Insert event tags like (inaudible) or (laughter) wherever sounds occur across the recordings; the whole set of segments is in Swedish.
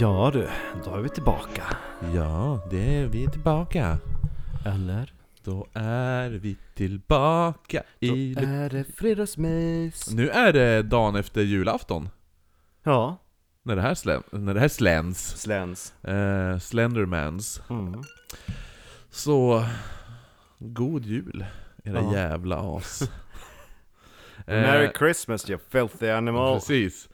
Ja du, då är vi tillbaka. Ja, det är vi tillbaka. Eller? Då är vi tillbaka Då i... är det fredagsmys. Nu är det dagen efter julafton. Ja. När det här, slä... när det här sländs. Släns. Eh, Slendermans. Mm. Så... God jul, era Ja. jävla as. (laughs) Merry Eh, Christmas you filthy animal. Precis.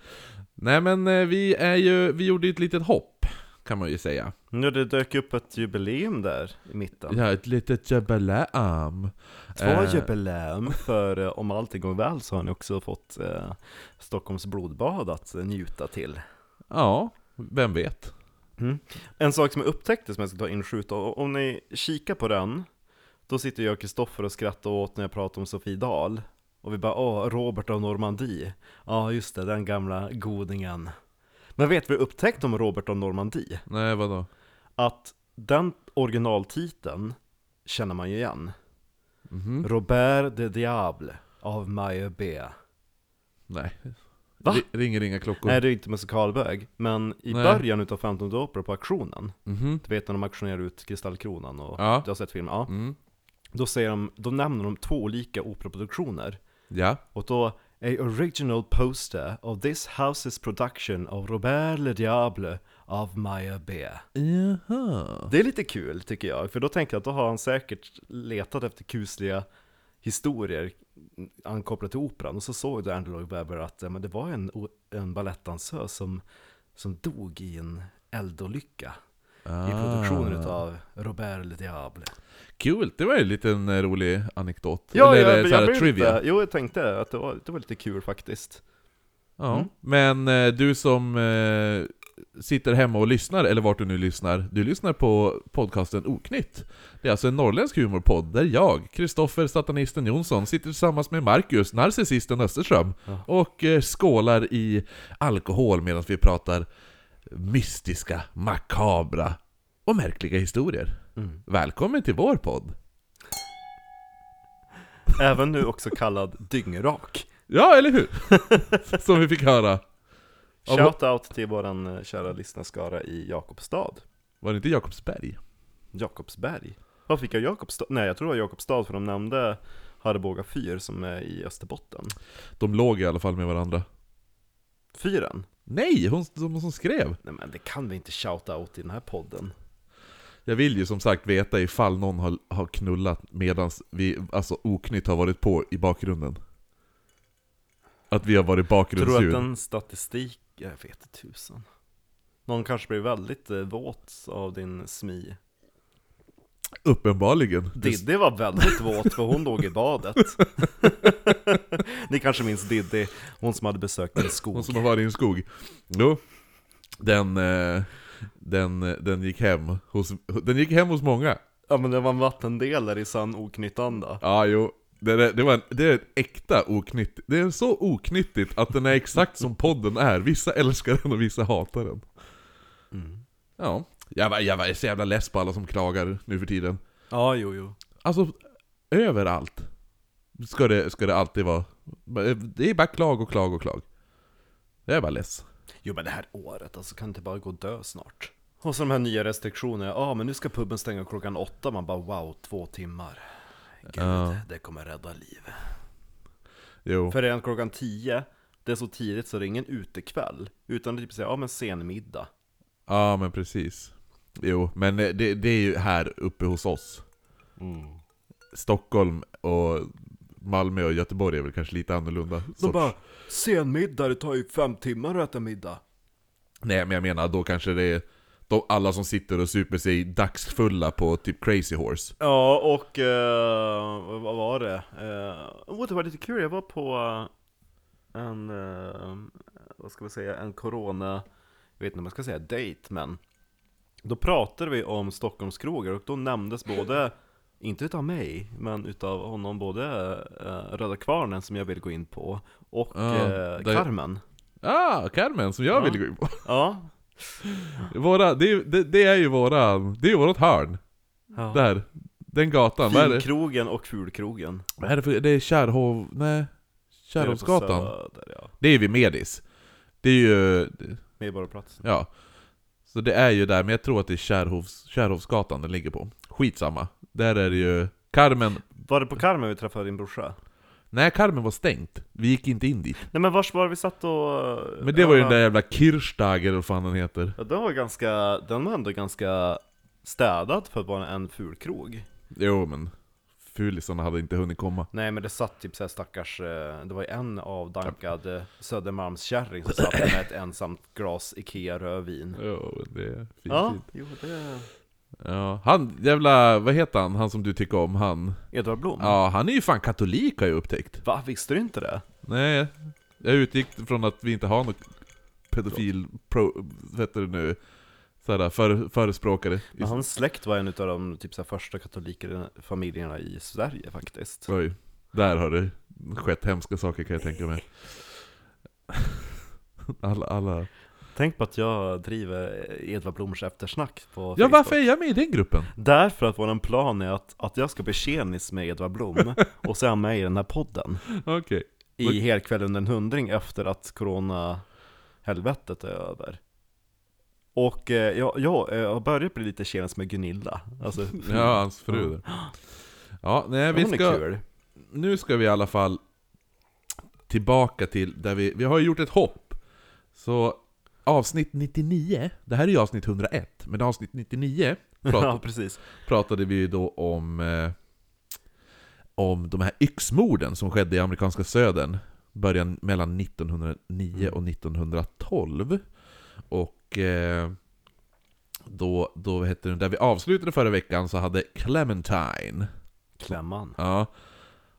Nej men eh, vi är ju, vi gjorde ju ett litet hopp, kan man ju säga. Nu det dök upp ett jubileum där i mitten. Ja, ett litet jubileum. Två Eh, jubileum, för eh, om allting går väl så har ni också fått eh, Stockholms blodbad att njuta till. Ja, vem vet? En sak som jag upptäckte som jag ska ta inskjuta, och om ni kikar på den Då sitter jag och Kristoffer och skrattar åt när jag pratar om Sofie Dahl Och vi bara åh, Robert av Normandie Ja just det, den gamla godingen Men vet jag upptäckte om Robert av Normandie? Nej, vadå? Att den originaltiteln känner man ju igen Mhm. Robert de Diable av Maja B Nej. Va? Ri- ringer inga klockor. Nej det är inte musikalbög, men i Nej. början utav Phantom of the Opera på auktionen Mhm. Du vet när de auktionerar ut Kristallkronan och Ja. du har sett filmen? Ja Mm. Då, säger de, då nämner de två olika operaproduktioner Ja. Och då A original poster of this house's production of Robert Le Diable av Maya B Jaha. Det är lite kul tycker jag, för då tänker jag att då har han säkert letat efter kusliga historier ankopplat till operan Och så såg då Andrew Lloyd Webber att men det var en, en balettdansös som, som dog i en eldolycka Ah. I produktionen utav Robert Le Diable Kul, det var ju en liten eh, rolig anekdot. Ja, Eller jag, så jag, blev trivia. lite, jo jag tänkte att det var, det var lite kul faktiskt Ja. Mm. Men eh, du som eh, sitter hemma och lyssnar, eller vart du nu lyssnar, du lyssnar på podcasten Oknytt. Det är alltså en norrländsk humorpodd där jag, Kristoffer Satanisten Jonsson, sitter tillsammans med Marcus, narcissisten Österström, Ja. och eh, skålar i alkohol medan vi pratar mystiska, makabra och märkliga historier. mm. Välkommen till vår podd! Även nu också kallad dyngrak Ja, eller hur? (laughs) Som vi fick höra. Shoutout till våran eh, kära lyssnarskara i Jakobstad Var det inte Jakobsberg? Jakobsberg Vad fick jag Jakobstad? Nej jag tror det var Jakobstad för de nämnde Harboga fyr som är i Österbotten De låg i alla fall med varandra. Fyren? Nej, hon, hon som skrev! Nej men det kan vi inte shouta out i den här podden Jag vill ju som sagt veta ifall någon har, har knullat medans vi, alltså oknytt har varit på i bakgrunden. Att vi har varit Tror du bakgrundsljud. att den statistik, jag vet tusan Någon kanske blir väldigt eh, våt av din smi Uppenbarligen. Diddy var väldigt våt för hon låg i badet (laughs) Ni kanske minns Diddy, hon som hade besökt en skog Hon som har varit i en skog. Jo. Den, eh, den, den gick hem hos, den gick hem hos många. Ja men det var en vattendelare i sann oknyttanda Ja, jo. Det, är- det, var en, det är ett äkta oknytt. Det är så oknyttigt att den är exakt som podden är. Vissa älskar den och vissa hatar den. mm. Ja. Jag var, jag var så jävla less på alla som klagar nu för tiden. Ja jo jo Alltså, överallt ska det, ska det alltid vara. Det är bara klag och klag och klag. Jag är bara less. Jo men det här året, alltså kan inte bara gå och dö snart? Och så de här nya restriktionerna, ja men nu ska puben stänga klockan åtta, man bara wow, två timmar Gud, Ja. det kommer rädda liv Jo. För redan klockan tio, det är så tidigt så det är ingen utekväll Utan det är typ såhär, ja men sen middag Ja men precis. Jo, men det, det är ju här uppe hos oss. Stockholm och Malmö och Göteborg är väl kanske lite annorlunda. De sorts- bara, sen middag, det tar ju fem timmar att äta middag Nej men jag menar, då kanske det är de, alla som sitter och super sig dagsfulla på typ Crazy Horse. Ja, och eh, vad var det? Uh, oh, det var lite kul, jag var på en, eh, vad ska man säga, en corona, jag vet inte om man ska säga date, men då pratade vi om Stockholmskrogar och då nämndes både, inte utav mig, men utav honom både uh, Röda Kvarnen som jag vill gå in på och Ja, eh, där- Carmen. Ah, Carmen som jag Ja. ville gå in på. Ja, (laughs) Våra, det, är- det, det är ju våra, det är ju vårt hörn. ja. Där. Den gatan. Vad är det? Finkrogen och fulkrogen. Vad är det för, det är Kärrhov, nej. Kärrhovsgatan. Söder, ja. Det är vid Medis. Det är ju, Medborgarplats. ja. Så det är ju där, men jag tror att det är Kärhovs, Kärhovsgatan den ligger på. Skitsamma. Där är det ju... Carmen... Var det på Carmen vi träffade din brorsa? Nej, Carmen var stängt. Vi gick inte in dit. Nej men vars var vi satt och... Men det var ju den där jävla Kirchstager, eller vad fan den heter. Ja, den var ganska, den var ändå ganska städad för att vara en ful krog. Jo, men... Fulisarna hade inte hunnit komma. Nej men det satt typ såhär stackars, eh, det var ju en avdankad eh, Södermalmskärring som satt med ett ensamt glas Ikea rödvin. Jo, det är fint, Ja, fint. jo det... Ja, han, jävla, vad heter han, han som du tycker om, han? Edvard Blom? Ja, han är ju fan katolik har jag upptäckt. Va, visste du inte det? Nej, jag utgick från att vi inte har något pedofil, pro, vad heter det nu, såhär, för, förespråkare. Men hans släkt var en av de typ så här, första katolikerfamiljerna i Sverige faktiskt. Oj, där har det skett hemska saker kan jag tänka mig. Alla, alla... Tänk på att jag driver Edvard Bloms eftersnack på Ja, Facebook. varför är jag med i den gruppen? Därför att vår plan är att, att jag ska bli tjenis med Edvard Blom, (laughs) och så är han med i den här podden. Okej. I helkväll under en hundring efter att corona-helvetet är över. Och eh, jag, jag, jag har börjat bli lite tjenis med Gunilla. Alltså, (laughs) Ja, hans fru. Ja, nej, vi hon är ska... kul. nu ska vi i alla fall tillbaka till där vi, vi har gjort ett hopp. Så avsnitt 99, det här är ju avsnitt 101, men avsnitt 99 Ja, prat, precis. pratade vi ju då om, eh, om de här yxmorden som skedde i amerikanska södern början mellan 1909 och 1912. Och eh, då, då heter det, där vi avslutade förra veckan så hade Clementine Klämman. Ja.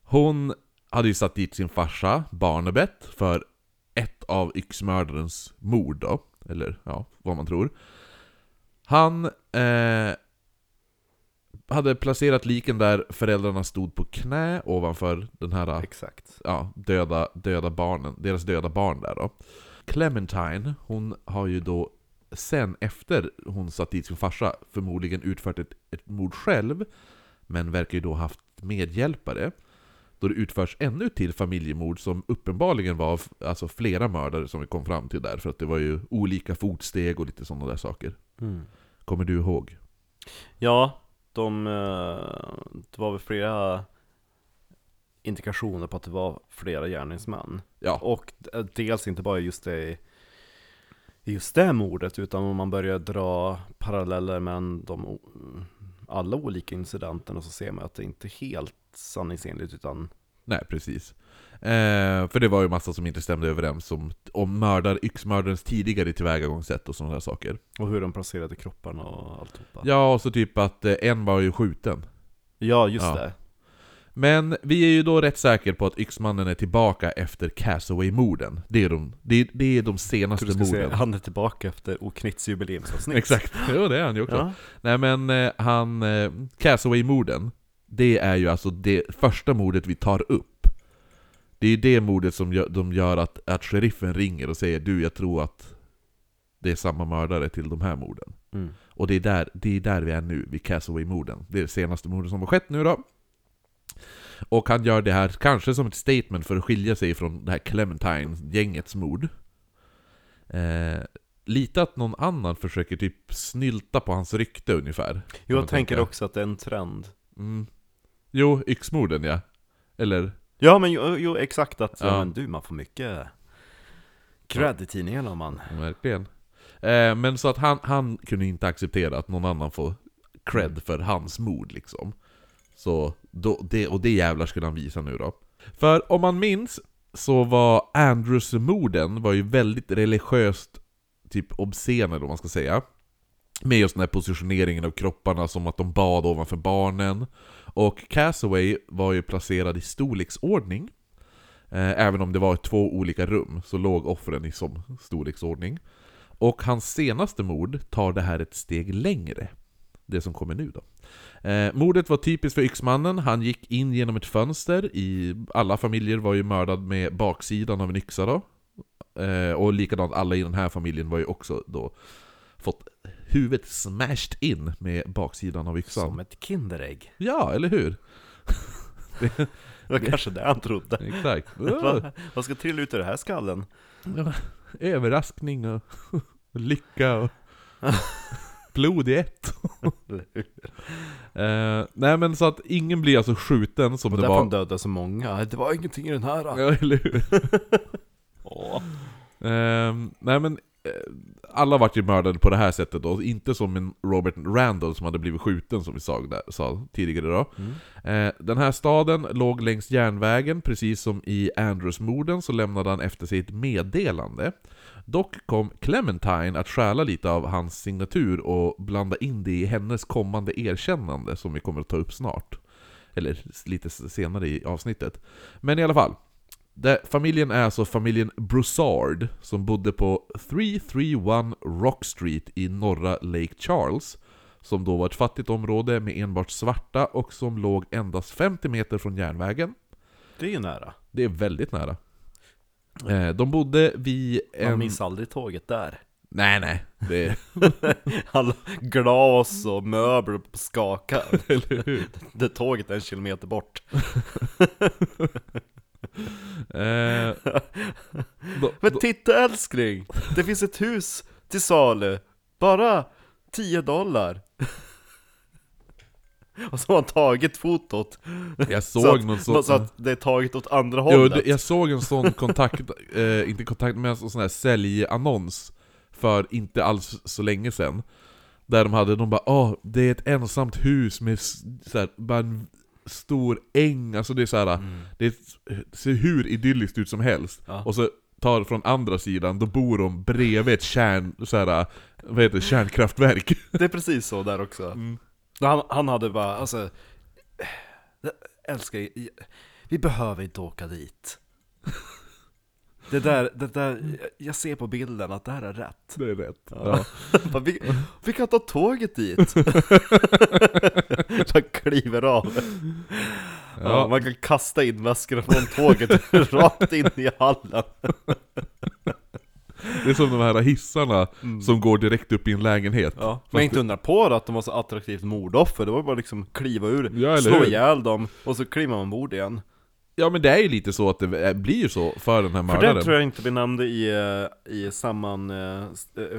Hon hade ju satt dit sin farsa, Barnabet, för ett av yxmördarens mord då. Eller ja, vad man tror. Han eh, hade placerat liken där föräldrarna stod på knä ovanför den här Exakt. ja, döda, döda barnen, deras döda barn där då. Clementine, hon har ju då sen efter hon satt dit sin farsa förmodligen utfört ett, ett mord själv, men verkar ju då haft medhjälpare. Då det utförs ännu ett till familjemord som uppenbarligen var alltså flera mördare som vi kom fram till där, för att det var ju olika fotsteg och lite sådana där saker. Mm. Kommer du ihåg? Ja, de, eh, det var väl flera indikationer på att det var flera gärningsmän. Ja, Och d- dels inte bara just det just det mordet, utan om man börjar dra paralleller med de, alla olika incidenterna så ser man att det inte är helt sanningsenligt utan nej precis. Eh, för det var ju massa som inte stämde överens om, om mördar, yxmördarens tidigare tillvägagångssätt och sådana där saker. och hur de placerade kropparna och alltihopa. Ja, och så typ att eh, en var ju skjuten. Ja, just Ja. det. Men vi är ju då rätt säkra på att Yxmannen är tillbaka efter Castaway-morden. Det är de, det är, det är de senaste Du morden. han är tillbaka efter Oknitts jubileumsavsnitt. Exakt, (laughs) jo det är han ju också. Ja. Nej men eh, han, eh, Castaway-morden, det är ju alltså det första mordet vi tar upp. Det är ju det mordet som gör, de gör att, att sheriffen ringer och säger du jag tror att det är samma mördare till de här morden. Mm. Och det är där, det är där vi är nu, vid Castaway-morden. Det är det senaste mordet som har skett nu då. Och han gör det här kanske som ett statement för att skilja sig från det här Clementine-gängets mord. Eh, lite att någon annan försöker typ snylta på hans rykte ungefär. Jo, jag tänker också att det är en trend. Mm. Jo, yxmorden ja. Eller? Ja, men jo, jo exakt att, ja. Ja. men du, man får mycket cred i tidningarna om man... Verkligen. Eh, men så att han, han kunde inte acceptera att någon annan får cred Mm. för hans mord liksom. Så, då, det, och det jävlar skulle han visa nu då. För om man minns så var Andrews-morden var ju väldigt religiöst typ obscena eller vad man ska säga. Med just den här positioneringen av kropparna som att de bad ovanför barnen. Och Casaway var ju placerad i storleksordning. Eh, även om det var två olika rum så låg offren i som storleksordning. Och hans senaste mord tar det här ett steg längre. Det som kommer nu då. Eh, mordet var typiskt för yxmannen, han gick in genom ett fönster, i, alla familjer var ju mördad med baksidan av en yxa då. Eh, och likadant, alla i den här familjen var ju också då fått huvudet smashed in med baksidan av yxan. Som ett Kinderägg. Ja, eller hur? (laughs) Det var kanske det han trodde. Exakt. (laughs) Va? Vad ska trilla ut ur den här skallen? Överraskning och (laughs) lycka och... Blod i ett. (laughs) Eh, nej men så att ingen blir alltså skjuten som Och det var... han dödade så många. Det var ingenting i den här. Ja, eller hur? (laughs) (laughs) Ehm, nej men, eh, alla vart ju mördade på det här sättet då, inte som en Robert Randall som hade blivit skjuten som vi sa, där, sa tidigare då. Mm. Eh, den här staden låg längs järnvägen, precis som i Andrews-morden så lämnade han efter sig ett meddelande. Dock kom Clementine att stjäla lite av hans signatur och blanda in det i hennes kommande erkännande som vi kommer att ta upp snart. Eller lite senare i avsnittet. Men i alla fall. Det, familjen är alltså familjen Broussard som bodde på 331 Rock Street i norra Lake Charles. Som då var ett fattigt område med enbart svarta och som låg endast 50 meter från järnvägen. Det är ju nära. Det är väldigt nära. Eh, de bodde vid Man en... missar aldrig tåget där. Nej, nej. Det... (laughs) Alla glas och möbler skakar. (laughs) Eller hur? Det tåget är en kilometer bort. (laughs) (laughs) Eh, då, Men titta älskling! Det finns ett hus till salu. Bara 10 dollar. (laughs) Och så har han tagit fotot. jag (laughs) Så såg att, någon sån... så att det är taget åt andra Jo, hållet. det, jag såg en sån kontakt, eh, inte kontakt, men en sån här säljannons för inte alls så länge sedan. Där de hade, de bara åh, det är ett ensamt hus med så här, bara en stor äng, alltså det är så här, Mm. det är, ser hur idylliskt ut som helst. Ja. Och så tar från andra sidan, då bor de bredvid ett kärn, så här, vad heter det, kärnkraftverk. (laughs) Det är precis så där också. Mm. Han, han hade bara, alltså... Älskar, vi behöver inte åka dit. Det där, det där, jag ser på bilden att det här är rätt. Det är rätt. Ja. (laughs) Bara, vi, vi kan ta tåget dit. (laughs) Man kliver av. Ja. Ja. man kan kasta in väskorna från tåget (laughs) rakt in i hallen. Det är som de här hissarna som går direkt upp i en lägenhet. Mm. Ja, men inte undra på då att de var så attraktivt mordoffer, det var bara liksom kliva ur, Ja, slå ihjäl dem, och så kliver man ombord igen. Ja men det är ju lite så att det blir ju så för den här För mördaren. det tror jag inte vi nämnde i, eh, i samman, eh, eh,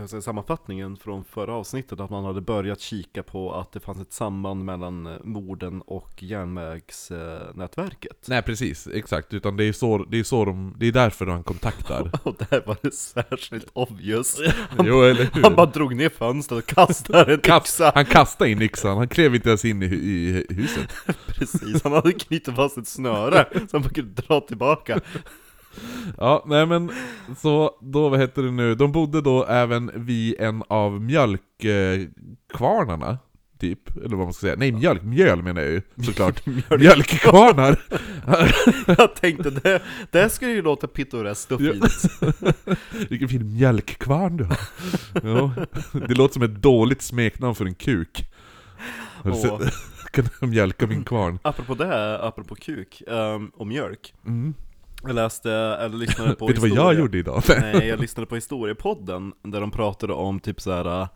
säger, sammanfattningen från förra avsnittet, att man hade börjat kika på att det fanns ett samband mellan morden och järnvägsnätverket. Nej precis, exakt. Utan det är, så, det är så de, det är därför han kontaktar. (laughs) Och där var det särskilt obvious. jo eller hur? Han bara drog ner fönstret och kastade en Kast, yxa. han kastade in yxan, han klev inte ens in i, i huset. (laughs) Precis, han hade knutit fast ett snöre (laughs) som man kunde dra tillbaka. (laughs) Ja, nej men så då, vad heter det nu, de bodde då även vid en av mjölkkvarnarna, typ, eller vad man ska säga, nej mjölk, mjöl menar jag ju (laughs) såklart. Mjölkkvarnar! Jag tänkte det, det skulle ju låta pittoreskt och fint. Vilken fin mjölkkvarn du har! Ja, det låter som ett dåligt smeknamn för en kuk. Har du sett? Du (laughs) mjölka min kvarn? Apropå det, apropå kuk um, och mjölk. Mm. Jag läste, eller lyssnade på (laughs) Vet du vad jag gjorde idag? (laughs) Nej, jag lyssnade på historiepodden där de pratade om typ så här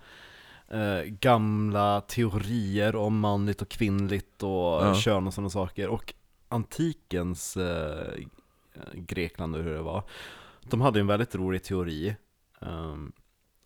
eh, gamla teorier om manligt och kvinnligt och Ja. kön och sådana saker. Och antikens eh, Grekland och hur det var. De hade en väldigt rolig teori ehm,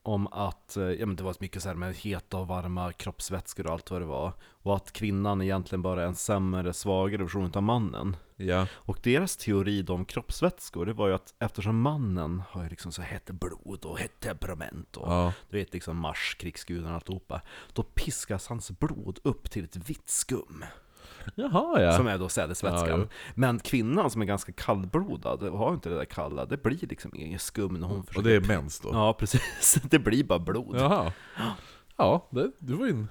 om att eh, ja, men det var mycket så här med heta och varma kroppsvätskor och allt vad det var. Och att kvinnan egentligen bara är en sämre, svagare version av mannen. Ja, Och deras teori om kroppsvätskor, det var ju att eftersom mannen har ju liksom så hett blod och hett temperament och ja, du vet liksom Mars, krigsguden och alltihopa. Då piskas hans blod upp till ett vitt skum. Jaha ja. Som är då sädesvätskan. Ja. Men kvinnan som är ganska kallblodad och har inte det där kalla, det blir liksom ingen skum när hon Och försöker... det är mens då? Ja, precis. (laughs) Det blir bara blod. Jaha. Ja, det, det var ju en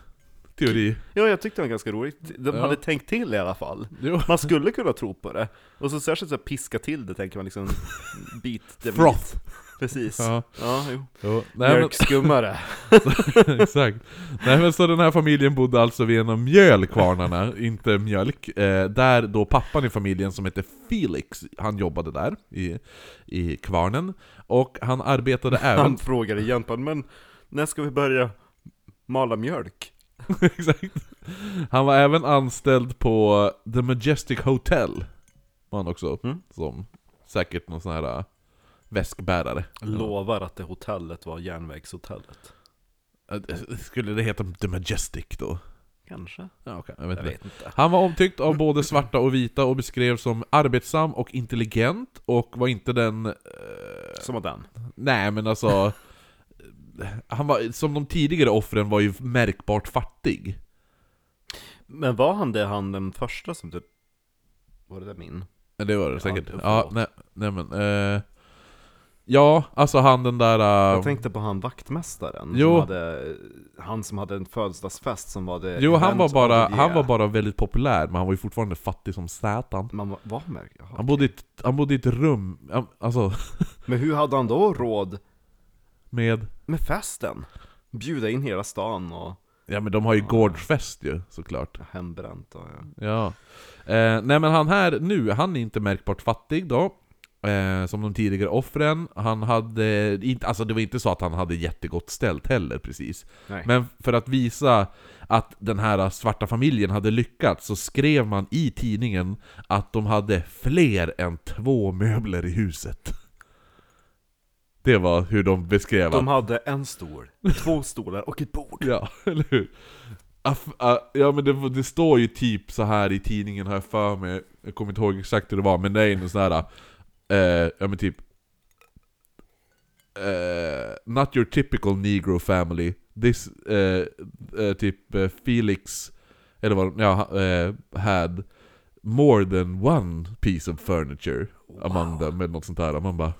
teori. Ja, jag tyckte det var ganska roligt. De Ja. hade tänkt till i alla fall. Jo. Man skulle kunna tro på det. Och så särskilt så piska till det tänker man liksom (laughs) bit meat. Froth. Precis. Ja. Ja, jo. Jo. Nej, men, Mjölkskummare. (laughs) exakt. Nej men så den här familjen bodde alltså vid en av mjölkvarnarna, inte mjölk. Eh, där då pappan i familjen som hette Felix, han jobbade där i, i kvarnen. Och han arbetade även... Han frågar igen på men när ska vi börja mala mjölk? (laughs) Exakt. Han var även anställd på The Majestic Hotel. Var han också. Mm. Som säkert någon sån här väskbärare. Lovar att det hotellet var järnvägshotellet. Eh, Skulle det heta The Majestic då? Kanske? Ja, okej, jag vet Jag vet inte. Han var omtyckt av både svarta och vita och beskrevs som arbetsam och intelligent och var inte den... eh, Som att den. nej men alltså... Han var, som de tidigare offren var ju märkbart fattig. Men var han det han den första som typ... Var det där min? Det var det säkert. Ja, nej, nej men... Eh, ja, alltså han den där... eh, Jag tänkte på han vaktmästaren. Jo. Som hade, han som hade en födelsedagsfest som var det jo, han var, bara, han var bara väldigt populär, men han var ju fortfarande fattig som satan. Man var, med? Jaha. Han bodde, i ett, han bodde i ett rum, ja, alltså, (laughs) Men hur hade han då råd med... med festen? Bjuda in hela stan och Ja men de har ju gårdsfest ju, såklart. hembränt och ja. Ja. Eh, nej men han här nu, han är inte märkbart fattig då. Eh, som de tidigare offren. Han hade, inte, alltså det var inte så att han hade jättegott ställt heller precis. Nej. Men för att visa att den här svarta familjen hade lyckats så skrev man i tidningen att de hade fler än två möbler i huset. Det var hur de beskrev De hade en stol, två stolar och ett bord. Ja, (laughs) eller hur? Ja men det, det står ju typ så här i tidningen har jag för mig Jag kommer inte ihåg exakt hur det var, men det är ju någon sån här eh, Ja men typ eh, Not your typical negro family This, eh, eh, typ eh, Felix Eller vad ja, eh, had More than one piece of furniture Among them, eller något sånt där Man bara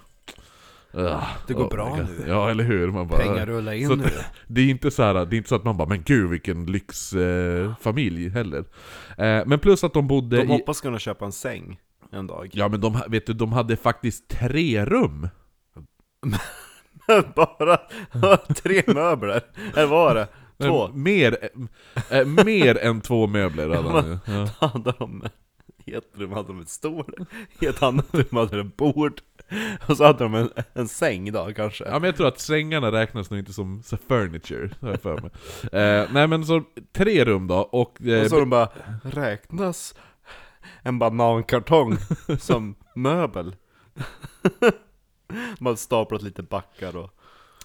"Ugh, Det går oh bra my God." nu. Ja eller hur? Man bara, Pengar rullar in Så- nu. (laughs) det är inte så här, det är inte så att man bara 'Men gud vilken lyxfamilj' eh, familj heller eh, Men plus att de bodde De i... hoppas kunna köpa en säng en dag. Ja men de, vet du, de hade faktiskt tre rum! (laughs) Bara (laughs) tre möbler. Eller var det? Två. Mer, eh, mer än två möbler hade han (laughs) ja. hade de i ett rum hade de en stol, i ett annat rum hade de ett bord, och så hade de en, en säng då kanske. ja men jag tror att sängarna räknas nog inte som så furniture, har jag för mig eh, Nej men så, tre rum då, och... Eh, och så de bara, räknas en banankartong som möbel? Man staplat lite backar och...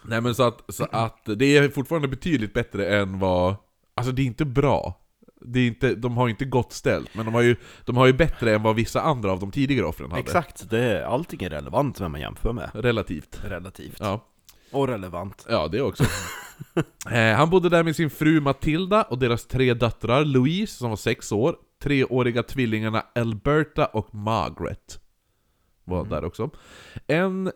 Nej men så att, så att det är fortfarande betydligt bättre än vad... Alltså det är inte bra. Det är inte, de har inte gott ställt, men de har, ju, de har ju bättre än vad vissa andra av de tidigare offren hade. Exakt, det är, allting är relevant vem man jämför med. Relativt. Relativt. Ja, Och relevant. ja det också. (laughs) eh, han bodde där med sin fru Matilda och deras tre döttrar, Louise som var sex år, treåriga tvillingarna Alberta och Margaret. Var där också. En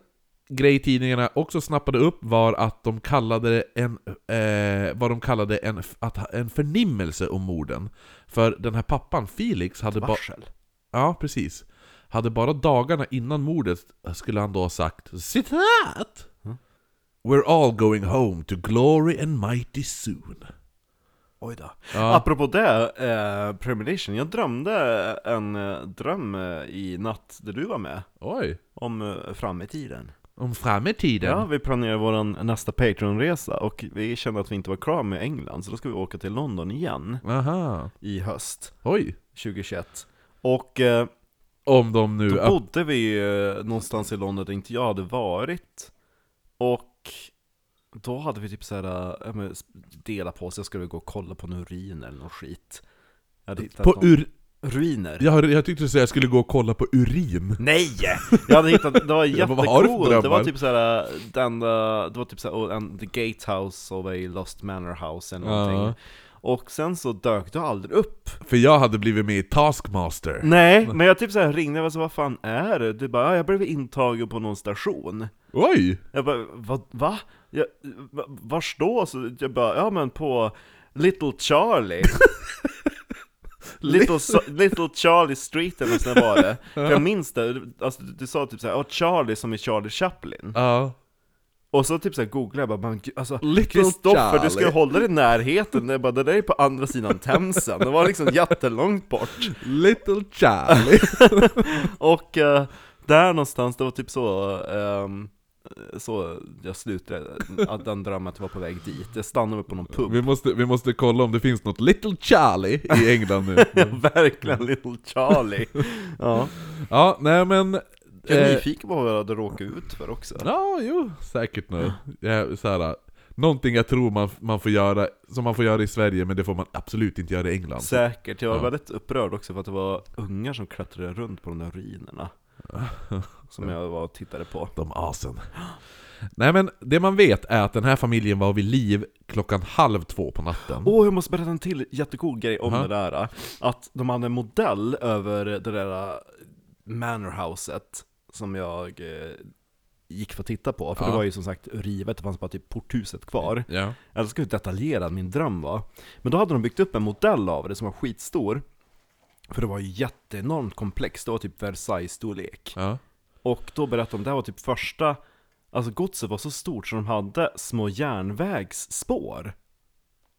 grej tidningarna också snappade upp var att de kallade en, eh, vad de kallade en, att, en förnimmelse om morden. För den här pappan, Felix, hade bara... Ja, precis. Hade bara dagarna innan mordet skulle han då ha sagt Citat! Mm. We're all going home to glory and mighty soon. Oj då. Ja, Apropå det, eh, premonition, jag drömde en eh, dröm eh, i natt där du var med. oj. Om eh, fram i tiden. Om framtiden. Ja, vi planerar vår nästa Patreon-resa och vi kände att vi inte var klara med England, så då ska vi åka till London igen Aha. i höst Oj. 2021. Och eh, Om de nu... då bodde vi eh, någonstans i London där inte jag hade varit. Och då hade vi typ såhär, äh, men, dela på oss, jag skulle gå och kolla på en urin eller någon skit. På någon- ur... ruiner. Jag, jag tyckte du att jag skulle gå och kolla på urin. Nej! Jag hade hittat, det var (laughs) jättecoolt, det var typ såhär, den, uh, det var typ såhär, oh, en, The Gatehouse of a Lost Manor House eller någonting Ja. Och sen så dök du aldrig upp För jag hade blivit med i Taskmaster. Nej, men jag typ såhär ringde och så vad fan är det? Du bara, ja, jag blev intagen på någon station Oj! Jag bara, vad, va? Jag, va- vars då? Så jag bara, ja men på Little Charlie. (laughs) Little, so, Little Charlie Street eller något sånt där var det. (laughs) För jag minns det, alltså, du, sa typ såhär, oh, Charlie som i Charlie Chaplin. Ja. Och så typ såhär googlade jag bara, men alltså Kristoffer, du ska ju hålla dig i närheten, jag bara, det där är på andra sidan Themsen, det var liksom jättelångt bort. Little Charlie. (laughs) Och eh, där någonstans, det var typ så, ehm, så jag slutade, att den drömmen att jag var på väg dit. Jag stannade på någon pub. vi, måste, vi måste kolla om det finns något Little Charlie i England nu. (laughs) Ja, verkligen, Little Charlie. Ja. Ja, nej men... Jag är eh, nyfiken på vad jag hade råkat ut för också. Ja, jo, säkert nu. Ja, så här, Någonting jag tror man, man får göra, som man får göra i Sverige, men det får man absolut inte göra i England. Säkert, jag var Ja. väldigt upprörd också för att det var ungar som klättrade runt på de där ruinerna Som jag var och tittade på De asen. Nej men, det man vet är att den här familjen var vid liv klockan halv två på natten. Åh, jag måste berätta en till jättecool grej om Aha. det där Att de hade en modell över det där äh, manorhouset Som jag eh, gick för att titta på, för Ja. det var ju som sagt rivet, det fanns bara typ porthuset kvar Ja. Jag älskar hur detaljerad min dröm var Men då hade de byggt upp en modell av det som var skitstor För det var jätteenormt komplext, det var typ Versailles-storlek Ja. Och då berättade de, det här var typ första Alltså godset var så stort så de hade små järnvägsspår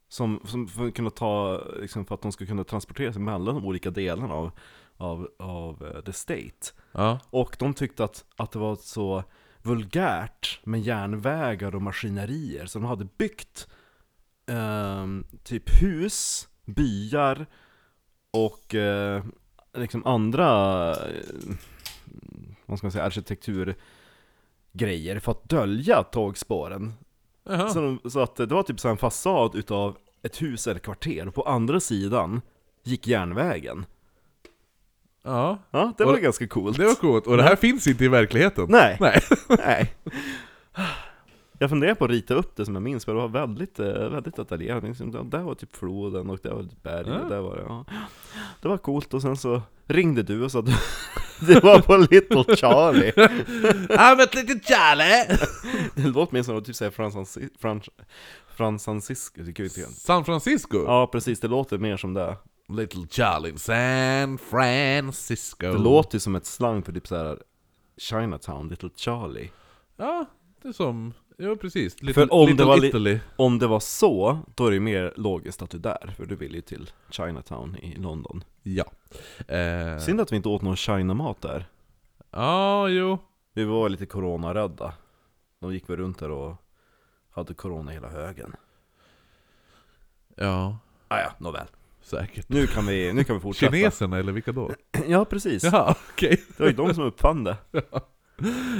Som, som för att kunna ta, liksom för att de skulle kunna transportera sig mellan de olika delarna av, av, av eh, the state Ja. Och de tyckte att, att det var så vulgärt med järnvägar och maskinerier Så de hade byggt ehm, typ hus, byar och eh, liksom andra eh, vad ska man säga, arkitekturgrejer för att dölja tågspåren Jaha. så, de, så att det var typ så här en fasad utav ett hus eller kvarter och på andra sidan gick järnvägen Ja. Ja, det Och- var ganska coolt Det var coolt, och det här finns inte i verkligheten. Nej, Nej. (laughs) nej Jag funderar på att rita upp det som jag minns, för det var väldigt, eh, väldigt detaljerat liksom, där- var typ floden och där var ett berg och där var det, ja Det var coolt och sen så ringde du och sa att (laughs) du- det var på Little Charlie (laughs) I'm a little Charlie! (laughs) Det låter mer som att typ säga Frans Frans, Francisco, det inte göra. San Francisco? Ja precis, det låter mer som det Little Charlie in San Francisco. Det låter ju som ett slang för typ såhär Chinatown, Little Charlie Ja, det är som... Ja, precis. Little, För om little det var Italy. Om det var så, då är det ju mer logiskt att du är där, för du vill ju till Chinatown i London Ja. Eh, Synd att vi inte åt någon China-mat där Ja, jo. Vi var lite coronarädda De gick väl runt där och hade corona hela högen Ja, Ah, ja, nåväl säkert. Nu kan vi, nu kan vi fortsätta Kineserna eller vilka då? (clears throat) Ja precis, Jaha, okej. det var ju de som uppfann det (laughs)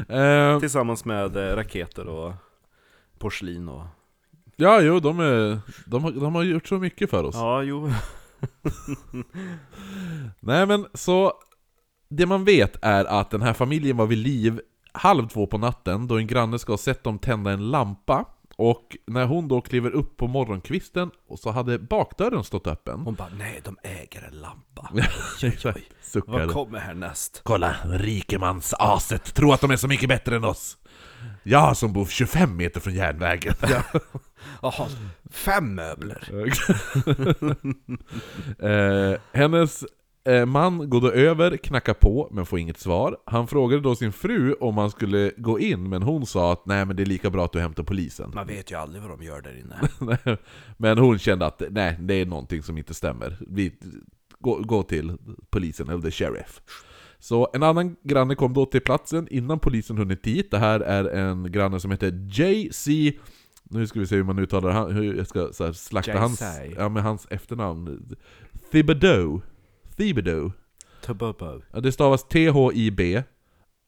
Eh, Tillsammans med eh, raketer och porslin och ja, jo, de, är, de, har, de har gjort så mycket för oss. Ja, jo. (laughs) Nej men så, det man vet är att den här familjen var vid liv halv två på natten då en granne ska ha sett dem tända en lampa och när hon då kliver upp på morgonkvisten och så hade bakdörren stått öppen. Hon bara, nej de äger en lampa. (laughs) Oj, Vad kommer härnäst? Kolla, rikemans aset tror att de är så mycket bättre än oss Jag som bor 25 meter från järnvägen Jaha, fem möbler (laughs) eh, Hennes eh, man går då över, knackar på, men får inget svar. Han frågade då sin fru om han skulle gå in, men hon sa att nej men det är lika bra att du hämtar polisen. Man vet ju aldrig vad de gör där inne (laughs) men hon kände att nej, det är någonting som inte stämmer. Vi, gå, gå till polisen, eller the sheriff. Så en annan granne kom då till platsen innan polisen hunnit dit. Det här är en granne som heter JC nu ska vi se hur man uttalar han, hur jag ska så slakta Jay hans, Say. ja, med hans efternamn. Thibodeau. Thibodeau. Tububbo Ja, det stavas T-H-I-B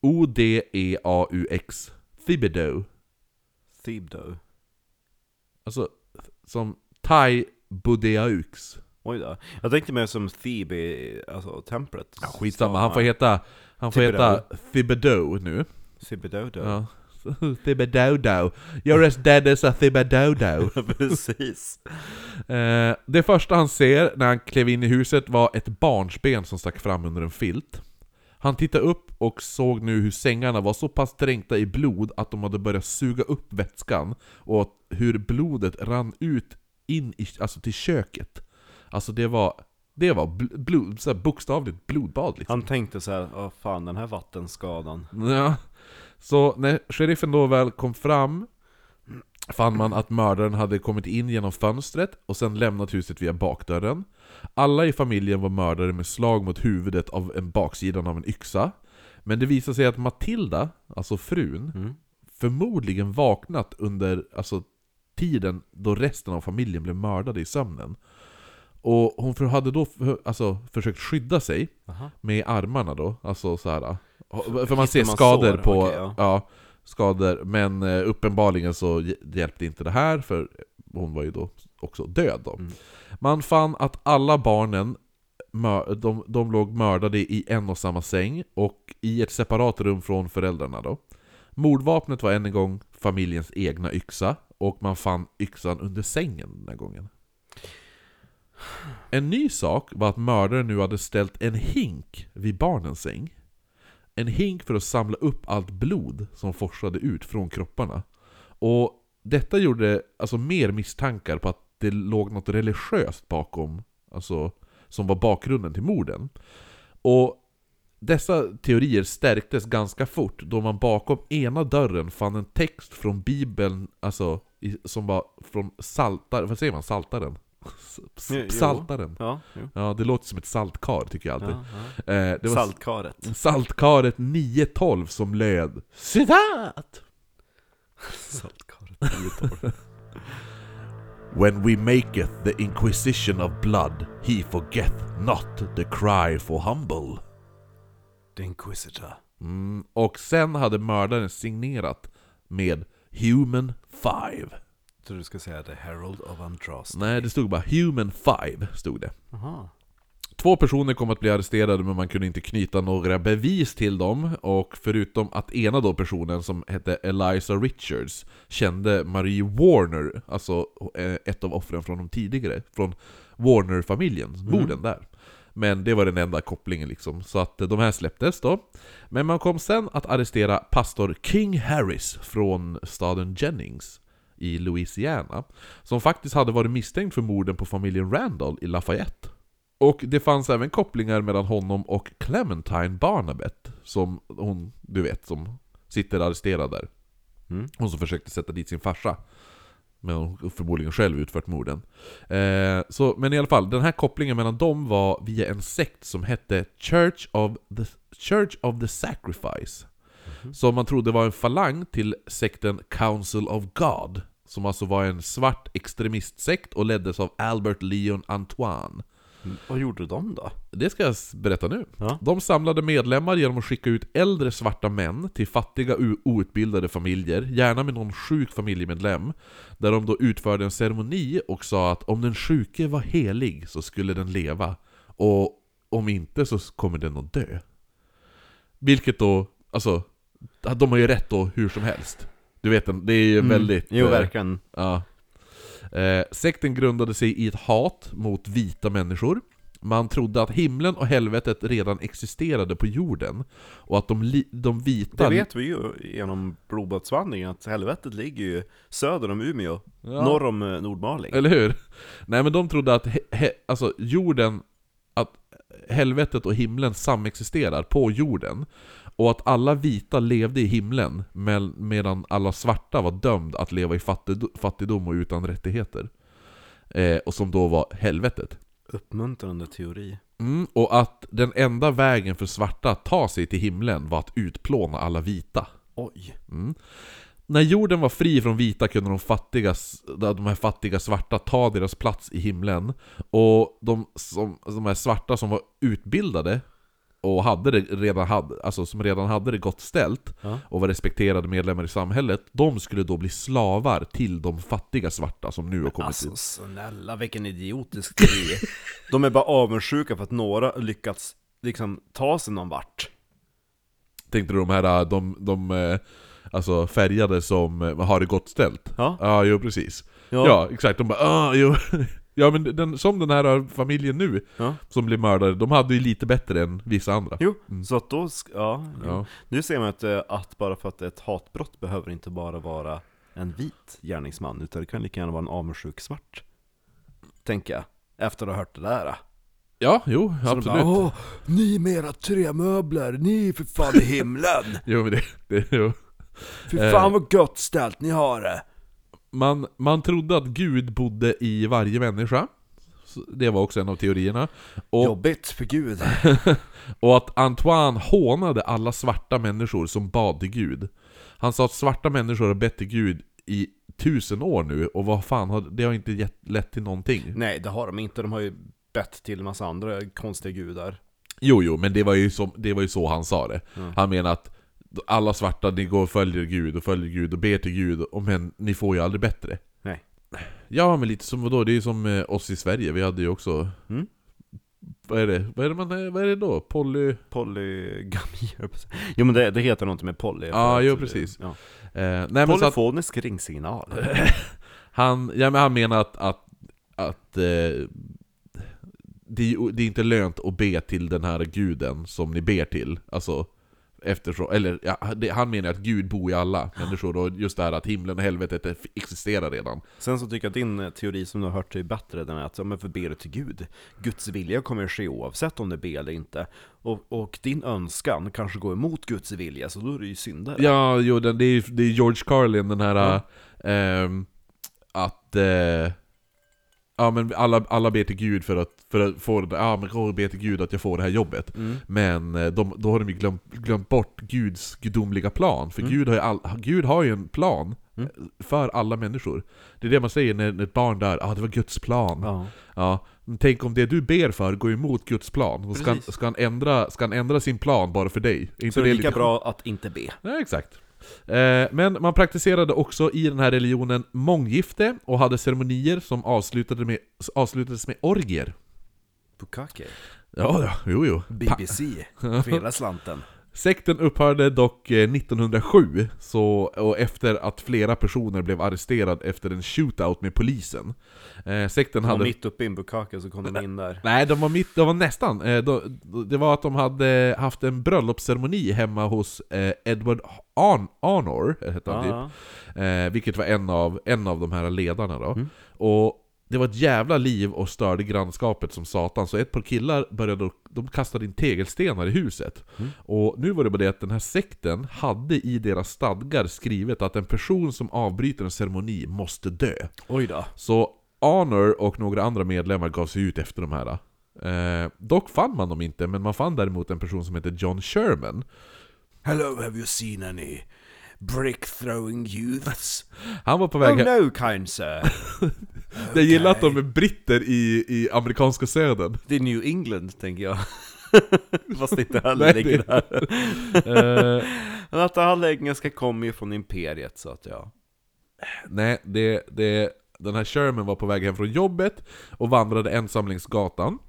O-D-E-A-U-X. Thibodeau. Thibdo Alltså, som Thai Budeaux. Oj då. Jag tänkte mer som Thebe, i, alltså templet Ja, skitsamma, han får heta, han får heta Thibodeau nu. Thibodeau Ja. (laughs) Thibodeau. You're as dead as a Thibodeau. (laughs) Precis Eh, det första han ser när han klev in i huset var ett barnsben som stack fram under en filt. Han tittade upp och såg nu hur sängarna var så pass dränkta i blod att de hade börjat suga upp vätskan och hur blodet rann ut in i, alltså till köket. Alltså det var, det var bl- blod, så här bokstavligt blodbad liksom. Han tänkte så här, åh fan den här vattenskadan Ja. Så när sheriffen då väl kom fram fann man att mördaren hade kommit in genom fönstret och sen lämnat huset via bakdörren. Alla i familjen var mördare med slag mot huvudet av en baksidan av en yxa. Men det visade sig att Matilda, alltså frun, mm. förmodligen vaknat under alltså, tiden då resten av familjen blev mördade i sömnen. Och hon för- hade då för, alltså, försökt skydda sig Aha. med armarna då, alltså så här. För man Hittar ser man skador sår? på, Okej, ja. ja. skador, men eh, uppenbarligen så hj- hjälpte inte det här, för hon var ju då också död då. Mm. Man fann att alla barnen de, de låg mördade i en och samma säng, och i ett separat rum från föräldrarna då. Mordvapnet var än en gång familjens egna yxa, och man fann yxan under sängen den här gången. En ny sak var att mördaren nu hade ställt en hink vid barnens säng. En hink för att samla upp allt blod som forsade ut från kropparna. Och detta gjorde alltså mer misstankar på att det låg något religiöst bakom, alltså som var bakgrunden till morden. Och dessa teorier stärktes ganska fort då man bakom ena dörren fann en text från bibeln, alltså som var från saltar, vad säger man, saltaren? Saltaren. Ja, jo. Ja, det låter som ett saltkar tycker jag alltid. Ja, Eh, ja. var Saltkaret. Saltkaret 912 som löd Citat! (laughs) Saltkaret. Lite When we maketh the inquisition of blood, he forgeth not the cry for humble. The Inquisitor. Mm, och sen hade mördaren signerat med Human 5. Så du ska säga The Herald of Andraste. Nej, det stod bara Human 5, stod det. Aha. Två personer kom att bli arresterade men man kunde inte knyta några bevis till dem och förutom att ena då personen som hette Eliza Richards kände Marie Warner, alltså eh, ett av offren från de tidigare, från Warner-familjen, morden där. Men det var den enda kopplingen liksom, så att eh, de här släpptes då. Men man kom sen att arrestera pastor King Harris från staden Jennings i Louisiana, som faktiskt hade varit misstänkt för morden på familjen Randall i Lafayette. Och det fanns även kopplingar mellan honom och Clementine Barnabet, som hon, du vet, som sitter arresterad där. Mm. Hon som försökte sätta dit sin farsa. Men hon förmodligen själv utfört morden. Eh, så, men i alla fall, den här kopplingen mellan dem var via en sekt som hette Church of the, Church of the Sacrifice. Som man trodde var en falang till sekten Council of God. Som alltså var en svart extremistsekt och leddes av Albert Leon Antoine. Vad gjorde de då? Det ska jag berätta nu. Ja. De samlade medlemmar genom att skicka ut äldre svarta män till fattiga outbildade familjer, gärna med någon sjuk familjemedlem, där de då utförde en ceremoni och sa att om den sjuke var helig så skulle den leva, och om inte så kommer den att dö. Vilket då, alltså, de har ju rätt då hur som helst. Du vet, det är ju väldigt... Jo, eh, verkligen. Ja. Eh, sekten grundade sig i ett hat mot vita människor. Man trodde att himlen och helvetet redan existerade på jorden. Och att de, de vita... Det vet vi ju genom blodbadsvandringen, att helvetet ligger ju söder om Umeå, Ja. norr om eh, Nordmaling. Eller hur? Nej men de trodde att alltså jorden, att helvetet och himlen samexisterar på jorden. Och att alla vita levde i himlen, mel- medan alla svarta var dömd att leva i fattig- fattigdom och utan rättigheter. Eh, och som då var helvetet. Uppmuntrande teori. Mm, och att den enda vägen för svarta att ta sig till himlen var att utplåna alla vita. Oj. Mm. När jorden var fri från vita kunde de, fattiga, de här fattiga svarta ta deras plats i himlen. Och de, som, de här svarta som var utbildade och hade det redan hade, alltså som redan hade det gott ställt Ja. och var respekterade medlemmar i samhället, de skulle då bli slavar till de fattiga svarta som nu har kommit Alltså ut. snälla, vilken idiotisk teori. De är bara avundsjuka för att några lyckats liksom ta sig någon vart. Tänkte du de här, de, de eh, alltså färgade som eh, har det gott ställt? Ja. Ja, jo precis. Ja. Ja, exakt. De bara ah, jo. Ja men den, som den här familjen nu, Ja. som blev mördade, de hade ju lite bättre än vissa andra. Jo, så att då, sk- ja. Ja. Nu ser man att, eh, att bara för att det är ett hatbrott behöver inte bara vara en vit gärningsman, utan det kan lika gärna vara en avundsjuk svart. Tänker jag, efter att ha hört det där. Ja, jo, Så de absolut. Bara, Åh, ni med era trämöbler, ni är för fan i himlen! (laughs) Jo, men det, det, jo. Fy Eh. fan vad gott ställt ni har det! Man, man trodde att Gud bodde i varje människa. Det var också en av teorierna. Och, Jobbigt för gud. (laughs) och att Antoine hånade alla svarta människor som bad till Gud. Han sa att svarta människor har bett till Gud i tusen år nu, och vad fan, har, det har inte gett, lett till någonting. Nej, det har de inte. De har ju bett till en massa andra konstiga gudar. Jo, jo, men det var ju, som, det var ju så han sa det. Mm. Han menar att alla svarta, ni går och följer Gud och följer Gud och ber till Gud, och men ni får ju aldrig bättre. Nej. Ja, men lite som vadå? Det är ju som eh, oss i Sverige, vi hade ju också... Mm. Vad är det? Vad är det, man, vad är det då? Poly... Polygami. Jo men det, det heter något med poly. Ja, att- jo, precis. Ja. Eh, nej, så att, Polyfonisk ringsignal. (laughs) han, ja, men han menar att, att, att eh, det, är det är inte lönt att be till den här guden som ni ber till. Alltså, eftersom, eller ja, det, han menar att Gud bor i alla människor, och just det här att himlen och helvetet existerar redan. Sen så tycker jag att din eh, teori som du har hört är bättre, den är att ja, men för ber du till Gud, Guds vilja kommer att ske oavsett om du ber eller inte. Och, och din önskan kanske går emot Guds vilja, så då är du ju syndare. Ja, jo, det, är, det är George Carlin, den här... Ja. ehm, att... Eh, ja men alla, alla ber till Gud för att, för att få det ja men jag ber till Gud att jag får det här jobbet. Mm. Men eh, de, då har de ju glömt, glömt bort Guds gudomliga plan, för Mm. Gud, har ju all, Gud har ju en plan Mm. eh, för alla människor. Det är det man säger när, när ett barn dör, ah det var Guds plan. Ja. Ja. Tänk om det du ber för går emot Guds plan, då ska, ska, han ändra, ska han ändra sin plan bara för dig? Inte Så det är lika lite bra att inte be. Ja, exakt. Eh, men man praktiserade också i den här religionen månggifte och hade ceremonier som avslutade med, avslutades med orgier. Bukake. Ja, ja, jo, jo. BBC. (laughs) För hela slanten. Sekten upphörde dock eh, 1907, så, och efter att flera personer blev arresterade efter en shootout med polisen. Eh, sekten De var hade... mitt uppe i en bukake så kom de in där. Nej, de var mitt, de var nästan. Eh, de, det var att de hade haft en bröllopsceremoni hemma hos eh, Edward Arn, Arnor, hette han typ. Eh, vilket var en av, en av de här ledarna då. Mm. Och det var ett jävla liv och störde grannskapet som satan, så ett par killar började, de kastade in tegelstenar i huset. Mm. Och nu var det bara det att den här sekten hade i deras stadgar skrivit att en person som avbryter en ceremoni måste dö. Oj då. Så Honor och några andra medlemmar gav sig ut efter de här. Eh, dock fann man dem inte, men man fann däremot en person som heter John Sherman. Hello, have you seen any brick throwing youths? Han var på väg Oh no, kind sir. (laughs) Jag gillar att de är britter i, i amerikanska södern. Det är New England, tänker jag. (laughs) Fast inte heller ligger där. (laughs) Eh, Men att alla engelska kommer ju från imperiet, så att ja. nej, det, det, den här Sherman var på väg hem från jobbet och vandrade ensam längs gatan.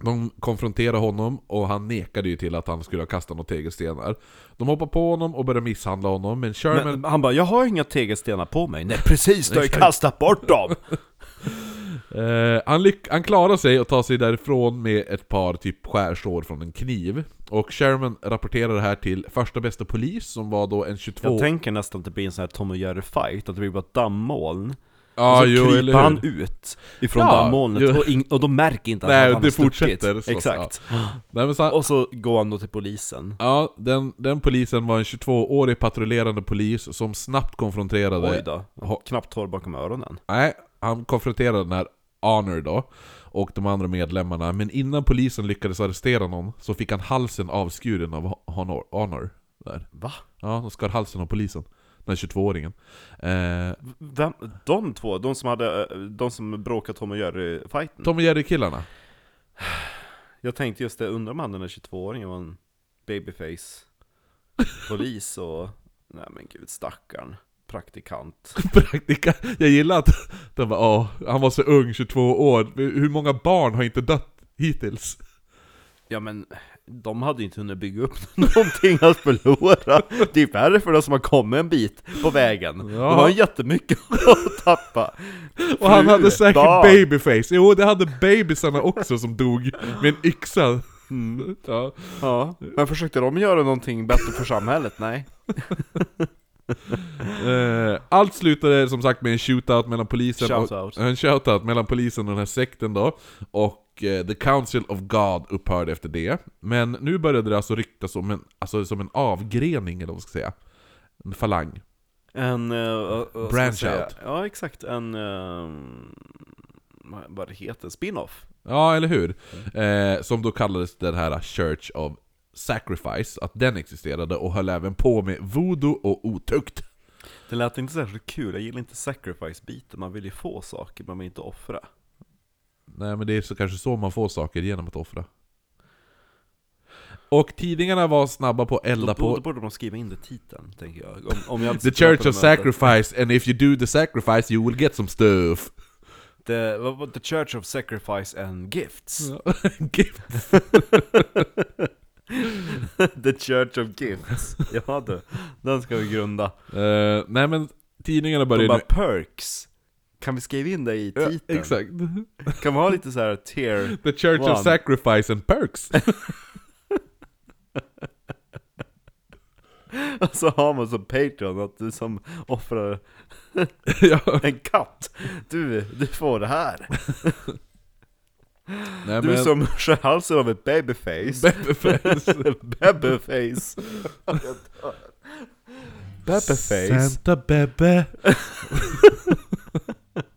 De konfronterade honom och han nekade ju till att han skulle ha kastat några tegelstenar. De hoppade på honom och började misshandla honom, men Sherman... Men han bara, jag har inga tegelstenar på mig. Nej precis, du har ju kastat bort dem! (laughs) Eh, han, han klarar sig och tar sig därifrån med ett par typ skärsår från en kniv. Och Sherman rapporterar det här till första bästa polis som var då en 22... Jag tänker nästan att det blir en sån här Tom och Jerry fight, att det blir bara dammoln. Ja, och så jo, kryper han ut ifrån Ja, dammolnet jo. och, ing- och de märker inte att Nej, han har det fortsätter så, Exakt. Nej, men så, Och så går han då till polisen. Ja, den, den polisen var en 22-årig patrullerande polis som snabbt konfronterade... Oj då, knappt hår bakom öronen. Nej, han konfronterade den här Honor då, och de andra medlemmarna, men innan polisen lyckades arrestera någon så fick han halsen avskuren av Honor. Honor där. Va? Ja, de skar halsen av polisen. Den här 22-åringen. Eh, Vem, de två, de som hade, eh, de som bråkade Tom och Jerry-fighten? Tom och Jerry-killarna. (sighs) Jag tänkte just det, undrar om han den där 22-åringen var en babyface (laughs) polis och... Nej men gud, stackarn. Praktikant. (laughs) Praktika. Jag gillar att (laughs) de bara, åh, han var så ung, 22 år. Hur många barn har inte dött hittills? Ja men, de hade inte hunnit bygga upp (laughs) någonting att förlora. Det är värre för de som har kommit en bit på vägen. De Ja. har jättemycket (laughs) att tappa. Och han Fru, hade säkert barn. babyface. Jo, det hade babysarna också som dog med en yxa. Mm. Ja. Ja, men försökte de göra någonting bättre för samhället? Nej. (laughs) Eh, allt slutade som sagt med en shootout mellan polisen Shoutout. och... En shootout mellan polisen och den här sekten då. Och The Council of God upphörde efter det. Men nu började det alltså ryktas om en, alltså som en avgrening, eller vad man ska säga. En falang. En... Uh, man Branch out. Ja, exakt. En... Uh, vad det heter? Spin-off. Ja, eller hur? Eh, som då kallades den här Church of Sacrifice, att den existerade och höll även på med voodoo och otukt. Det lät inte särskilt kul, jag gillar inte sacrifice-biten, man vill ju få saker, man vill inte offra. Nej men det är så, kanske så man får saker genom att offra. Och tidningarna var snabba på att elda på då borde man skriva in det i titeln, tänker jag. Om, om jag The Church of Sacrifice, and if you do the sacrifice you will get some stuff. The, the Church of Sacrifice and Gifts. (laughs) Gift. (laughs) The Church of Gifts. Ja du, den ska vi grunda. Eh, nej men tidningarna De började bara nu... perks. Kan vi skriva in det i Ja, titeln? exakt. (laughs) Kan man ha lite så här tier? The Church One. of Sacrifice and Perks. (laughs) Och så har man som Patreon att du som offrar (laughs) ja, en katt. Du, du får det här. nej, Du som skär halsen av ett babyface. Babyface. Babyface. Babyface. Santa Bebe.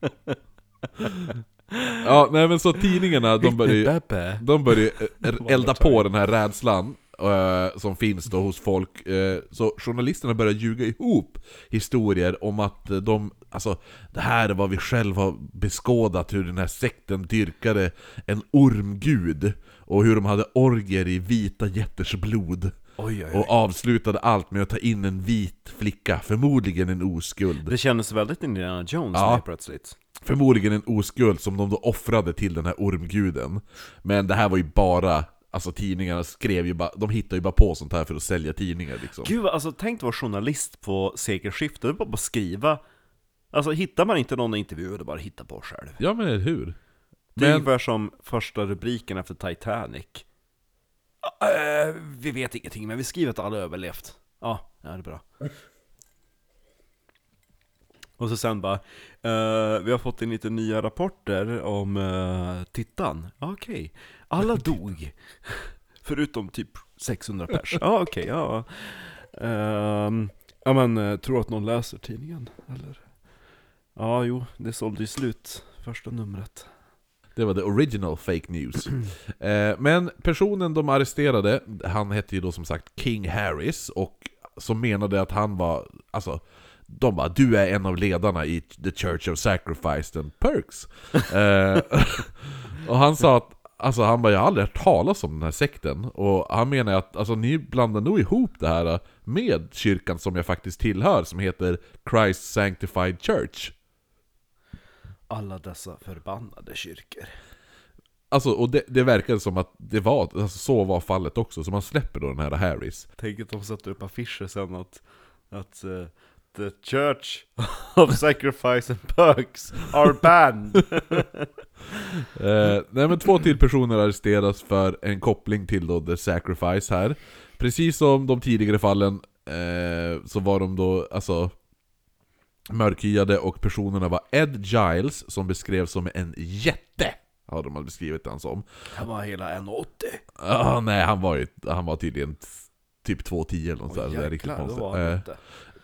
(laughs) ja, nej men så tidningarna, de. Bebbe. De började eh, (laughs) elda på den här rädslan eh, som finns då hos folk. Eh, så journalisterna började ljuga ihop historier om att eh, de, alltså det här är vad vi själva har beskådat, hur den här sekten dyrkade en ormgud. Och hur de hade orger i vita jätters blod. Oj, oj, Och oj. avslutade allt med att ta in en vit flicka, förmodligen en oskuld. Det kändes väldigt Indiana Jones Ja. plötsligt. Förmodligen en oskuld som de då offrade till den här ormguden Men det här var ju bara, alltså tidningarna skrev ju bara, de hittade ju bara på sånt här för att sälja tidningar liksom Gud, alltså tänk att vara journalist på sekelskiftet, det bara att skriva Alltså hittar man inte någon intervju, då bara hitta på själv Ja men eller hur? Det är Men, ungefär som första rubriken efter Titanic äh, Vi vet ingenting, men vi skriver att alla överlevt. Ja, ja det är bra. Och så sen bara eh, Vi har fått in lite nya rapporter om uh, Tittan Ja, Okej, alla (laughs) dog. Förutom typ 600 pers. Ja okej, ja. Ehm, Ja men, uh, tror att någon läser tidningen? Eller? Ja, jo, det sålde ju slut Första numret det var the original fake news. (clears throat) Eh, Men personen de arresterade, han hette ju då som sagt King Harris Och som menade att han var, alltså de bara 'Du är en av ledarna i The Church of Sacrifice and Perks' (laughs) eh, (laughs) Och han sa att Alltså han bara 'Jag har aldrig hört talas om den här sekten' Och han menar att alltså, ni blandar nog ihop det här med kyrkan som jag faktiskt tillhör Som heter Christ Sanctified Church Alla dessa förbannade kyrkor. Alltså, och det, det verkade som att det var, alltså, så var fallet också, så man släpper då den här Harris Tänk att de sätter upp affischer sen att, att eh, The Church (laughs) of Sacrifice and Perks are banned. (laughs) Eh, Nej men två till personer arresteras för en koppling till då The Sacrifice här. Precis som de tidigare fallen eh, så var de då alltså mörkhyade och personerna var Ed Giles som beskrevs som en jätte Har de beskrivit han som Han var hela 1,80 ah, Nej han var ju, han var tydligen typ 2,10 eller något sånt där, det är riktigt konstigt Eh.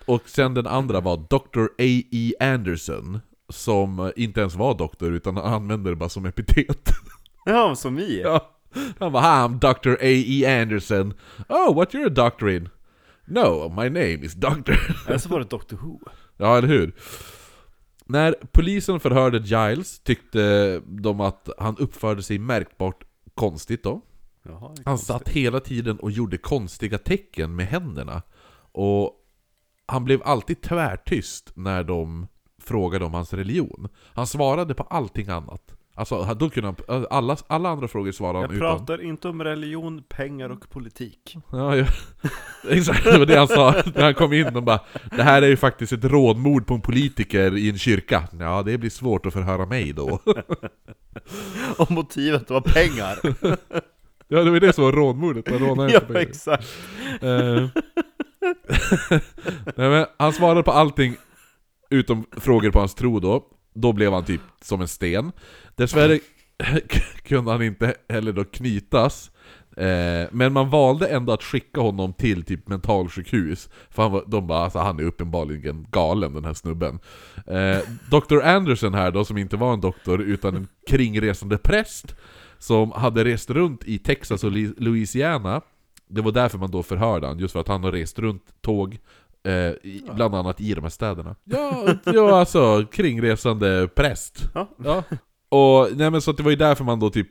Och sen den andra var Dr. A.E. Anderson Som inte ens var doktor utan han använde det bara som epitet (laughs) Ja, som vi ja. Han bara I'm Dr. A.E. Anderson' Oh, what you're a doctor in? No, my name is Doctor Eller så var det Doctor Who Ja, eller hur? När polisen förhörde Giles tyckte de att han uppförde sig märkbart konstigt då Jaha, är Han konstigt. satt hela tiden och gjorde konstiga tecken med händerna Och han blev alltid tvärtyst när de frågade om hans religion Han svarade på allting annat Alltså, då kunde han, alla, alla andra frågor svarade han Jag utan. pratar inte om religion, pengar och politik. Ja, ja. (laughs) Exakt, det var det han sa när han kom in. Och bara Det här är ju faktiskt ett rådmord på en politiker i en kyrka. Ja, det blir svårt att förhöra mig då. (laughs) Och motivet var pengar. (laughs) Ja, det var det som var rådmordet, man rånade Ja, pengar. exakt. Eh, Nej, men han svarade på allting utom frågor på hans tro då. Då blev han typ som en sten. Dessvärre (laughs) kunde han inte heller då knytas. Eh, men man valde ändå att skicka honom till typ mentalsjukhus. För han var, de bara alltså, han är uppenbarligen galen den här snubben. Eh, Dr. Anderson här då, som inte var en doktor utan en kringresande präst. Som hade rest runt i Texas och Louisiana det var därför man då förhörde han, just för att han har rest runt tåg eh, i, Bland annat i de här städerna Ja, ja alltså kringresande präst Ja. Ja Och nej men så det var ju därför man då typ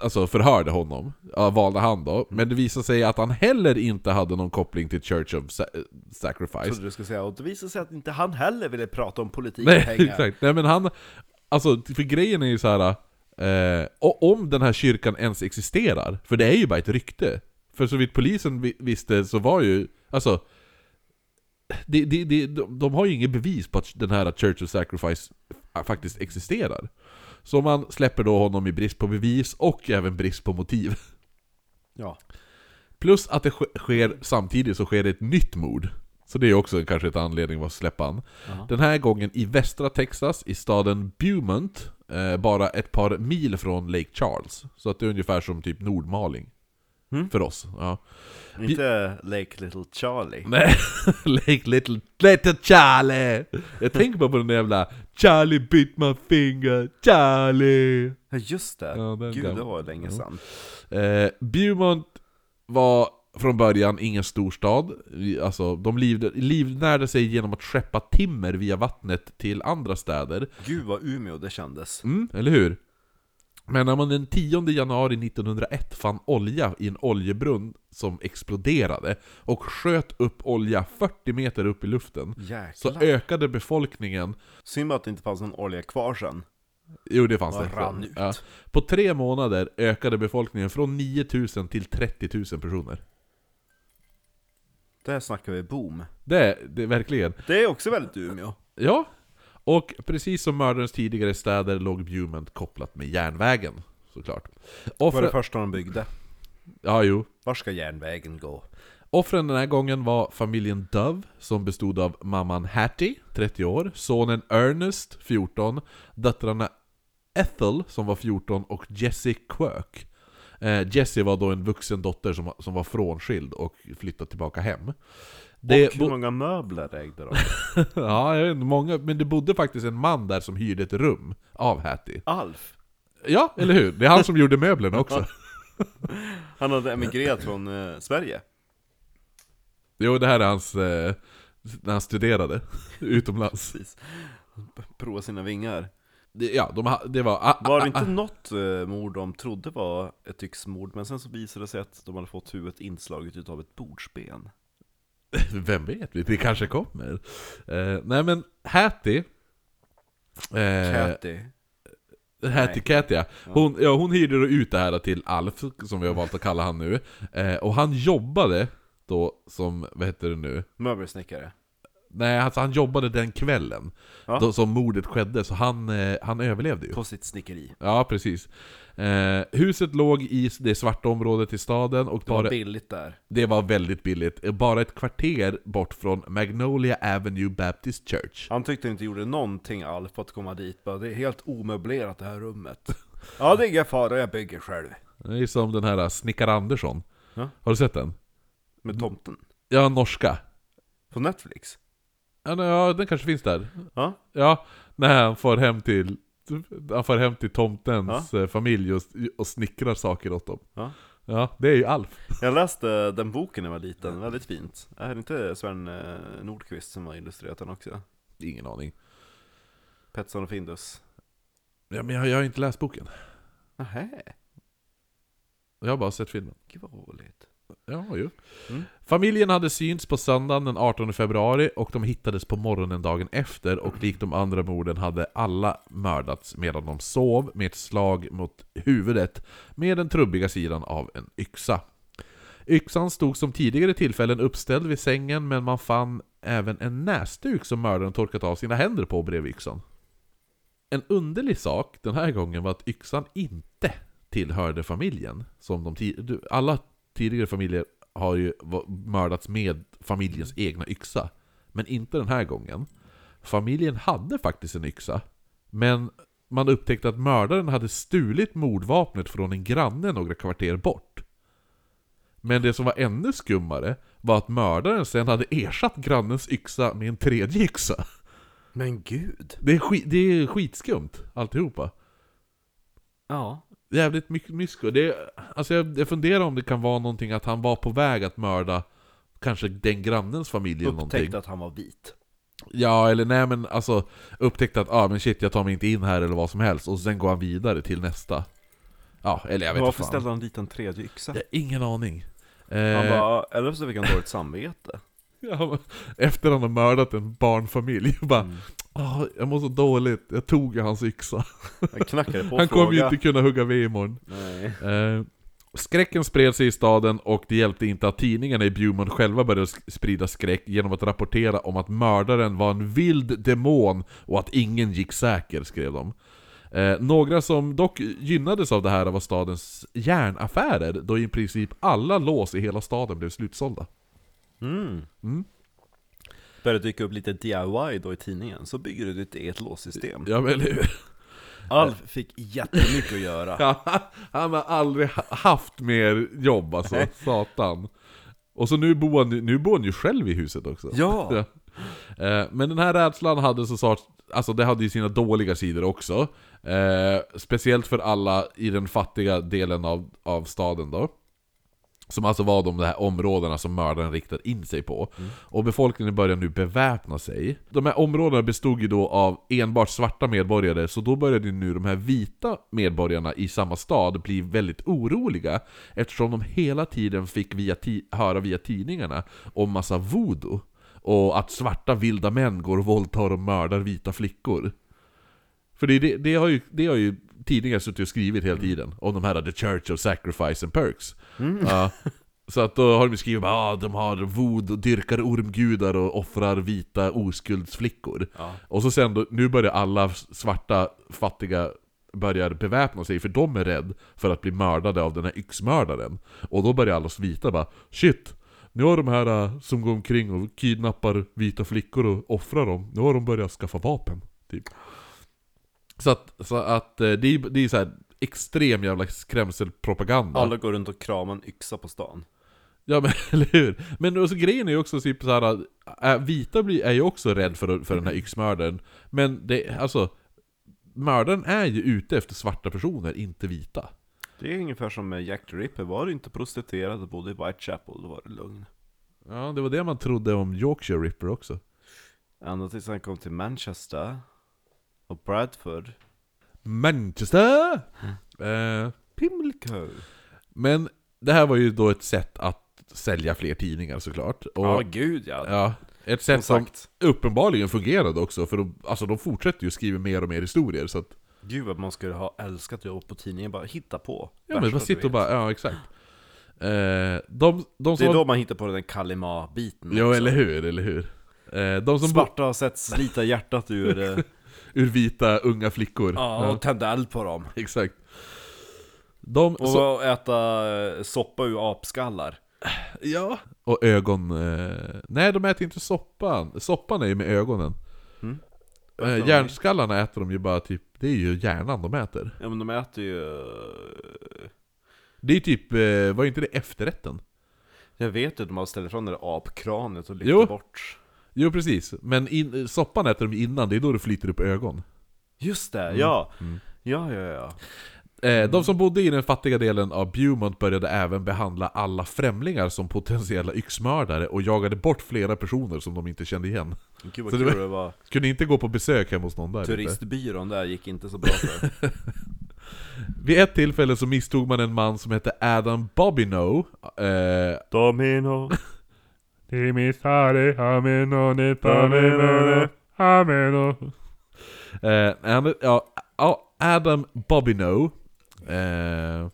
alltså förhörde honom, ja, valde han då. Men det visade sig att han heller inte hade någon koppling till Church of Sa- Sacrifice. Trodde du skulle säga, och det visade sig att inte han heller ville prata om politik Nej, och pengar. exakt. Nej men han, alltså för grejen är ju så här. Eh, och om den här kyrkan ens existerar, för det är ju bara ett rykte. För så vitt polisen vi- visste så var ju, alltså det, det, det, de, de har ju inget bevis på att den här Church of Sacrifice faktiskt existerar. Så man släpper då honom i brist på bevis och även brist på motiv. Ja. Plus att det sk- sker samtidigt så sker det ett nytt mord. Så det är också kanske ett anledning att släppa han. Ja. Den här gången i västra Texas, i staden Beaumont, eh, bara ett par mil från Lake Charles. Så att det är ungefär som typ Nordmaling. Mm. För oss. Ja. Inte Lake Little Charlie. Nej, (laughs) Lake Little, Little Charlie! Jag tänker bara på den där jävla Charlie bit my finger, Charlie! Ja just det, Ja, gud det gamla. var länge Ja. sedan. Eh, Beaumont var från början ingen storstad. Alltså, de livnärde sig genom att skeppa timmer via vattnet till andra städer. Gud vad Umeå det kändes. Mm, eller hur? Men när man den 10 januari 1901 fann olja i en oljebrunn som exploderade och sköt upp olja 40 meter upp i luften så Jäklar. ökade befolkningen Synd bara att det inte fanns någon olja kvar sen. Jo det fanns det. rann ut. Ja. På tre månader ökade befolkningen från 9000 till 30 000 personer. Där snackar vi boom. Det, det är verkligen. Det är också väldigt Umeå. Ja, och precis som mördarens tidigare städer låg Beaumont kopplat med järnvägen, såklart. Vad var det Offren, första de byggde? ja, jo. Var ska järnvägen gå? Offren den här gången var familjen Dove, som bestod av mamman Hattie, 30 år, sonen Ernest, 14, döttrarna Ethel, som var 14, och Jessie Quirk. Eh, Jessie var då en vuxen dotter som, som var frånskild och flyttade tillbaka hem. Det och hur många möbler ägde de? (laughs) ja, jag vet inte, många, men det bodde faktiskt en man där som hyrde ett rum av Hattie. Alf. Ja, eller hur? Det är han som gjorde möblerna också. (laughs) Han hade emigrerat från eh, Sverige. Jo, det här är hans... Eh, när han studerade (laughs) utomlands. Precis. Prova sina vingar. Det, ja, de, det var... Ah, Var det ah, inte ah, något eh, mord de trodde var ett yxmord, men sen så visade det sig att de hade fått huvudet inslaget utav ett bordsben. (laughs) Vem vet? Det kanske kommer. Eh, nej men, Hattie... Eh, Catty. Hattie Catty, ja. Hon, ja, hon hyrde då ut det här till Alf, som vi har valt att kalla han nu. Eh, och han jobbade då som, vad heter det nu? Möbelsnickare. Nej, alltså han jobbade den kvällen Ja. då, som mordet skedde, så han, eh, han överlevde ju. På sitt snickeri. Ja, precis. Eh, huset låg i det svarta området i staden och Det var bara, billigt där. det var väldigt billigt. Eh, Bara ett kvarter bort från Magnolia Avenue Baptist Church. Han tyckte inte gjorde någonting Alf på att komma dit. Bara, det är helt omöblerat det här rummet. Ja, det är ingen fara, jag bygger själv. Det är som den här Snickar Andersson. Ja. Har du sett den? Med tomten. Ja, norska. På Netflix. Ja, ja, den kanske finns där. Ja, Ja, när han får hem till han får hem till tomtens eh, familj och, och snickrar saker åt dem. ja. Ja, det är ju Alf. Jag läste den boken när jag var liten, väldigt fint. Är det inte Sven eh, Nordqvist som har illustrerat den också? Ingen aning. Petson och Findus. Ja, men jag, jag har inte läst boken. Nähä, Jag har bara sett filmen. gud vad roligt. Ja, ju. Mm. Familjen hade synts på söndagen den 18 februari och de hittades på morgonen dagen efter och likt de andra morden hade alla mördats medan de sov med ett slag mot huvudet med den trubbiga sidan av en yxa. Yxan stod som tidigare tillfällen uppställd vid sängen men man fann även en näsduk som mördaren torkat av sina händer på bredvid yxan. En underlig sak den här gången var att yxan inte tillhörde familjen. Som de alla tidigare familjer har ju mördats med familjens egna yxa. Men inte den här gången. Familjen hade faktiskt en yxa. Men man upptäckte att mördaren hade stulit mordvapnet från en granne några kvarter bort. Men det som var ännu skummare var att mördaren sen hade ersatt grannens yxa med en tredje yxa. Men gud! Det är, skit, det är skitskumt, alltihopa. Ja. Jävligt mycket mysko. Det alltså jag, jag funderar om det kan vara någonting att han var på väg att mörda kanske den grannens familj eller någonting. Upptäckte att han var vit. Ja, eller nej men alltså upptäckte att ah, men shit jag tar mig inte in här eller vad som helst och sen går han vidare till nästa. Ja, eller jag vet inte Varför fan. ställde han dit en tredje yxa? Jag har ingen aning. Han Eh, bara, eller så fick han dåligt samvete. Efter han har mördat en barnfamilj, (laughs) bara Mm. "Ah, jag mår så dåligt, jag tog hans yxa. Knackade på Han kommer ju inte kunna hugga ved imorgon. Eh, skräcken spred sig i staden och det hjälpte inte att tidningarna i Beaumont själva började sprida skräck genom att rapportera om att mördaren var en vild demon och att ingen gick säker, skrev de. Eh, några som dock gynnades av det här var stadens järnaffärer, då i princip alla lås i hela staden blev slutsålda. Mm. Mm. Började dyka upp lite DIY då i tidningen, så bygger du ditt eget låssystem. Ja men eller hur? Alf fick jättemycket att göra. (laughs) Ja, han har aldrig ha- haft mer jobb alltså, satan. Och så nu bor, han, nu bor han ju själv i huset också. Ja! (laughs) Eh, Men den här rädslan hade så sagt, alltså det hade ju sina dåliga sidor också. Eh, speciellt för alla i den fattiga delen av, av staden då. Som alltså var de här områdena som mördaren riktade in sig på. Och befolkningen började nu beväpna sig. De här områdena bestod ju då av enbart svarta medborgare, så då började ju nu de här vita medborgarna i samma stad bli väldigt oroliga. Eftersom de hela tiden fick via ti- höra via tidningarna om massa voodoo. Och att svarta vilda män går och våldtar och mördar vita flickor. För det, det, det, har, ju, det har ju tidningar suttit och skrivit hela tiden, om de här The Church of Sacrifice and Perks. Ja. Så att då har de skrivit att ah, de har voodoo, dyrkar ormgudar och offrar vita oskuldsflickor. Ja. Och så sen då, nu börjar alla svarta fattiga börjar beväpna sig för de är rädda för att bli mördade av den här yxmördaren. Och då börjar alla vita bara Shit! Nu har de här äh, som går omkring och kidnappar vita flickor och offrar dem, nu har de börjat skaffa vapen. Typ. Så att, så att eh, det är, det är så här extrem jävla skrämselpropaganda. Alla går runt och kramar en yxa på stan. Ja men (laughs) eller hur? Men också, grejen är ju också typ såhär, äh, vita blir, är ju också rädd för, för den här yxmördaren Men det, alltså Mördaren är ju ute efter svarta personer, inte vita Det är ungefär som med Jack the Ripper, var du inte prostituerad och bodde i Whitechapel, då var det lugn. Ja, det var det man trodde om Yorkshire Ripper också Ända tills han kom till Manchester och Bradford. Manchester! Eh, Pimlico. men det här var ju då ett sätt att sälja fler tidningar såklart och, Ja, gud ja. ja, ett Som sätt som sagt. uppenbarligen fungerade också, för de, alltså, de fortsätter ju skriva mer och mer historier så att Gud vad man skulle ha älskat att jobba på tidningen, bara hitta på. Ja men bara sitta och bara, ja exakt eh, De, de Det som är då man hittar på den Kalima-biten Ja eller hur, eller hur? Eh, de som Svarta har sett slita hjärtat ur, eh, (laughs) ur vita unga flickor ja, och tända eld på dem. Exakt De, Och så, äta eh, soppa ur apskallar. ja Och ögon, eh, nej de äter inte soppan Soppan är ju med ögonen Mm. eh, Hjärnskallarna äter de ju bara typ, det är ju hjärnan de äter Ja men de äter ju... Det är typ, eh, var inte det efterrätten? Jag vet ju att de har ställt ifrån det där apkranet och lyfter Jo. bort. Jo precis, men in, soppan äter de innan, det är då det flyter upp ögon Just det, Mm. ja. Mm. Ja, ja, ja. Eh, De som bodde i den fattiga delen av Beaumont började även behandla alla främlingar som potentiella yxmördare och jagade bort flera personer som de inte kände igen. Gud vad Så kul det var. Kunde inte gå på besök hemma hos någon där. Turistbyrån där gick inte så bra för. (laughs) Vid ett tillfälle så misstog man en man som hette Adam Bobineau. Eh, Domino. (laughs) Ameno. Ja, Adam Bobineau. Eh,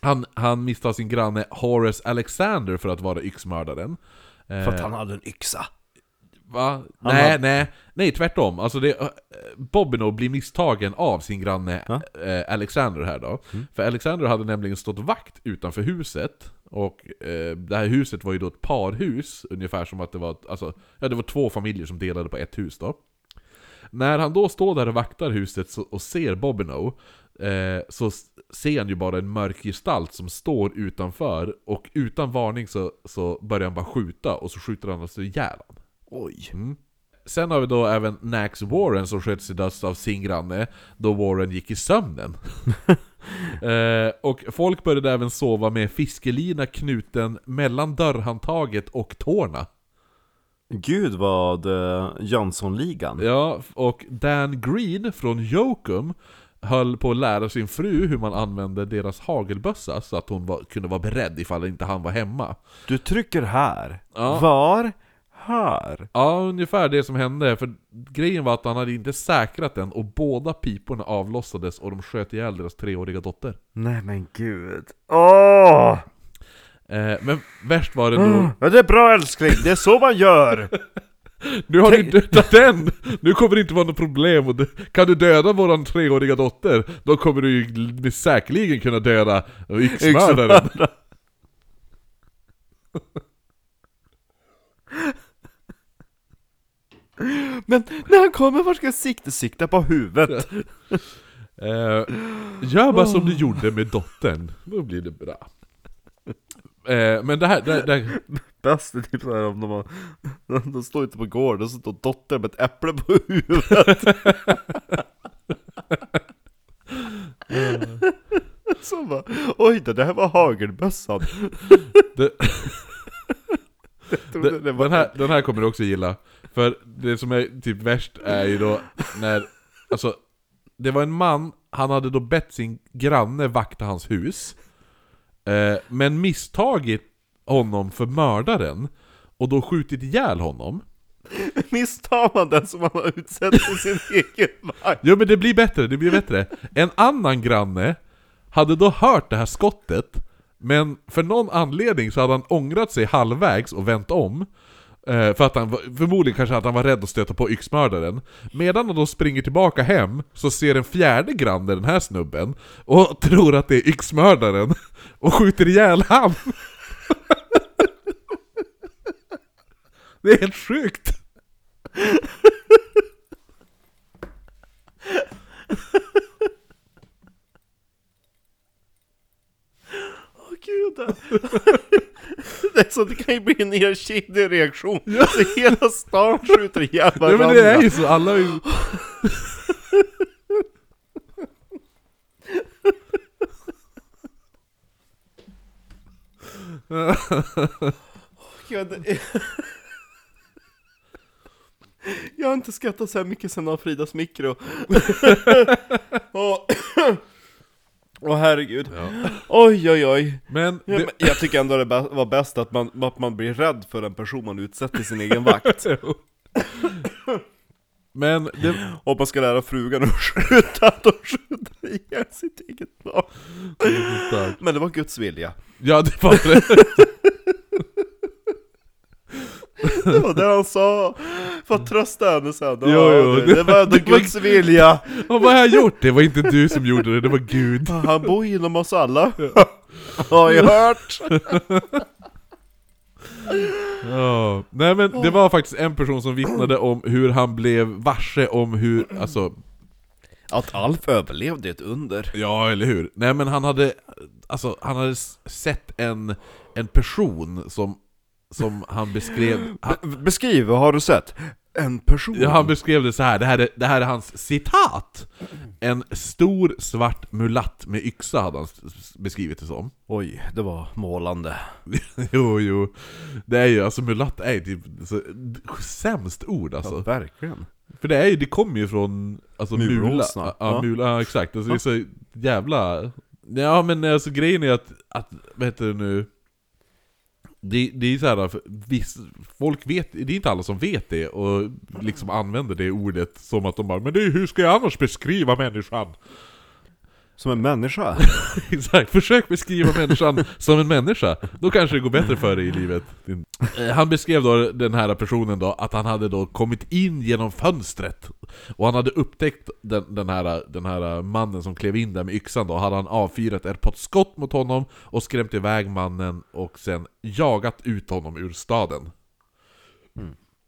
han, han misstar sin granne Horace Alexander för att vara yxmördaren. Eh, För att han hade en yxa. Va? Han nej, har- nej, nej tvärtom. Alltså det, uh, Bobino blir misstagen av sin granne Ja. eh, Alexander här då. Mm. För Alexander hade nämligen stått vakt utanför huset. Och eh, det här huset var ju då ett parhus, ungefär som att det var, alltså, ja, det var två familjer som delade på ett hus då. När han då står där och vaktar huset och ser Bobino, eh, så ser han ju bara en mörk gestalt som står utanför, och utan varning så, så börjar han bara skjuta, och så skjuter han alltså ihjäl honom. Oj. Mm. Sen har vi då även Nax Warren som sköts till döds av sin granne, då Warren gick i sömnen. (laughs) eh, och folk började även sova med fiskelina knuten mellan dörrhandtaget och tårna. Gud vad uh, Jönssonligan. Ja, och Dan Green från Jokum höll på att lära sin fru hur man använde deras hagelbössa så att hon var, kunde vara beredd ifall inte han var hemma. Du trycker här. Ja. Var? Här. Ja, ungefär det som hände, för grejen var att han hade inte säkrat den och båda piporna avlossades och de sköt ihjäl deras treåriga dotter. Nej men gud. Åh! Eh, men värst var det då... Ja, det är bra älskling, det är så man gör! (laughs) Nu har Tänk- du dödat den! Nu kommer det inte vara något problem, kan du döda våran treåriga dotter, då kommer du ju säkerligen kunna döda yxmördaren. (laughs) Men när han kommer, var ska jag sikta? Sikta på huvudet! (laughs) Eh, gör bara som du gjorde med dottern, då blir det bra. Eh, men det här, det, det, Bäst är typ såhär om de har, (laughs) de står ute på gården och så står dottern med ett äpple på huvudet (laughs) Så bara, oj det där var hagelbössan det, Var den, här, den här kommer du också gilla. För det som är typ värst är ju då när, alltså, det var en man, han hade då bett sin granne vakta hans hus. Eh, men misstagit honom för mördaren. Och då skjutit ihjäl honom. (laughs) Misstar man den som man har utsett till sin (laughs) egen vakt? Jo men det blir bättre, det blir bättre. En annan granne hade då hört det här skottet, men för någon anledning så hade han ångrat sig halvvägs och vänt om. Eh, för att han, var- förmodligen kanske att han var rädd att stöta på yxmördaren. Medan han då springer tillbaka hem, så ser en fjärde granne den här snubben, och (laughs) tror att det är yxmördaren, (laughs) och skjuter ihjäl han. (laughs) Det är helt sjukt! Åh gud. (laughs) Det. är så, det kan ju bli en hel kedjereaktion Så hela stan skjuter ihjäl Ja varandra men det är ju så, alla är ju... (laughs) Gud, det är... Jag har inte skrattat så här mycket sen av Fridas mikro (laughs) Åh Åh herregud Oj oj oj. Men, Ja, det, men Jag tycker ändå det var bäst att man, att man blir rädd för en person man utsätter sin egen vakt. (laughs) Men det, Och man ska lära frugan att skjuta, att de skjuter ihjäl sitt eget barn. Men det var Guds vilja. Ja det var det. (laughs) (laughs) Det var det han sa. För att trösta henne sen. Jo, jo, det, det- var ändå (laughs) det var- Guds vilja. Och vad har jag gjort? Det var inte du som gjorde det, det var Gud. Han bor inom oss alla. (laughs) Har jag hört. Ja. Nej men det var faktiskt en person som vittnade om hur han blev varse om hur, alltså, Att Alf överlevde ett under. Ja eller hur? Nej men han hade, alltså han hade sett en, en person som, som han beskrev, han, Be- Beskriv, vad har du sett? En person? ja, han beskrev det så här. Det, här är, det här är hans citat! En stor svart mulatt med yxa hade han beskrivit det som. Oj, det var målande (laughs) Jo, jo. Det är ju, alltså mulatt är ju typ så, sämst ord Ja, alltså. verkligen För det är ju, det kommer ju från, alltså mula. Ja, Ja. mula, ja exakt. Alltså, det är så jävla... Ja men alltså grejen är att, att vad heter det nu? Det, det är så här, viss, folk vet, det är inte alla som vet det och liksom använder det ordet som att de bara 'Men det, hur ska jag annars beskriva människan?' Som en människa? (laughs) Exakt, försök beskriva människan (laughs) som en människa. Då kanske det går bättre för dig i livet. Eh, Han beskrev då den här personen då att han hade då kommit in genom fönstret. Och han hade upptäckt den, den, här, den här mannen som klev in där med yxan då. Hade han avfyrat ett skott mot honom och skrämt iväg mannen och sen jagat ut honom ur staden.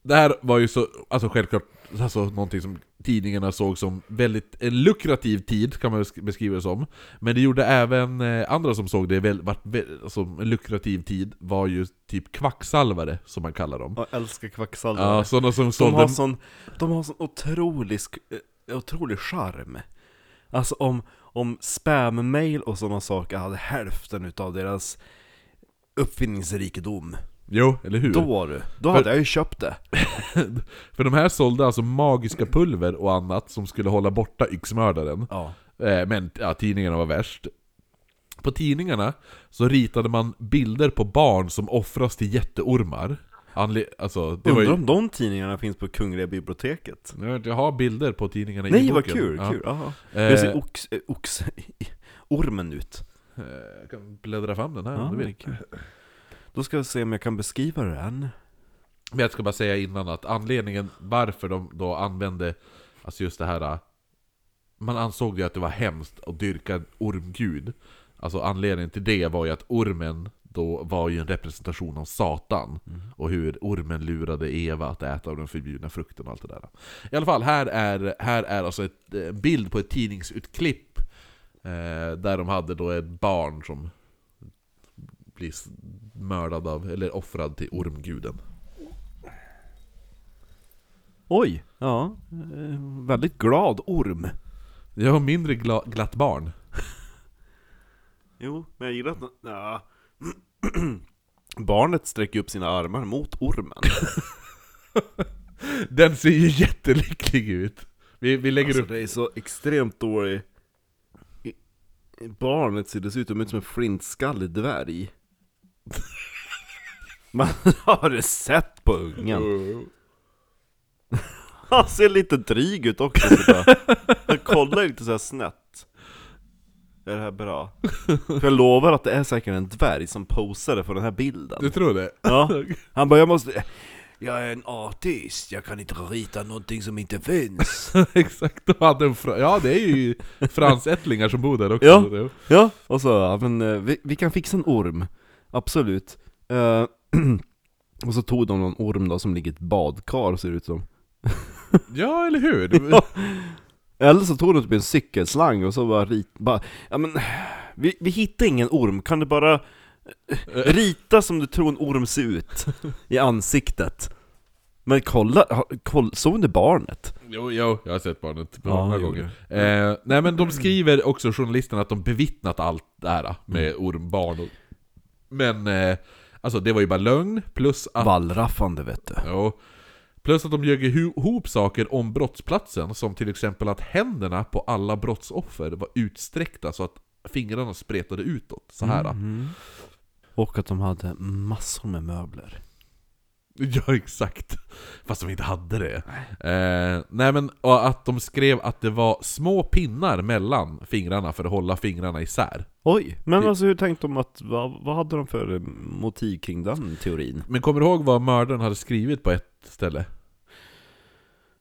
Det här var ju så, alltså självklart, alltså någonting som tidningarna såg som väldigt en lukrativ tid, kan man besk- beskriva det som. Men det gjorde även eh, andra som såg det väl, vart, väl, alltså, en lukrativ tid, var ju typ kvacksalvare, som man kallar dem. Jag älskar kvacksalvare Ja, sådana som de, sålde... har sån, de har sån otrolig, eh, otrolig charm Alltså om, om spam-mail och sådana saker hade hälften utav deras uppfinningsrikedom Jo, eller hur? Då du, då hade jag ju köpt det (laughs) För de här sålde alltså magiska pulver och annat som skulle hålla borta yxmördaren. Ja Eh, Men ja, tidningarna var värst. På tidningarna så ritade man bilder på barn som offras till jätteormar. Anle alltså, det Undrar ju... om de tidningarna finns på Kungliga biblioteket? Jag har bilder på tidningarna i Nej vad boken. kul, Ja. kul, aha. Eh, Hur ser ox, ox, (laughs) ormen ut? eh, Jag kan bläddra fram den här Ja, om du vill. Då ska jag se om jag kan beskriva den. Men jag ska bara säga innan att anledningen varför de då använde Alltså just det här Man ansåg ju att det var hemskt att dyrka en ormgud. Alltså anledningen till det var ju att ormen då var ju en representation av Satan. Och hur ormen lurade Eva att äta av den förbjudna frukten och allt det där. I alla fall, här är, här är alltså ett, en bild på ett tidningsutklipp eh, Där de hade då ett barn som blir mördad av, eller offrad till ormguden Oj, ja. Eh, väldigt glad orm. Jag har mindre gla, glatt barn. (laughs) Jo, men jag gillar att... Ja. (clears throat) Barnet sträcker upp sina armar mot ormen. (laughs) Den ser ju jättelycklig ut. Vi, vi lägger Alltså upp... det är så extremt dålig... Barnet ser dessutom ut som en flintskallig dvärg. (laughs) Man har det sett på ungen. (laughs) Han ser lite dryg ut också sådär. Han kollar lite såhär snett. Är det här bra? För jag lovar att det är säkert en dvärg som posade för den här bilden. Du tror det? Ja. (laughs) Han bara, jag måste... Jag är en artist, jag kan inte rita någonting som inte finns. Exakt, de hade en fra... Ja, det är ju fransättlingar som bor där också. Ja. Ja, och så, ja, men eh, vi, vi kan fixa en orm. Absolut. Eh, (clears throat) och så tog de någon orm då som ligger i ett badkar ser det ut som. (laughs) ja eller hur? (laughs) Ja. Eller så tog de typ en cykelslang och så bara rit, bara, ja men, vi, vi hittar ingen orm, kan du bara eh, rita som du tror en orm ser ut i ansiktet? Men kolla, ha- koll, såg du barnet? Jo, jo, jag har sett barnet Ja, många jo, gånger. Eh, nej men de skriver också, journalisterna, att de bevittnat allt det här med ormbarn och... Men, eh, alltså det var ju bara lögn, plus att... Wallraffande vet du. Ja. Plus att de ljög ihop saker om brottsplatsen, som till exempel att händerna på alla brottsoffer var utsträckta så att fingrarna spretade utåt, så här. Mhm. Och att de hade massor med möbler. (laughs) Ja, exakt. Fast de inte hade det. Eh, nej men, och att de skrev att det var små pinnar mellan fingrarna för att hålla fingrarna isär. Oj, men Det- alltså hur tänkte de att, vad, vad hade de för eh, motiv kring den teorin? Men kommer du ihåg vad mördaren hade skrivit på ett ställe?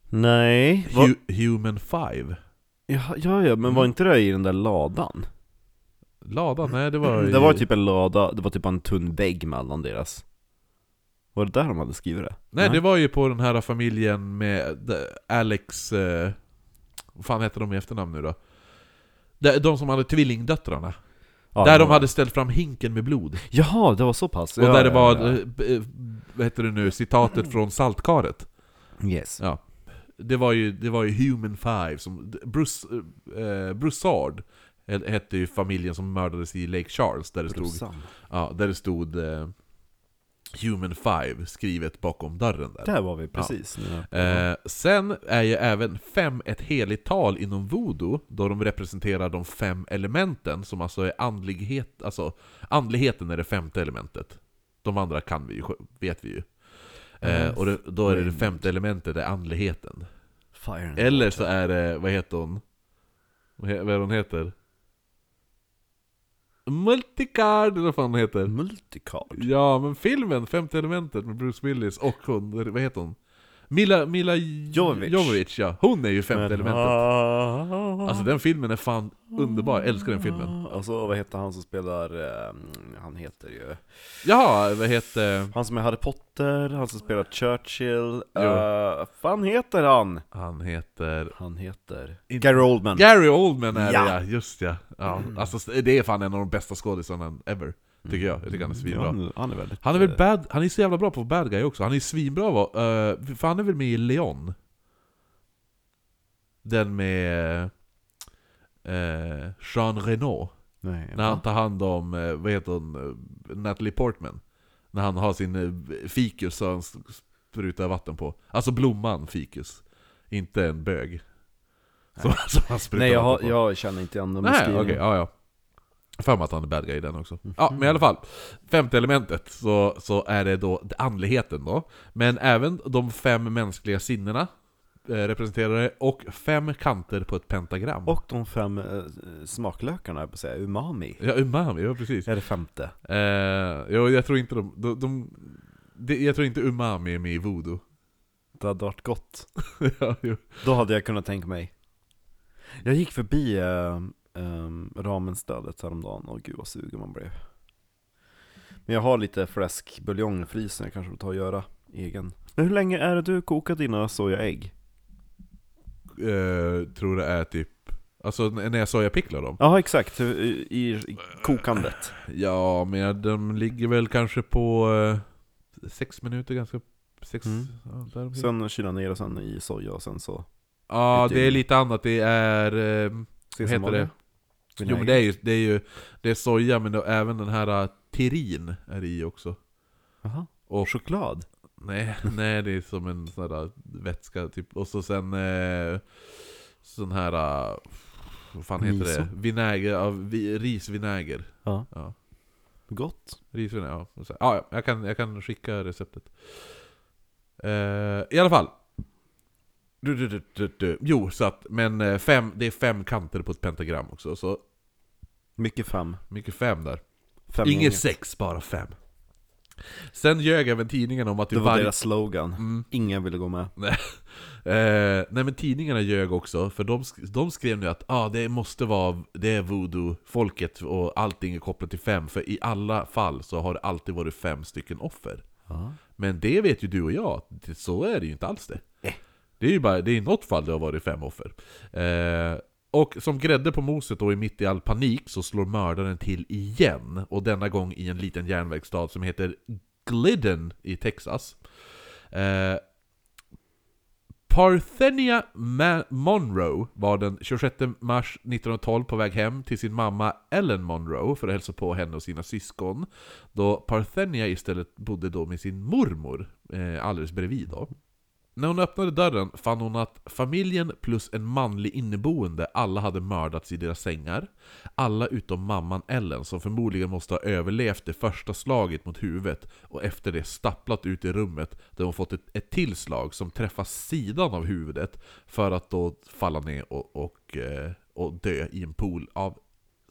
Nej, vad, Hu- Human 5. ja, ja, ja, men var inte det i den där ladan? Lada? Nej, det var Det var typ en lada, det var typ en tunn vägg mellan deras Var det där de hade skrivit det? Nej, det var ju på den här familjen med Alex... Eh, vad fan heter de i efternamn nu då? De, de som hade tvillingdöttrarna. Ja, där de var- hade ställt fram hinken med blod. Jaha, det var så pass? Och ja, där det var, ja. eh, eh, vad heter det nu, citatet från Saltkaret. Yes Ja. Det var ju, det var ju Human Five, som, Bruce, eh, Broussard hette ju familjen som mördades i Lake Charles, där det stod, Brorsan. ja, där det stod eh, Human Five skrivet bakom dörren där. Där var vi precis nu. Eh, sen är ju även fem ett heligt tal inom voodoo, då de representerar de fem elementen, som alltså är andlighet, alltså andligheten är det femte elementet. De andra kan vi ju, vet vi ju. Eh, och det, då är det det femte elementet, är andligheten. Eller så är det, vad heter hon? Vad he- vad är hon heter? Multicard, eller vad fan hon heter? Multicard Ja, men filmen, Femte elementet med Bruce Willis och hon, vad heter hon? Mila, Mila Jovovich. Jovovich, ja. Hon är ju femte Men- elementet. Ah. Alltså den filmen är fan underbar, jag älskar den filmen. Och så vad heter han som spelar, eh, han heter ju Jaha, vad heter... Han som är Harry Potter, han som spelar Churchill, uh, vad fan heter han? Han heter... Han heter Inte- Gary Oldman Gary Oldman är Ja. det ja, just ja. ja. Alltså det är fan en av de bästa skådisarna ever. Tycker jag, jag tycker han är svinbra. han, han är väldigt Han är väl eh, bad, han är så jävla bra på bad guy också, han är svinbra va? Uh, för han är väl med i Leon? Den med eh, Jean Reno Nej, När han tar hand om, eh, vad heter hon, eh, Natalie Portman När han har sin eh, fikus som han sprutar vatten på Alltså blomman fikus Inte en bög Som, (laughs) som han sprutar Nej jag, har, vatten på. jag känner inte igen den Nej, beskrivningen. ja ja. För mig att han är bad guy i den också. Ja, men i alla fall. Femte elementet, så, så är det då andligheten då. Men även de fem mänskliga sinnena eh, representerade och fem kanter på ett pentagram. Och de fem eh, smaklökarna, jag på säga, umami. Ja, umami, ja precis. Är det femte? Eh, jo, jag tror inte de, de, de, de Jag tror inte umami är med i voodoo. Det hade varit gott. (laughs) ja, jo. Då hade jag kunnat tänka mig. Jag gick förbi äh, ramenstället häromdagen och gud vad sugen man blev. Men jag har lite fläskbuljong i frysen, jag kanske får ta och göra egen. Men hur länge är det du kokar dina sojaägg? eh, tror det är typ Alltså när jag sojapicklar dem? Ja exakt, hur- i, i kokandet. Ja, men de ligger väl kanske på eh, sex minuter ganska... Sex... Mm. Ja. Sen kyla ner och sen i soja och sen så ja, det är lite annat. Det är... Eh, vad heter det? Jo men det är ju, det är ju det är soja, men det är även den här uh, tirin är i också. Jaha. Och Choklad? nej, (laughs) nej, det är som en sån här vätska typ. Och så sen eh, sån här... Vad fan heter Miso? det? Vinäger, ja, vi, risvinäger. Ja. Ja. Gott? Risvinäger, Ja, ja jag, kan, jag kan skicka receptet. Eh, I alla fall. Du, du, du. Jo, så att, men eh, fem, det är fem kanter på ett pentagram också, så Mycket fem. mycket fem där. fem Inget gänget. sex, bara fem. Sen ljög även tidningen om att Det var varje... deras slogan. Mm. Ingen ville gå med. (laughs) Eh, nej men tidningarna ljög också, för de, sk- de skrev nu att ah, det måste vara det är voodoo-folket och allting är kopplat till fem, för i alla fall så har det alltid varit fem stycken offer. Ja. Men det vet ju du och jag, så är det ju inte alls det. Eh. Det är ju bara, det är i något fall det har varit fem offer. Eh, och som grädde på moset då i mitt i all panik så slår mördaren till igen. Och denna gång i en liten järnvägsstad som heter Glidden i Texas. Eh, Parthenia Monroe var den 26 mars 1912 på väg hem till sin mamma Ellen Monroe för att hälsa på henne och sina syskon. Då Parthenia istället bodde då med sin mormor eh, alldeles bredvid då. När hon öppnade dörren fann hon att familjen plus en manlig inneboende alla hade mördats i deras sängar. Alla utom mamman Ellen som förmodligen måste ha överlevt det första slaget mot huvudet och efter det stapplat ut i rummet där hon fått ett, ett till slag som träffar sidan av huvudet för att då falla ner och, och, eh, och dö i en pool av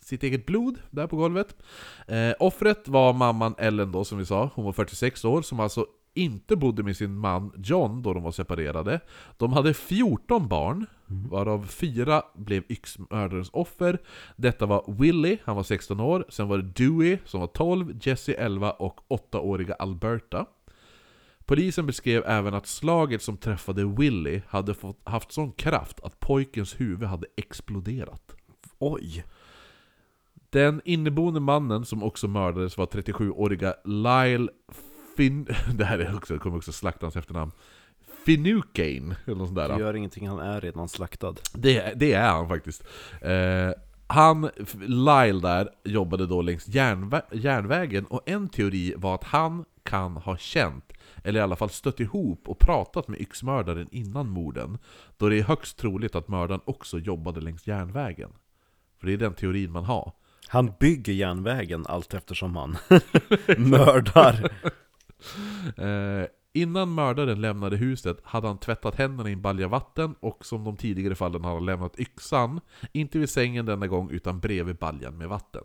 sitt eget blod där på golvet. Eh, offret var mamman Ellen då som vi sa, hon var 46 år, som alltså inte bodde med sin man John då de var separerade. De hade 14 barn, varav fyra blev yxmördarens offer. Detta var Willie, han var 16 år, sen var det Dewey som var 12, Jesse 11 och 8-åriga Alberta. Polisen beskrev även att slaget som träffade Willie hade fått, haft sån kraft att pojkens huvud hade exploderat. Oj! Den inneboende mannen som också mördades var 37-åriga Lyle Fin... (laughs) Det här är också, kommer också slakta hans efternamn. Finucane, eller något sånt där. Det gör ingenting, han är redan slaktad. Det, det är han faktiskt. Eh, han, Lyle där, jobbade då längs järnvä järnvägen och en teori var att han kan ha känt, eller i alla fall stött ihop och pratat med yxmördaren innan morden. Då det är högst troligt att mördaren också jobbade längs järnvägen. För det är den teorin man har. Han bygger järnvägen allt eftersom han (laughs) mördar. Eh, innan mördaren lämnade huset hade han tvättat händerna i en balja vatten och som de tidigare fallen hade han lämnat yxan, inte vid sängen denna gång utan bredvid baljan med vatten.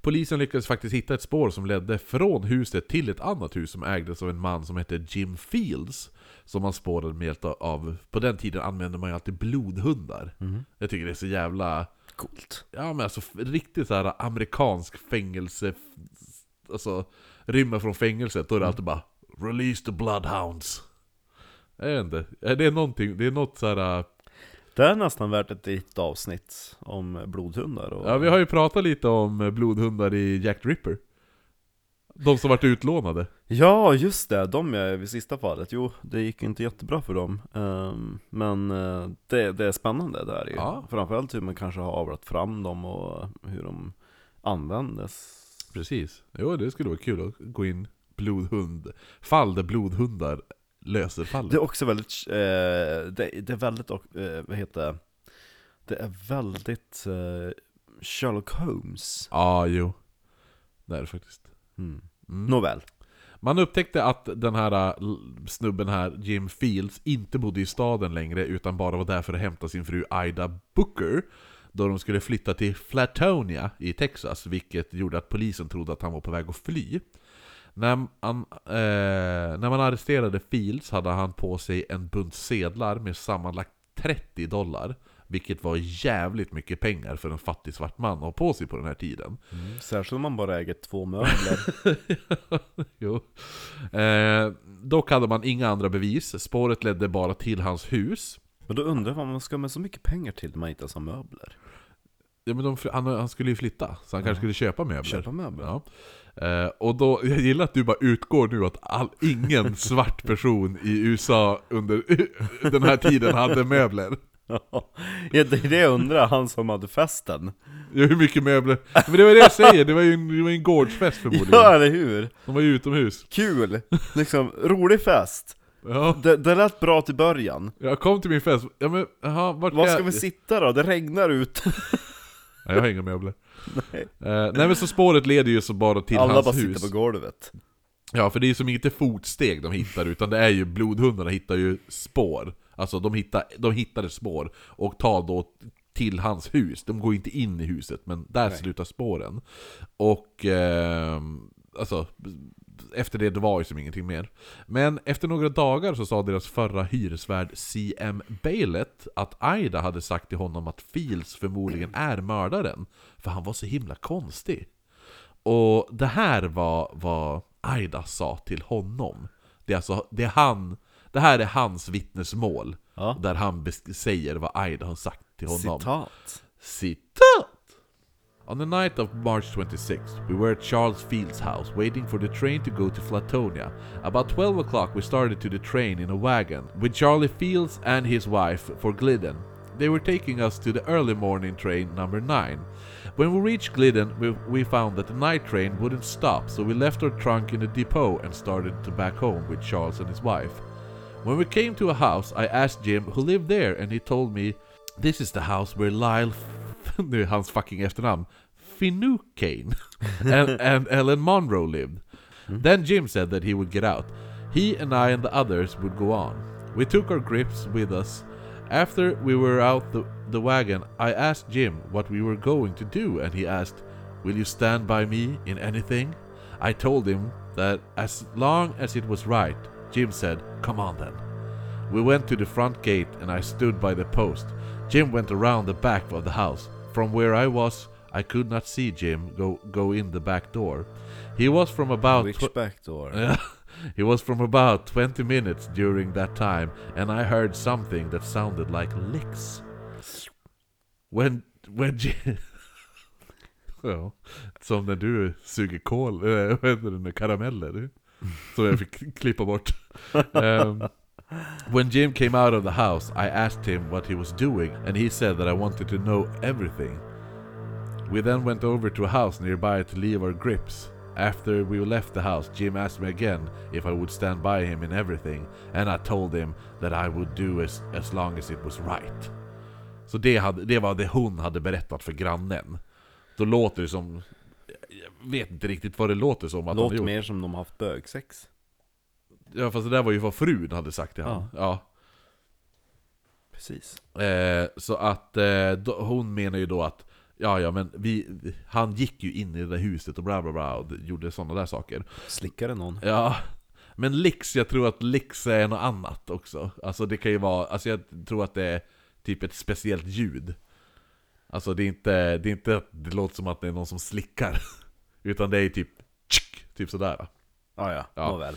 Polisen lyckades faktiskt hitta ett spår som ledde från huset till ett annat hus som ägdes av en man som hette Jim Fields. Som man spårade med hjälp av, på den tiden använde man ju alltid blodhundar. Mm. Jag tycker det är så jävla Coolt. Ja men alltså riktigt så här amerikansk fängelse Alltså rymma från fängelset, då är det alltid bara 'Release the bloodhounds' Jag vet inte, är det någonting, det är något så här. äh, Det är nästan värt ett ditt avsnitt om blodhundar och... Ja vi har ju pratat lite om blodhundar i Jack the Ripper De som varit utlånade Ja, just det, de är vid sista fallet. Jo, det gick inte jättebra för dem. Ehm, men eh, det, det är spännande där ju. Ja. Framförallt hur man kanske har avlat fram dem och hur de användes. Precis, jo det skulle vara kul att gå in blodhund Fall där blodhundar löser fallet. Det är också väldigt, eh, det, det är väldigt, eh, vad heter det? Det är väldigt eh, Sherlock Holmes. Ja, jo. Det är det faktiskt. Mm. Mm. Nåväl. Man upptäckte att den här l- snubben här, Jim Fields, inte bodde i staden längre utan bara var där för att hämta sin fru Ida Booker då de skulle flytta till Flatonia i Texas, vilket gjorde att polisen trodde att han var på väg att fly. När man, eh, när man arresterade Fields hade han på sig en bunt sedlar med sammanlagt 30 dollar, vilket var jävligt mycket pengar för en fattig svart man att ha på sig på den här tiden. Mm. Särskilt om man bara äger två möbler. (laughs) jo. Eh, dock hade man inga andra bevis, spåret ledde bara till hans hus. Men då undrar jag vad man ska med så mycket pengar till när man inte har möbler. Ja, men de, han, han skulle ju flytta, så han kanske skulle köpa möbler. Köpa möbler. Ja. Eh, och då, jag gillar att du bara utgår nu att all, ingen (laughs) svart person i USA under (laughs) den här tiden hade möbler. (laughs) Ja, det är det jag undrar, han som hade festen. Ja, hur mycket möbler? Men det var det jag säger, det var ju en, det var en gårdsfest förmodligen. Ja, eller hur? De var ju utomhus. Kul! Liksom, rolig fest. Ja, Det, det lät bra till början. jag kom till min fest, ja men, aha, vart Var jag- ska vi sitta då? Det regnar ut. Jag har inga möbler. (laughs) Nej. Eh, nej men så spåret leder ju så bara till Alla hans bara hus. sitter på golvet. Ja, för det är ju som inte fotsteg de hittar, utan det är ju blodhundarna hittar ju spår. Alltså de hittar, de hittade spår och tar då till hans hus. De går inte in i huset, men där Nej. slutar spåren. Och ehm, alltså, efter det, det var ju som ingenting mer. Men efter några dagar så sa deras förra hyresvärd C.M. Bailett att Aida hade sagt till honom att Fields förmodligen är mördaren. För han var så himla konstig. Och det här var vad Aida sa till honom. Det är alltså, det är han, det här är hans vittnesmål. Ja. Där han säger vad Aida har sagt till honom. Citat. Citat! On the night of March 26th, we were at Charles Field's house waiting for the train to go to Flatonia. About 12 o'clock, we started to the train in a wagon with Charlie Fields and his wife for Glidden. They were taking us to the early morning train number 9. When we reached Glidden, we, we found that the night train wouldn't stop, so we left our trunk in the depot and started to back home with Charles and his wife. When we came to a house, I asked Jim who lived there, and he told me this is the house where Lyle, (laughs) nu är hans fucking efternamn, Finucane, (laughs) and, and Ellen Monroe lived. Mm. Then Jim said that he would get out. He and I and the others would go on. We took our grips with us. After we were out the, the wagon, I asked Jim what we were going to do, and he asked, Will you stand by me in anything? I told him that as long as it was right. Jim said, Come on then. We went to the front gate and I stood by the post. Jim went around the back of the house. From where I was, I could not see Jim go, go in the back door. He was from about tw- Which back door? yeah. (laughs) He was from about 20 minutes during that time, and I heard something that sounded like licks. When, when Jim... ja, (laughs) som när du suger kol, äh, (laughs) vad heter det, med karameller. Som jag fick klippa bort. Um, when Jim came out of the house, I asked him what he was doing, and he said that I wanted to know everything. We then went over to a house nearby to leave our grips. After we left the house, Jim asked me again if I would stand by him in everything, and I told him that I would do as, as long as it was right. Så det, hade, det var det hon hade berättat för grannen. Då låter det som... Jag vet inte riktigt vad det låter som att Låter mer som de haft bögsex. Ja fast det där var ju vad frun hade sagt till honom. Ja. Precis. Eh, så att eh, då, hon menar ju då att Ja, ja, men vi, han gick ju in i det där huset och bla bla bla och gjorde sådana där saker. Slickade någon? Ja, men Lix, jag tror att Lix är något annat också. Alltså det kan ju vara, alltså jag tror att det är typ ett speciellt ljud. Alltså det är inte, det är inte att det låter som att det är någon som slickar. (laughs) Utan det är typ tsk, typ sådär. Ah, ja, Ja. nåväl.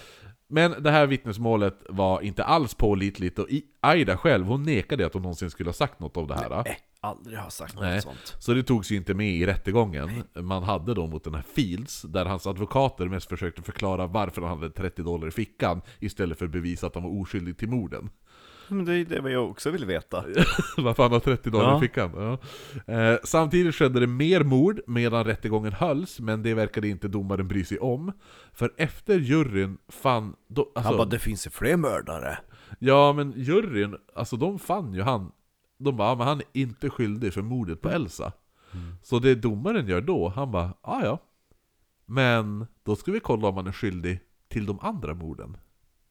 Men det här vittnesmålet var inte alls pålitligt och Aida själv, hon nekade att hon någonsin skulle ha sagt något av det här. Nej, aldrig har sagt Nej. något sånt. Så det togs ju inte med i rättegången man hade då mot den här Fields, där hans advokater mest försökte förklara varför han hade 30 dollar i fickan istället för att bevisa att han var oskyldig till morden. Men det är det vad jag också vill veta. (laughs) Varför han har 30 dagar Ja. i fickan. Ja. Eh, samtidigt skedde det mer mord medan rättegången hölls, men det verkade inte domaren bry sig om. För efter juryn fann... Då, alltså, Han bara, det finns ju fler mördare. Ja men juryn, alltså de fann ju han De bara, "Ja, men han är inte skyldig för mordet på Elsa Så det domaren gör då, han bara, "Ah, ja Men då ska vi kolla om han är skyldig till de andra morden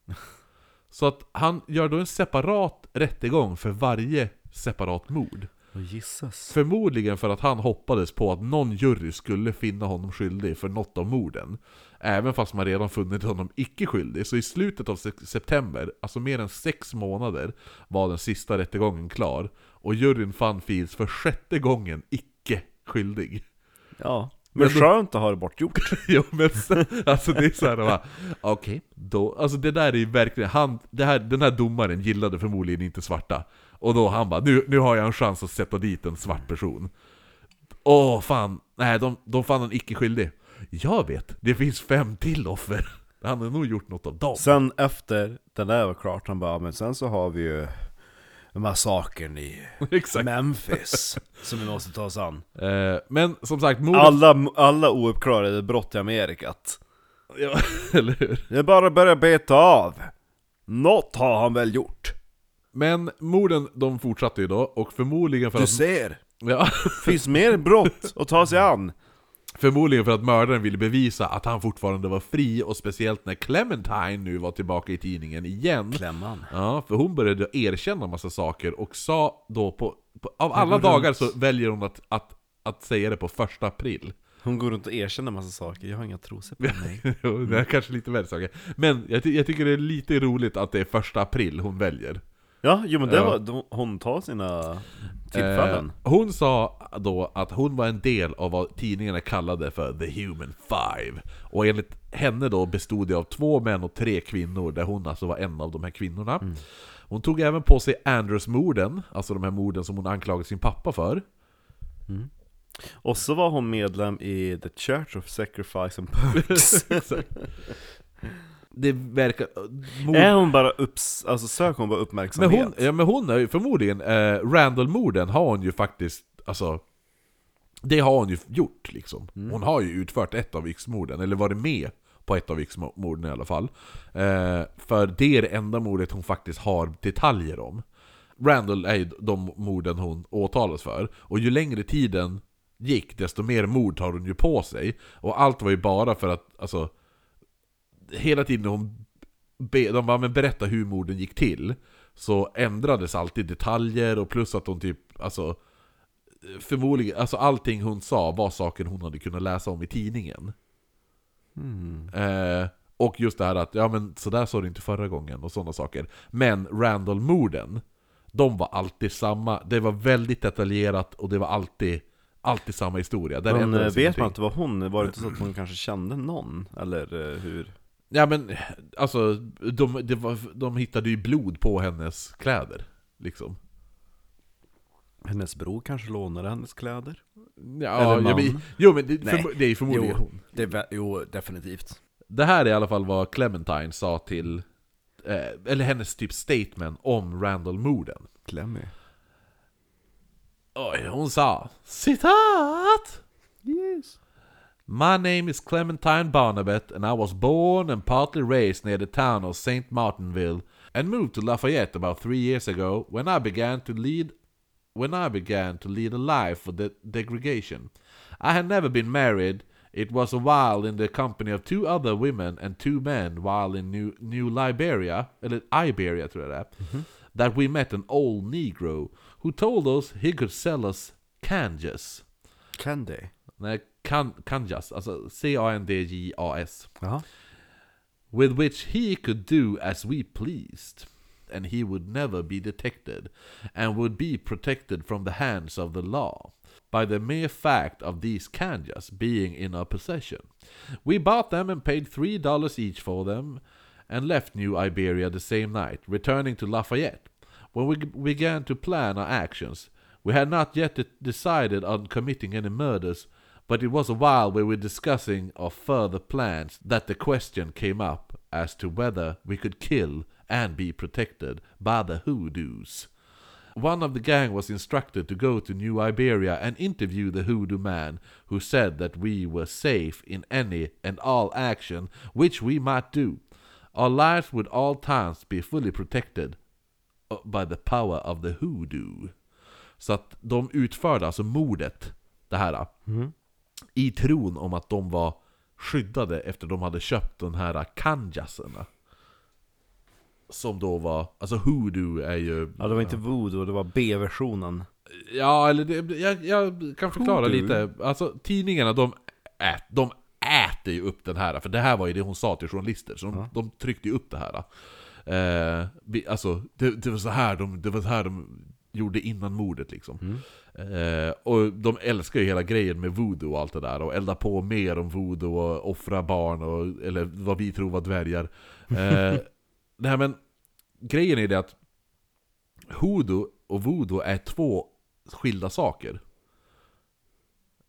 (laughs) Så att han gör då en separat rättegång för varje separat mord Åh gisses. Förmodligen för att han hoppades på att någon jury skulle finna honom skyldig för något av morden. Även fast man redan funnit honom icke skyldig. Så i slutet av se- september, alltså mer än sex månader, var den sista rättegången klar. Och juryn fann Fields för sjätte gången icke skyldig. Ja. Men då- skönt att ha det bortgjort. (laughs) jo men alltså det är såhär bara, okej, då, alltså det där är ju verkligen, han, det här, den här domaren gillade förmodligen inte svarta. Och då han bara, nu, nu har jag en chans att sätta dit en svart person. Åh fan, nej de, de fann han icke skyldig. Jag vet, det finns fem till offer. Han har nog gjort något av dem. Sen efter den där var klart, han bara, men sen så har vi ju massakern i. (laughs) Memphis (laughs) som vi måste ta oss an. Eh, men som sagt, mordet... Alla, alla ouppklarade brott i Amerikat. Ja, (laughs) eller hur? Det är bara att börja beta av. Något har han väl gjort? Men morden, de fortsatte ju då, och förmodligen för Du att... ser, Ja, finns mer brott att ta sig an. Förmodligen för att mördaren ville bevisa att han fortfarande var fri, och speciellt när Clementine nu var tillbaka i tidningen igen. Klämman. Ja, för hon började erkänna massa saker och sa då på... på av alla går dagar runt. så väljer hon att, att, att säga det på första april. Hon går runt och erkänner massa saker, jag har inga trosor på mig. (laughs) Det är kanske lite värre saker. Men jag, ty- jag tycker det är lite roligt att det är första april hon väljer. Ja, jo men det var, de- hon tar sina tillfällen. Eh, hon sa då att hon var en del av vad tidningarna kallade för The Human Five. Och enligt henne då bestod det av två män och tre kvinnor, där hon alltså var en av de här kvinnorna. Hon tog även på sig Andrews-morden, alltså de här morden som hon anklagade sin pappa för. Och så var hon medlem i The Church of Sacrifice and Perks. (laughs) Det verkar... Mord... är hon bara upps, alltså söker hon bara Men uppmärksamhet? hon, ja, men hon är ju förmodligen, eh, Randall-morden har hon ju faktiskt, alltså Det har hon ju gjort liksom. Hon har ju utfört ett av yxmorden, eller varit med på ett av yxmorden i alla fall. Eh, för det är det enda mordet hon faktiskt har detaljer om. Randall är ju de morden hon åtalas för, och ju längre tiden gick, desto mer mord tar hon ju på sig. Och allt var ju bara för att, alltså Hela tiden när hon be, de bara, men berätta hur morden gick till Så ändrades alltid detaljer och plus att hon typ, alltså Förmodligen, alltså allting hon sa var saker hon hade kunnat läsa om i tidningen Hmm. eh, Och just det här att, ja men sådär sa du inte förra gången och sådana saker Men Randall-morden De var alltid samma, det var väldigt detaljerat och det var alltid Alltid samma historia, där Men eh, vet ingenting. man inte vad hon, var det inte så att hon kanske kände någon? Eller eh, hur? Ja men, alltså, de, det var, de hittade ju blod på hennes kläder, liksom. Hennes bror kanske lånade hennes kläder? Ja, Eller ja, man. men, jo men det, Nej. förmo- det är förmodligen Jo. hon. Det jo, definitivt. Det här är i alla fall vad Clementine sa till, eh, eller hennes typ statement om Randall-morden. Clemmy. Oj, hon sa citat! Yes. My name is Clementine Barnabet and I was born and partly raised near the town of St. Martinville and moved to Lafayette about three years ago when I began to lead when I began to lead a life of de- degradation. I had never been married. It was a while in the company of two other women and two men while in New, New Liberia, uh, eller Iberia tror jag det är, that we met an old negro who told us he could sell us canjas. Candy. Nej, kan, kanjas, alltså C-A-N-D-J-A-S. Jaha. With which he could do as we pleased. And he would never be detected, and would be protected from the hands of the law. By the mere fact of these kanjas being in our possession. We bought them and paid three dollars each for them, and left New Iberia the same night, returning to Lafayette. When we began to plan our actions, we had not yet de- decided on committing any murders, but it was a while we were discussing our further plans that the question came up as to whether we could kill and be protected by the hoodoos. One of the gang was instructed to go to New Iberia and interview the hoodoo man, who said that we were safe in any and all action which we might do. Our lives would all times be fully protected uh, by the power of the hoodoo. Så att de utförde alltså mordet, det här, i tron om att de var skyddade efter de hade köpt den här kanjaserna. Som då var, alltså hoodoo är ju... Ja, det var inte voodoo, det var B-versionen. Ja, eller det, jag, jag kan förklara Hoodoo. lite. Alltså tidningarna, de, ät, de äter ju upp den här, för det här var ju det hon sa till journalister, så de, de tryckte ju upp det här. Eh, alltså, det, det, var så här de, det var så här de gjorde innan mordet liksom. Eh, och de älskar ju hela grejen med voodoo och allt det där, och elda på mer om voodoo och offra barn, och, eller vad vi tror var dvärgar. Eh, (laughs) här men, grejen är det att Hoodoo och voodoo är två skilda saker.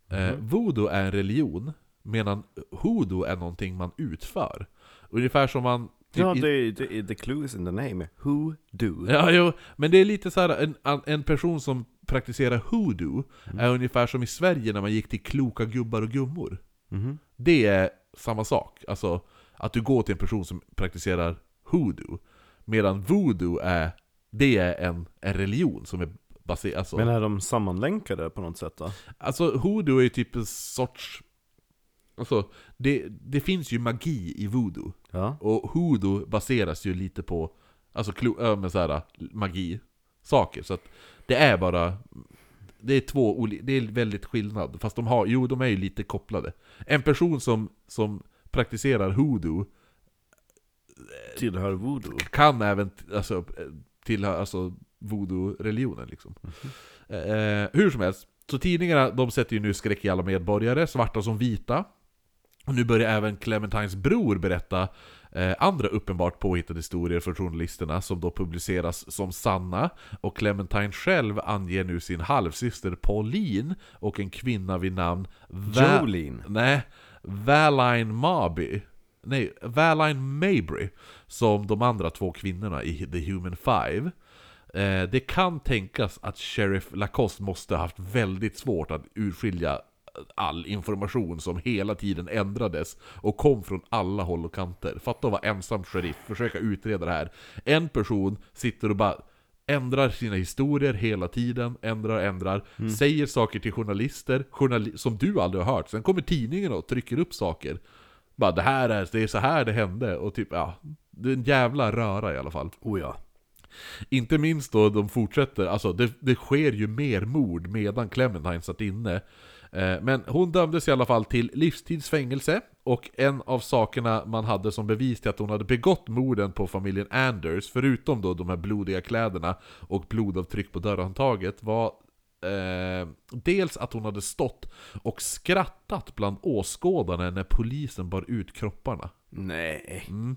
Eh, voodoo är en religion, medan hoodoo är någonting man utför. Ungefär som man... Ja, det, det, the clue is in the name. Who do? Ja, jo, men det är lite så här en, en person som praktiserar hoodoo är ungefär som i Sverige när man gick till kloka gubbar och gummor. Mhm. Det är samma sak. Alltså, att du går till en person som praktiserar hoodoo. Medan voodoo är, det är en, en religion som är baserad... Alltså, Men är de sammanlänkade på något sätt då? Alltså hoodoo är ju typ en sorts... Alltså, det, det finns ju magi i voodoo. Ja. Och hoodoo baseras ju lite på, alltså klo, med så här, magi, saker. Så att det är bara, det är två det är väldigt skillnad. Fast de har, jo de är ju lite kopplade. En person som, som praktiserar hoodoo Tillhör voodoo. kan även alltså, tillhöra alltså, voodoo-religionen liksom. Eh, hur som helst, så tidningarna de sätter ju nu skräck i alla medborgare, svarta som vita. Och nu börjar även Clementines bror berätta eh, andra uppenbart påhittade historier för journalisterna som då publiceras som sanna. Och Clementine själv anger nu sin halvsyster Pauline och en kvinna vid namn Va- Jolene. Nej, Valine Marby. Nej, Valine Mabry. Som de andra två kvinnorna i The Human Five. Eh, det kan tänkas att Sheriff Lacoste måste ha haft väldigt svårt att urskilja all information som hela tiden ändrades och kom från alla håll och kanter. Fatta att vara ensam sheriff, försöka utreda det här. En person sitter och bara ändrar sina historier hela tiden, ändrar, ändrar, säger saker till journalister journali- som du aldrig har hört. Sen kommer tidningen och trycker upp saker. Bara det här är, det är så här det hände, och typ ja, det är en jävla röra i alla fall. Oh ja. Inte minst då de fortsätter, alltså det, det sker ju mer mord medan Clementine satt inne. Eh, Men hon dömdes i alla fall till livstidsfängelse och en av sakerna man hade som bevis till att hon hade begått morden på familjen Anders, förutom då de här blodiga kläderna och blodavtryck på dörrhandtaget, var eh, dels att hon hade stått och skrattat bland åskådarna när polisen bar ut kropparna. Nej. Mm.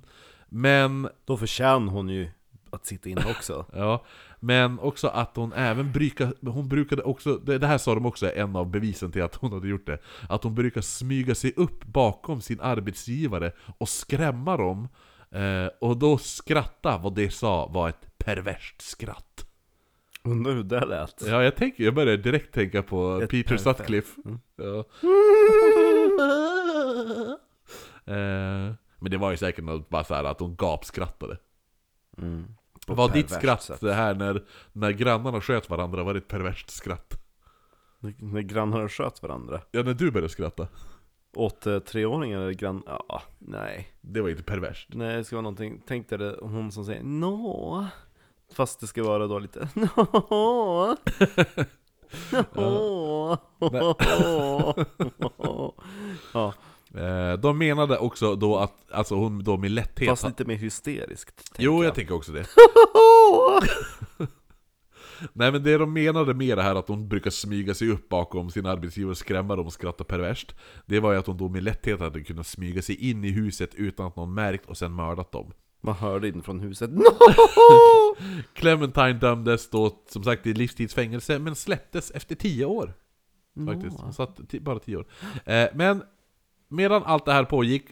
Men Då förtjänar hon ju att sitta inne också. (laughs) Ja, men också att hon även brukar, hon brukade också, det, här sa de också är en av bevisen till att hon hade gjort det, att hon brukar smyga sig upp bakom sin arbetsgivare och skrämma dem, eh, och då skratta vad det sa var ett perverst skratt. Undrar hur det lät. Ja, jag, tänker, jag började direkt tänka på Ett Peter pervert. Sutcliffe. Ja. eh, men det var ju säkert något bara så här att hon gapskrattade. Mm. Var ditt skratt sätt. det här när, när grannarna sköt varandra, var det ett perverst skratt? När- När grannarna sköt varandra. Ja, när du började skratta. Åt eh, treåringar eller grann... Ja, nej. Det var inte perverst. Nej, det ska vara någonting. Tänk dig det, hon som säger nå. Fast det ska vara då lite. (laughs) (laughs) (laughs) Nå. Ja, de menade också då att, alltså hon då med lätthet... fast lite mer hysteriskt. jo, jag tänker också det. jag. (laughs) Nej men det de menade med det här att hon brukar smyga sig upp bakom sin arbetsgivare och skrämma dem och skratta perverst Det var ju att hon då med lätthet hade kunnat smyga sig in i huset utan att någon märkt och sen mördat dem Man hörde in från huset no! (laughs) Clementine dömdes då som sagt till livstidsfängelse men släpptes efter 10 år Faktiskt, hon satt bara 10 år eh, Men medan allt det här pågick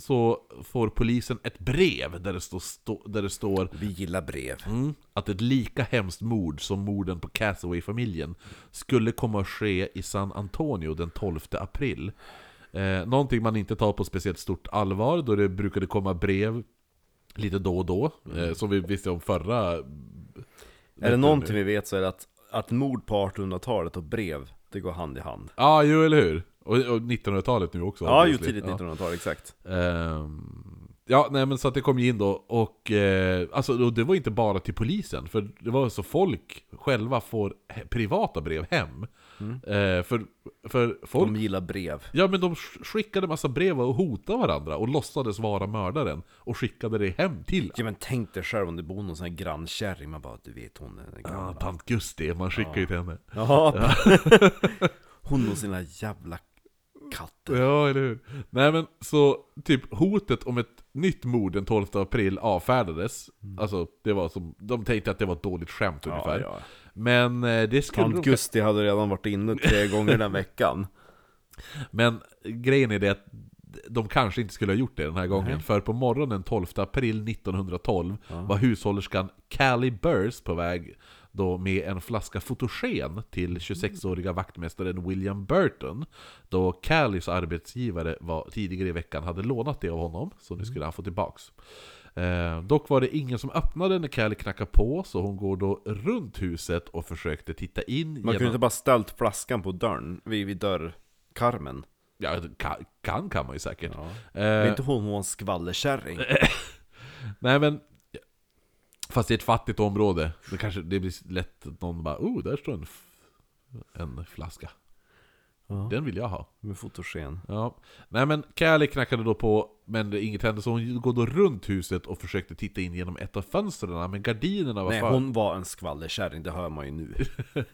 så får polisen ett brev där det, står, stå, där det står Vi gillar brev. mm, att ett lika hemskt mord som morden på Cassaway-familjen skulle komma att ske i San Antonio den 12 april. Eh, någonting man inte tar på speciellt stort allvar, då det brukade komma brev lite då och då, eh, som vi visste om förra... Är det någonting vi vet så är det att, att mord på 1800-talet och brev, det går hand i hand. Ja, jo eller hur? Och, och 1900-talet nu också. Ja, ju tidigt 1900-tal, exakt. Ehm, ja, nej men så att det kom ju in då, och eh, alltså, och det var inte bara till polisen, för det var så folk själva får privata brev hem. Eh, för, för folk, De gillar brev. ja men de sk- skickade massa brev och hotade varandra, och låtsades vara mördaren, och skickade det hem till Ja men tänk dig själv om det bor någon sån här grannkärring, man bara du vet hon är ah, gamla. tant Gusti, man skickar ju till henne. Ja. (laughs) Hon och sina jävla katter. Ja, eller hur? Nej men så, typ hotet om ett nytt mord den 12 april avfärdades. Alltså, det var som, de tänkte att det var ett dåligt skämt ungefär. Ja, ja. Men eh, det skulle Tant de, Gusti hade redan varit inne tre (laughs) gånger den veckan. Men grejen är det att de kanske inte skulle ha gjort det den här gången, för på morgonen 12 april 1912 var hushållerskan Callie Burrs på väg då med en flaska fotogen till 26-åriga vaktmästaren William Burton, då Callies arbetsgivare var, tidigare i veckan hade lånat det av honom, så nu skulle han få tillbaks. Eh, dock var det ingen som öppnade när Callie knackade på, så hon går då runt huset och försökte titta in Man kunde inte bara ställt flaskan på dörren, vid, vid dörrkarmen. Ja, kan, kan man ju säkert. Ja. Eh, Men är inte hon, hon skvallerkärring? (laughs) Nej men Fast i ett fattigt område Det kanske det blir lätt att någon bara Oh, där står en, en flaska Ja. Den vill jag ha Med fotogen. ja. Nej men Callie knackade då på Men inget hände så hon går då runt huset och försökte titta in genom ett av fönstren Men gardinerna var Nej, för... hon var en skvallerkärring, det hör man ju nu.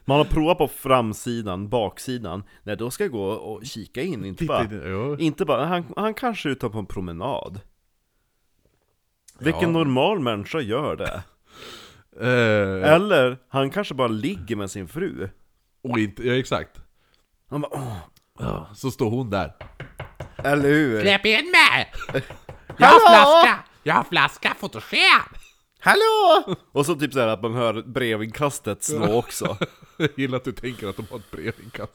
Man har provat på framsidan, baksidan. Nej, då ska jag gå och kika in, inte Titta bara... in, ja. Inte bara, han, han kanske är ute på en promenad. Vilken Ja. normal människa gör det? (laughs) Eh, Eller, han kanske bara ligger med sin fru. och inte, ja exakt Han bara, åh, ja, Så står hon där eller hur? Släpp in mig! (laughs) Jag har flaska! Jag har flaska fotogen! Hallå! Och så typ såhär att man hör brevinkastet slå också. (laughs) Jag gillar att du tänker att de har ett brevinkast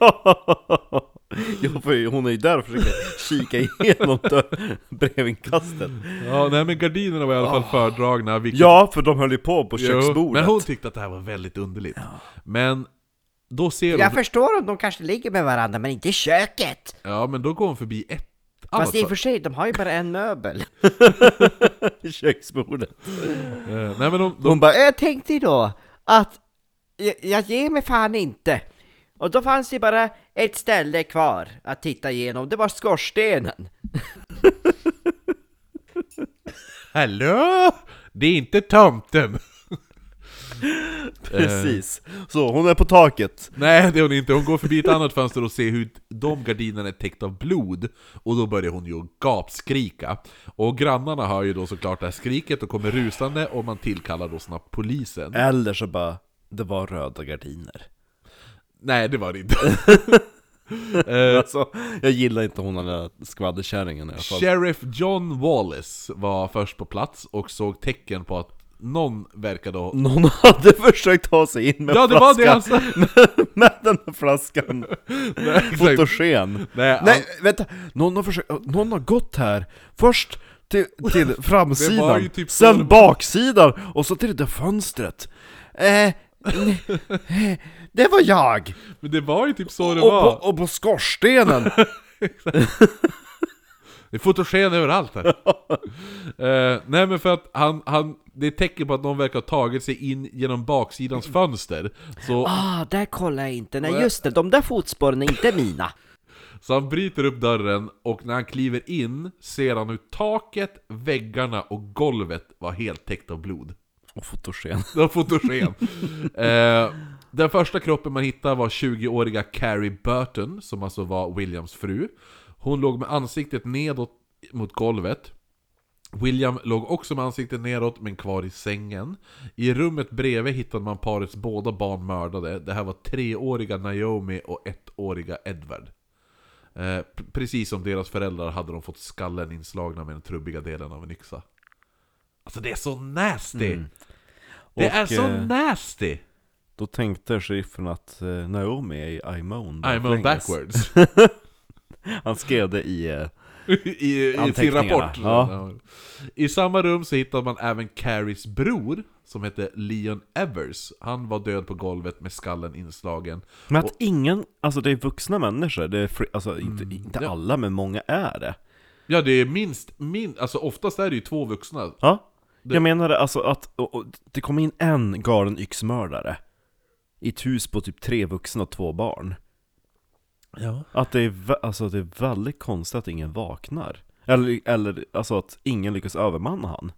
ja, Ja, för hon är ju där och försöker kika igenom brevinkastet. Ja, nej men gardinerna var i alla fall fördragna vilket Ja, för de höll ju på på Jo, köksbordet. Men hon tyckte att det här var väldigt underligt. Men då ser hon... Jag förstår om de kanske ligger med varandra, men inte i köket! Ja, men då går hon förbi ett annat... Fast i och för sig, de har ju bara en möbel. (laughs) köksbordet. Eh, nej men de, de, Hon bara, jag tänkte ju då att jag, jag ger mig fan inte. Och då fanns det bara ett ställe kvar att titta igenom, det var skorstenen. (laughs) Hallå? Det är inte tomten! (laughs) Precis. Så, hon är på taket. Nej, det är hon inte. Hon går förbi ett annat fönster och ser hur de gardinerna är täckta av blod. Och då börjar hon ju gapskrika. Och grannarna hör ju då såklart det här skriket och kommer rusande och man tillkallar då snabbt polisen. Eller så bara, det var röda gardiner. Nej, det var det inte. (laughs) Eh, Alltså, jag gillar inte hon den där skvadderkärringen i alla fall. Sheriff John Wallace var först på plats och såg tecken på att någon verkade ha... Någon hade (laughs) försökt ta sig in med Ja, det var det alltså! (laughs) med den här flaskan. Nej. Fotogen. Nej, Nej, vänta. Någon har, försökt, någon har gått här. Först till, till framsidan, typ sen baksidan, och så till det där fönstret. Eh, det var jag! Men det var ju typ så det Och var. på, och på skorstenen! (laughs) Det är fotogen överallt här. (laughs) Eh, nej men för att han, han, det är tecken på att någon verkar ha tagit sig in genom baksidans fönster. Så, Ah, där kollar jag inte. Nej just det, de där fotspåren är inte mina. så han bryter upp dörren och när han kliver in ser han hur taket, väggarna och golvet var helt täckt av blod. Och fotogen. (laughs) Var fotogen. eh, den första kroppen man hittade var 20-åriga Carrie Burton, som alltså var Williams fru. Hon låg med ansiktet nedåt mot golvet. William låg också med ansiktet neråt, men kvar i sängen. I rummet bredvid hittade man parets båda barn mördade. Det här var treåriga Naomi och ettåriga Edward. Eh, precis som deras föräldrar hade de fått skallen inslagna med den trubbiga delen av en yxa. Alltså det är så nasty! Mm. Det Och, är så eh, nasty! Då tänkte sheriffen att eh, Naomi är i I'm on backwards. (laughs) Han skrev det i... Eh, (laughs) I, i sin rapport. ja. I samma rum så hittar man även Carries bror, som hette Leon Evers. Han var död på golvet med skallen inslagen. men att Och- ingen, alltså det är vuxna människor, det är fri, alltså inte, inte ja. alla men många är det. Ja, det är minst, min, alltså oftast är det ju två vuxna. Ja, Det- jag menade alltså att och, och, det kom in en galen yxmördare i ett hus på typ tre vuxna och två barn. Ja. Att det är, alltså det är väldigt konstigt att ingen vaknar. Eller, eller alltså att ingen lyckas övermanna han.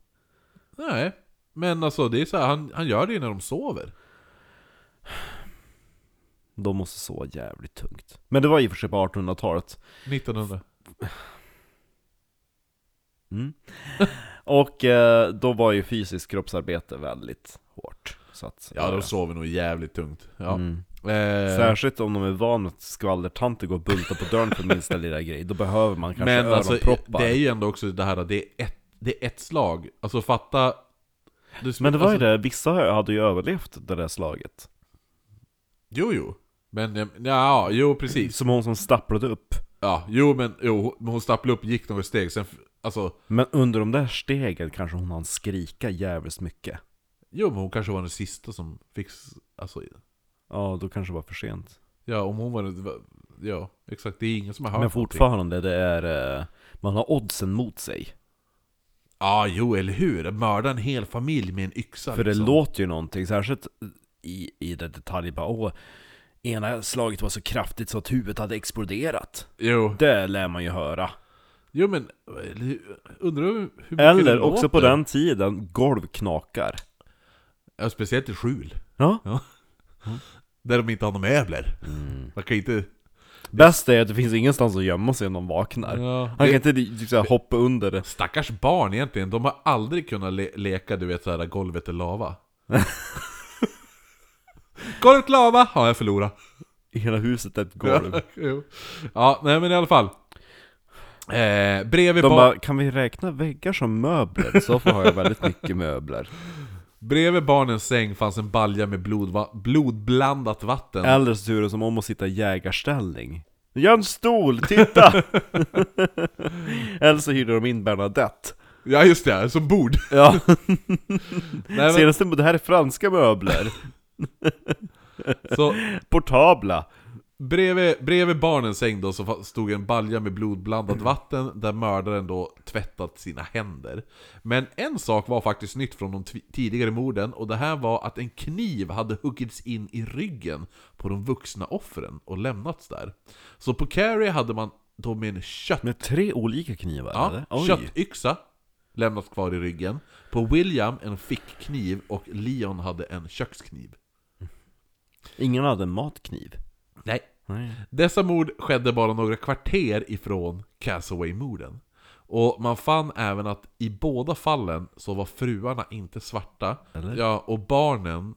Nej, men alltså det är så här, han, han gör det ju när de sover. De måste sova jävligt tungt. Men det var i och för sig på 1800-talet. 1900. Mm. (laughs) Och eh, då var ju fysiskt kroppsarbete väldigt hårt. Så att, Ja, de sover nog jävligt tungt. Ja. Mm. Eh, Särskilt om de är vana att skvallertanter går och bultar på dörren för minsta lilla grej. Då behöver man kanske men alltså, öronproppar. det är ju ändå också det här att det är ett, det är ett slag. Alltså fatta... Det, Men det var ju alltså, det, vissa hade ju överlevt det där slaget. Jo, jo. Men, eh, ja, jo precis. Som hon som stapplade upp. Ja, jo men jo, hon stapplade upp, gick några steg, sen, alltså... Men under de där stegen kanske hon hann skrika jävligt mycket. Jo men hon kanske var den sista som fick, s- alltså... Ja, då kanske det var för sent. Ja, om hon var den, ja, exakt. Det är ingen som har hört Men någonting. fortfarande, det är... eh, Man har oddsen mot sig. Ja, jo eller hur? Mörda en hel familj med en yxa För det liksom. låter ju någonting, särskilt i, i det detalj bara åh, ena slaget var så kraftigt så att huvudet hade exploderat. Jo, Det lär man ju höra. Jo men, undrar hur mycket Eller också på den tiden, golv knakar. Ja, speciellt i skjul. Ja. Där de inte har några möbler. Mm. Man kan inte... Bäst är att det finns ingenstans att gömma sig när de vaknar. Ja, Han kan inte typ, såhär, hoppa under det. Stackars barn egentligen, de har aldrig kunnat le leka du vet såhär golvet är lava. (laughs) golvet lava! Har jag förlorat. Hela huset är ett golv. (laughs) Ja, ja, nej men i alla fall. Eh, bredvid, De bar- bara, kan vi räkna väggar som möbler? Så får har jag väldigt mycket möbler. bredvid barnens säng fanns en balja med blodva- blodblandat vatten. Eller så tur som om att sitta i jägarställning. Gör en stol, titta! (laughs) Eller så hyrde de in Bernadette. Ja just det, som bord. Ja, (laughs) Nej, men, senaste, det här är franska möbler. (laughs) så, Portabla. Bredvid, bredvid barnens säng då så stod en balja med blodblandat vatten där mördaren då tvättat sina händer. Men en sak var faktiskt nytt från de tidigare morden och det här var att en kniv hade huggits in i ryggen på de vuxna offren och lämnats där. Så på Carrie hade man då med en kött Med tre olika knivar Ja? Oj. köttyxa lämnats kvar i ryggen. På William en fickkniv och Leon hade en kökskniv. Ingen hade en matkniv. Nej. Nej. Dessa mord skedde bara några kvarter ifrån Castaway-morden. Och man fann även att i båda fallen så var fruarna inte svarta. Eller? Ja, och barnen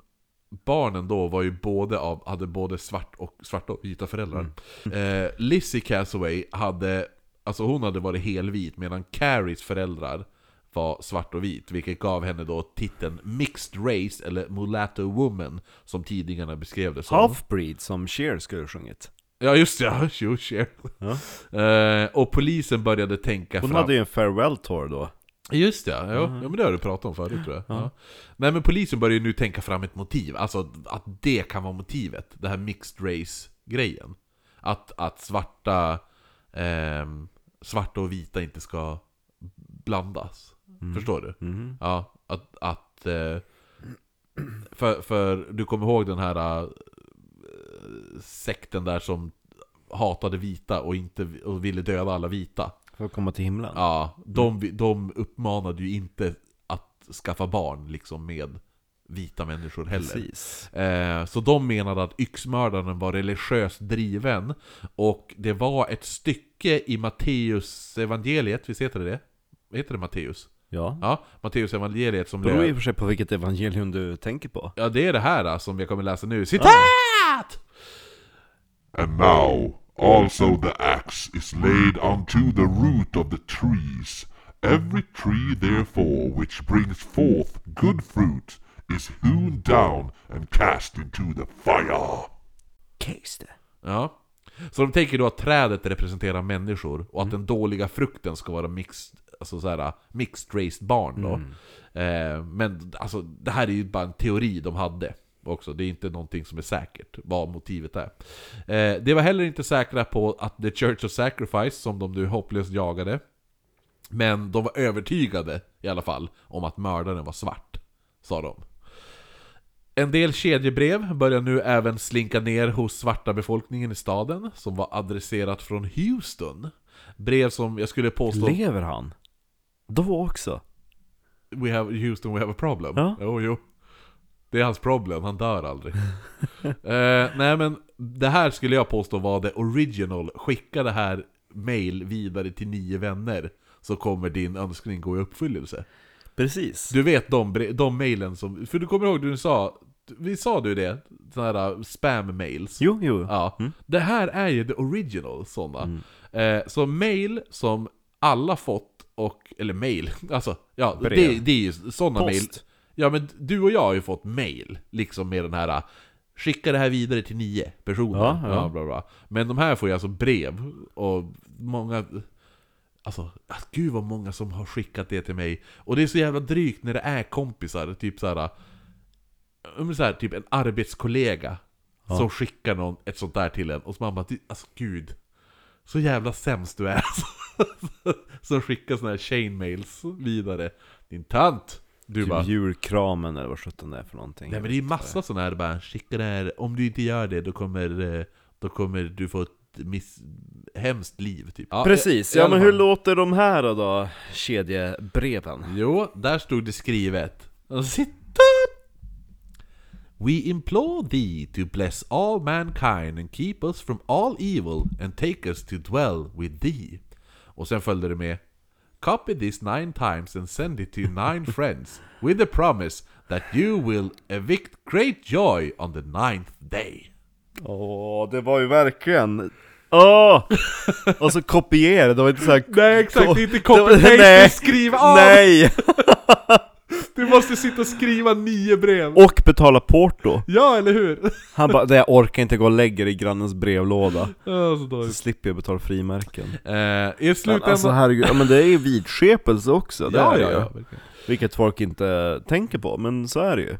Barnen då var ju både av, hade både svart och, svarta och vita föräldrar. Eh, Lizzie Castaway hade, alltså hon hade varit helvit medan Carries föräldrar var svart och vit, vilket gav henne då titeln Mixed Race eller Mulatto Woman som tidningarna beskrev det som. Halfbreed som Cher skulle ha sjungit. Ja just det, (laughs) ja, jo, share. Ja. Eh, och polisen började tänka Hon fram... hade ju en farewell tour då. Just det, ja, ja men det har du pratat om förut tror jag. Ja. Nej men polisen börjar ju nu tänka fram ett motiv, alltså att det kan vara motivet. Det här mixed race-grejen. Att, att svarta, ehm, svarta och vita inte ska blandas. Förstår du? Mhm. Ja, att... att eh, för, för du kommer ihåg den här eh, sekten där som hatade vita och, inte, och ville döda alla vita. För att komma till himlen. Ja, de, de uppmanade ju inte att skaffa barn liksom med vita människor heller. Precis. Eh, så de menade att yxmördaren var religiöst driven och det var ett stycke i Matteus evangeliet, visst heter det det? Heter det Matteus? Ja. Ja, Matteus evangeliet som Det beror i och för sig på vilket evangelium du tänker på. Ja, det är det här eh, som jag kommer läsa nu. Citat! And now, Also the axe is laid unto the root of the trees. Every tree therefore which brings forth good fruit is hewn down and cast into the fire. Case. Ja. Så de tänker då att trädet representerar människor och att den dåliga frukten ska vara mixed, alltså såhär, mixed race barn då. Eh, men alltså, det här är ju bara en teori de hade också. Det är inte någonting som är säkert, vad motivet är. Eh, det var heller inte säkra på att The Church of Sacrifice, som de nu hopplöst jagade, men de var övertygade i alla fall om att mördaren var svart, sa de. En del kedjebrev börjar nu även slinka ner hos svarta befolkningen i staden, som var adresserat från Houston. Brev som jag skulle påstå... Lever han? Då också? We have, Houston, we have a problem. Ja. Jo, jo. Det är hans problem, han dör aldrig. (laughs) eh, nej men, det här skulle jag påstå var det original. Skicka det här mail vidare till nio vänner, så kommer din önskning gå i uppfyllelse. Precis. Du vet de, de mailen som... För du kommer ihåg du sa... Vi sa du det? Sådana här spam-mails. Jo, jo. Ja. Mm. Det här är ju the original sådana. Eh, så mail som alla fått, och, eller mail, (laughs) alltså, ja, Brev. det, det är ju sådana mail. Post. Ja men du och jag har ju fått mail, liksom med den här Skicka det här vidare till nio personer. Ja, ja. bla, bla. Men de här får ju alltså brev, och många... Alltså, gud vad många som har skickat det till mig. Och det är så jävla drygt när det är kompisar, typ såhär... Så här, typ en arbetskollega som skickar någon ett sånt där till en, och så man bara, "Du- alltså gud. Så jävla sämst du är. (laughs) (laughs) som skickar såna här chainmails vidare. Din tant! Du bara, Typ julkramen eller vad sjutton det är för någonting. Nej men det är massa sådana här bara, skicka det här, om du inte gör det då kommer, eh, då kommer du få ett miss, hemskt liv typ. Ja, Precis, ja men hur låter de här då, då? Kedjebreven? Jo, där stod det skrivet. Sitter- We implore thee to bless all mankind and keep us from all evil and take us to dwell with thee. Och sen följde det med Copy this nine times and send it to nine (laughs) friends with the promise that you will evict great joy on the ninth day. Åh, det var ju verkligen... Åh! (laughs) Och så kopiera, det var inte såhär... Nej exakt, det är inte (laughs) copy-paste, nej. skriv av! Nej! Du måste sitta och skriva nio brev! Och betala porto! Ja, eller hur? Han bara, "Nej, jag orkar inte gå och lägga det i grannens brevlåda. Ja, så slipper jag betala frimärken. Eh, I Men slutändan... alltså herregud, ja men det är ju vidskepelse också, det ja, är det ja, ju. Vilket folk inte tänker på, men så är det ju.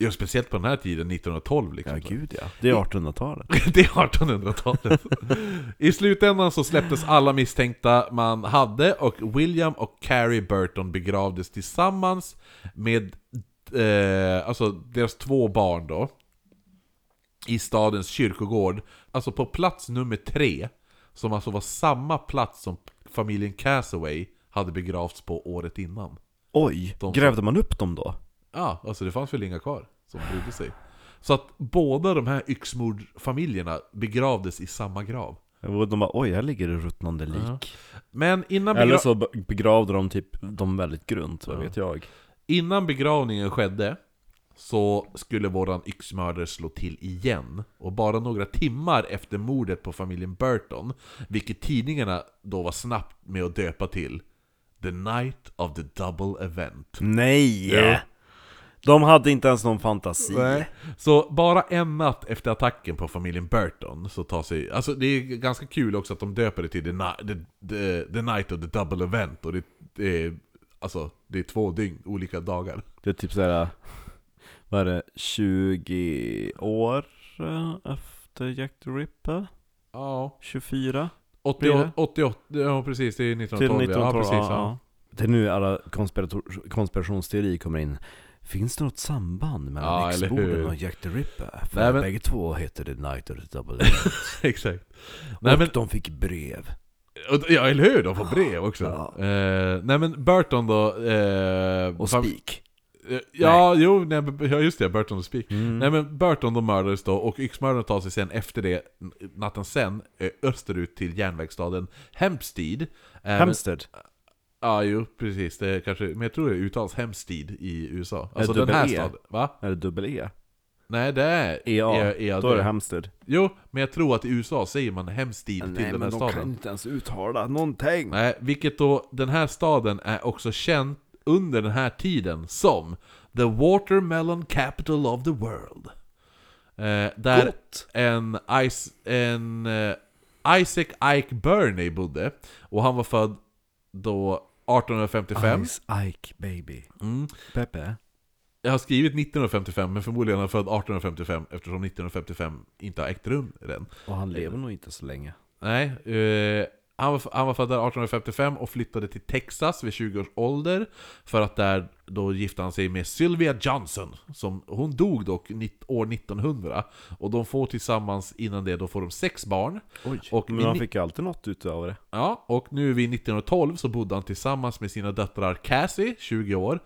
Ja, speciellt på den här tiden, 1912 liksom. Ja gud ja, det är 1800-talet. (laughs) Det är 1800-talet. I slutändan så släpptes alla misstänkta man hade och William och Carrie Burton begravdes tillsammans med eh, alltså deras två barn då. I stadens kyrkogård. Alltså på plats nummer tre. Som alltså var samma plats som familjen Casaway hade begravts på året innan. Oj, De- grävde man upp dem då? Ja, alltså det fanns väl inga kvar som brydde sig. Så att båda de här yxmordfamiljerna begravdes i samma grav. De bara, oj här ligger det ruttnande lik. Men innan, Eller så be- begravde de typ dem väldigt grunt, vad vet jag. innan begravningen skedde så skulle våran yxmördare slå till igen. Och bara några timmar efter mordet på familjen Burton, vilket tidningarna då var snabbt med att döpa till The Night of the Double Event. Nej! Ja. De hade inte ens någon fantasi. Så bara en natt efter attacken på familjen Burton så tar sig... Alltså det är ganska kul också att de döper det till The, the, the, the Night of the Double Event och det, det är... Alltså, det är två dygn, olika dagar. Det är typ såhär, vad är det, 20 år efter Jack the Ripper? Ja. 24? 88, 88, ja precis, det är Till 1912 1912, ja, precis, ja, ja. ja. Det är nu alla konspirator- konspirationsteori kommer in. Finns det något samband mellan Ja, hur? och Jack the Ripper? För Nej, men- bägge två heter The Night of the Double (laughs) Event. Exakt. och Nej, men, de fick brev. ja, eller hur? De får brev också. Ja. Eh, nej men Burton då... Eh, Och spik. eh, Ja, jo, nej, men- ja just det, Burton och Speak. Mm. Nej men Burton då mördades då, och yxmördaren tar sig sen efter det, natten sen, eh, österut till järnvägsstaden Hempstead. Även- Hempstead. Ja, jo, precis. Det är kanske, men jag tror det uttalas Hempstead i USA. Alltså den här E? staden. Va? Är det dubbel E? Nej, det är EA, E- EAD. då är det Hempstead. Jo, men jag tror att i USA säger man Hempstead till Nej den här men de kan staden. inte ens uttala någonting. Nej, vilket då, den här staden är också känd under den här tiden som The Watermelon Capital of the World. Eh, där Gott. en, Is, en eh, Isaac Ike Burney bodde, och han var född då 1855. Ice Ike baby. Mm. Peppe. Jag har skrivit 1955, men förmodligen är han född 1855 eftersom 1955 inte har ägt rum än. Och han lever nog inte så länge. Nej, eh, han, var, han var född där 1855 och flyttade till Texas vid 20 års ålder För att där då gifte han sig med Sylvia Johnson som, Hon dog dock år 1900 Och de får tillsammans innan det, då får de sex barn Oj. Och men han fick ju alltid något utav det. Ja, och nu vid 1912 så bodde han tillsammans med sina döttrar Cassie, 20 år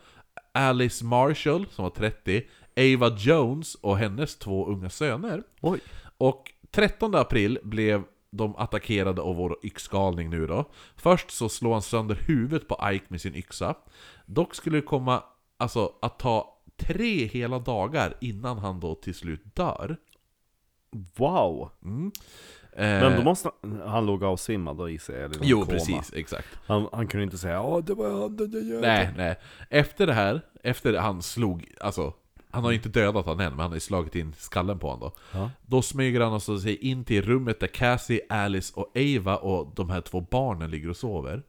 Alice Marshall, som var 30 Ava Jones och hennes två unga söner Oj. och 13 april blev de attackerade av vår yxgalning nu då. Först så slår han sönder huvudet på Ike med sin yxa. Dock skulle det komma alltså, att ta tre hela dagar innan han då till slut dör. Wow. Mm. Men Eh, då måste han, han låg avsvimmad då i sig, eller Jo, koma. precis, exakt. Han, han kunde inte säga ja det var han, det, det, det. Nej, nej. Efter det här, efter han slog, alltså han har inte dödat han än, men han har ju slagit in skallen på honom då. Ja. Då smyger han alltså sig in till rummet där Cassie, Alice och Ava och de här två barnen ligger och sover.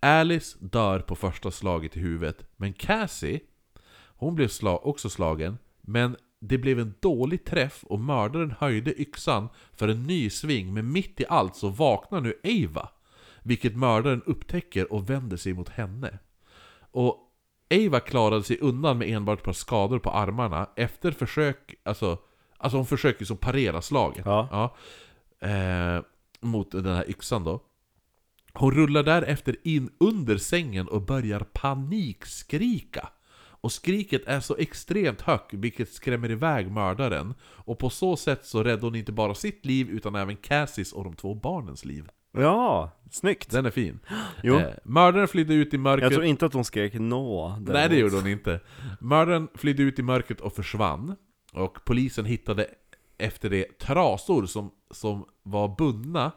Alice dör på första slaget i huvudet, men Cassie, hon blev sla- också slagen, men det blev en dålig träff och mördaren höjde yxan för en ny sving, men mitt i allt så vaknar nu Ava. Vilket mördaren upptäcker och vänder sig mot henne. Och Ava klarade sig undan med enbart ett par skador på armarna efter försök, alltså, alltså hon försöker så parera slaget. Ja. eh, mot den här yxan då. Hon rullar därefter in under sängen och börjar panikskrika. Och skriket är så extremt högt, vilket skrämmer iväg mördaren. Och på så sätt så räddar hon inte bara sitt liv, utan även Cassis och de två barnens liv. Ja, snyggt. Den är fin. Jo. Eh, mördaren flydde ut i mörkret. Jag tror inte att hon skrek nå. Nej, det däremot. gjorde hon inte. Mördaren flydde ut i mörkret och försvann. Och polisen hittade efter det trasor som, som var bundna,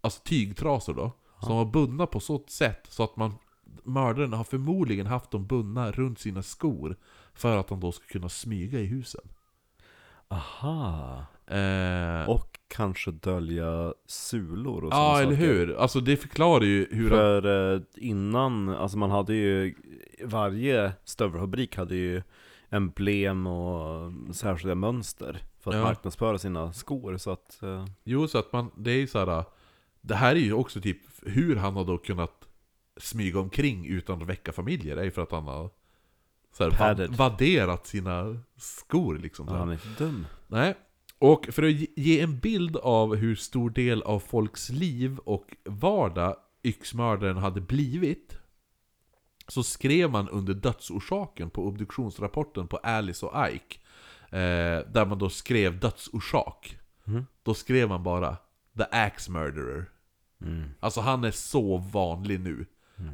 alltså tygtrasor då, som var bundna på så sätt så att man Mördaren har förmodligen haft dem bundna runt sina skor för att han då ska kunna smyga i husen. Aha. Eh, Och kanske dölja sulor och ja, eller saker. hur? Alltså det förklarar ju hur. För eh, innan, alltså man hade ju, varje stövelfabrik hade ju emblem och särskilda mönster för att Ja. marknadsföra sina skor så att eh, Jo, så att man, det är ju såhär Det här är ju också typ hur han har då kunnat smyga omkring utan att väcka familjer, är ju för att han har så här, vad, vadderat sina skor liksom. så här. han är inte dum. Nej. Och för att ge- en bild av hur stor del av folks liv och vardag yxmördaren hade blivit så skrev man under dödsorsaken på obduktionsrapporten på Alice och Ike eh, Där man då skrev dödsorsak Mm. Då skrev man bara The Axe Murderer Mm. Alltså han är så vanlig nu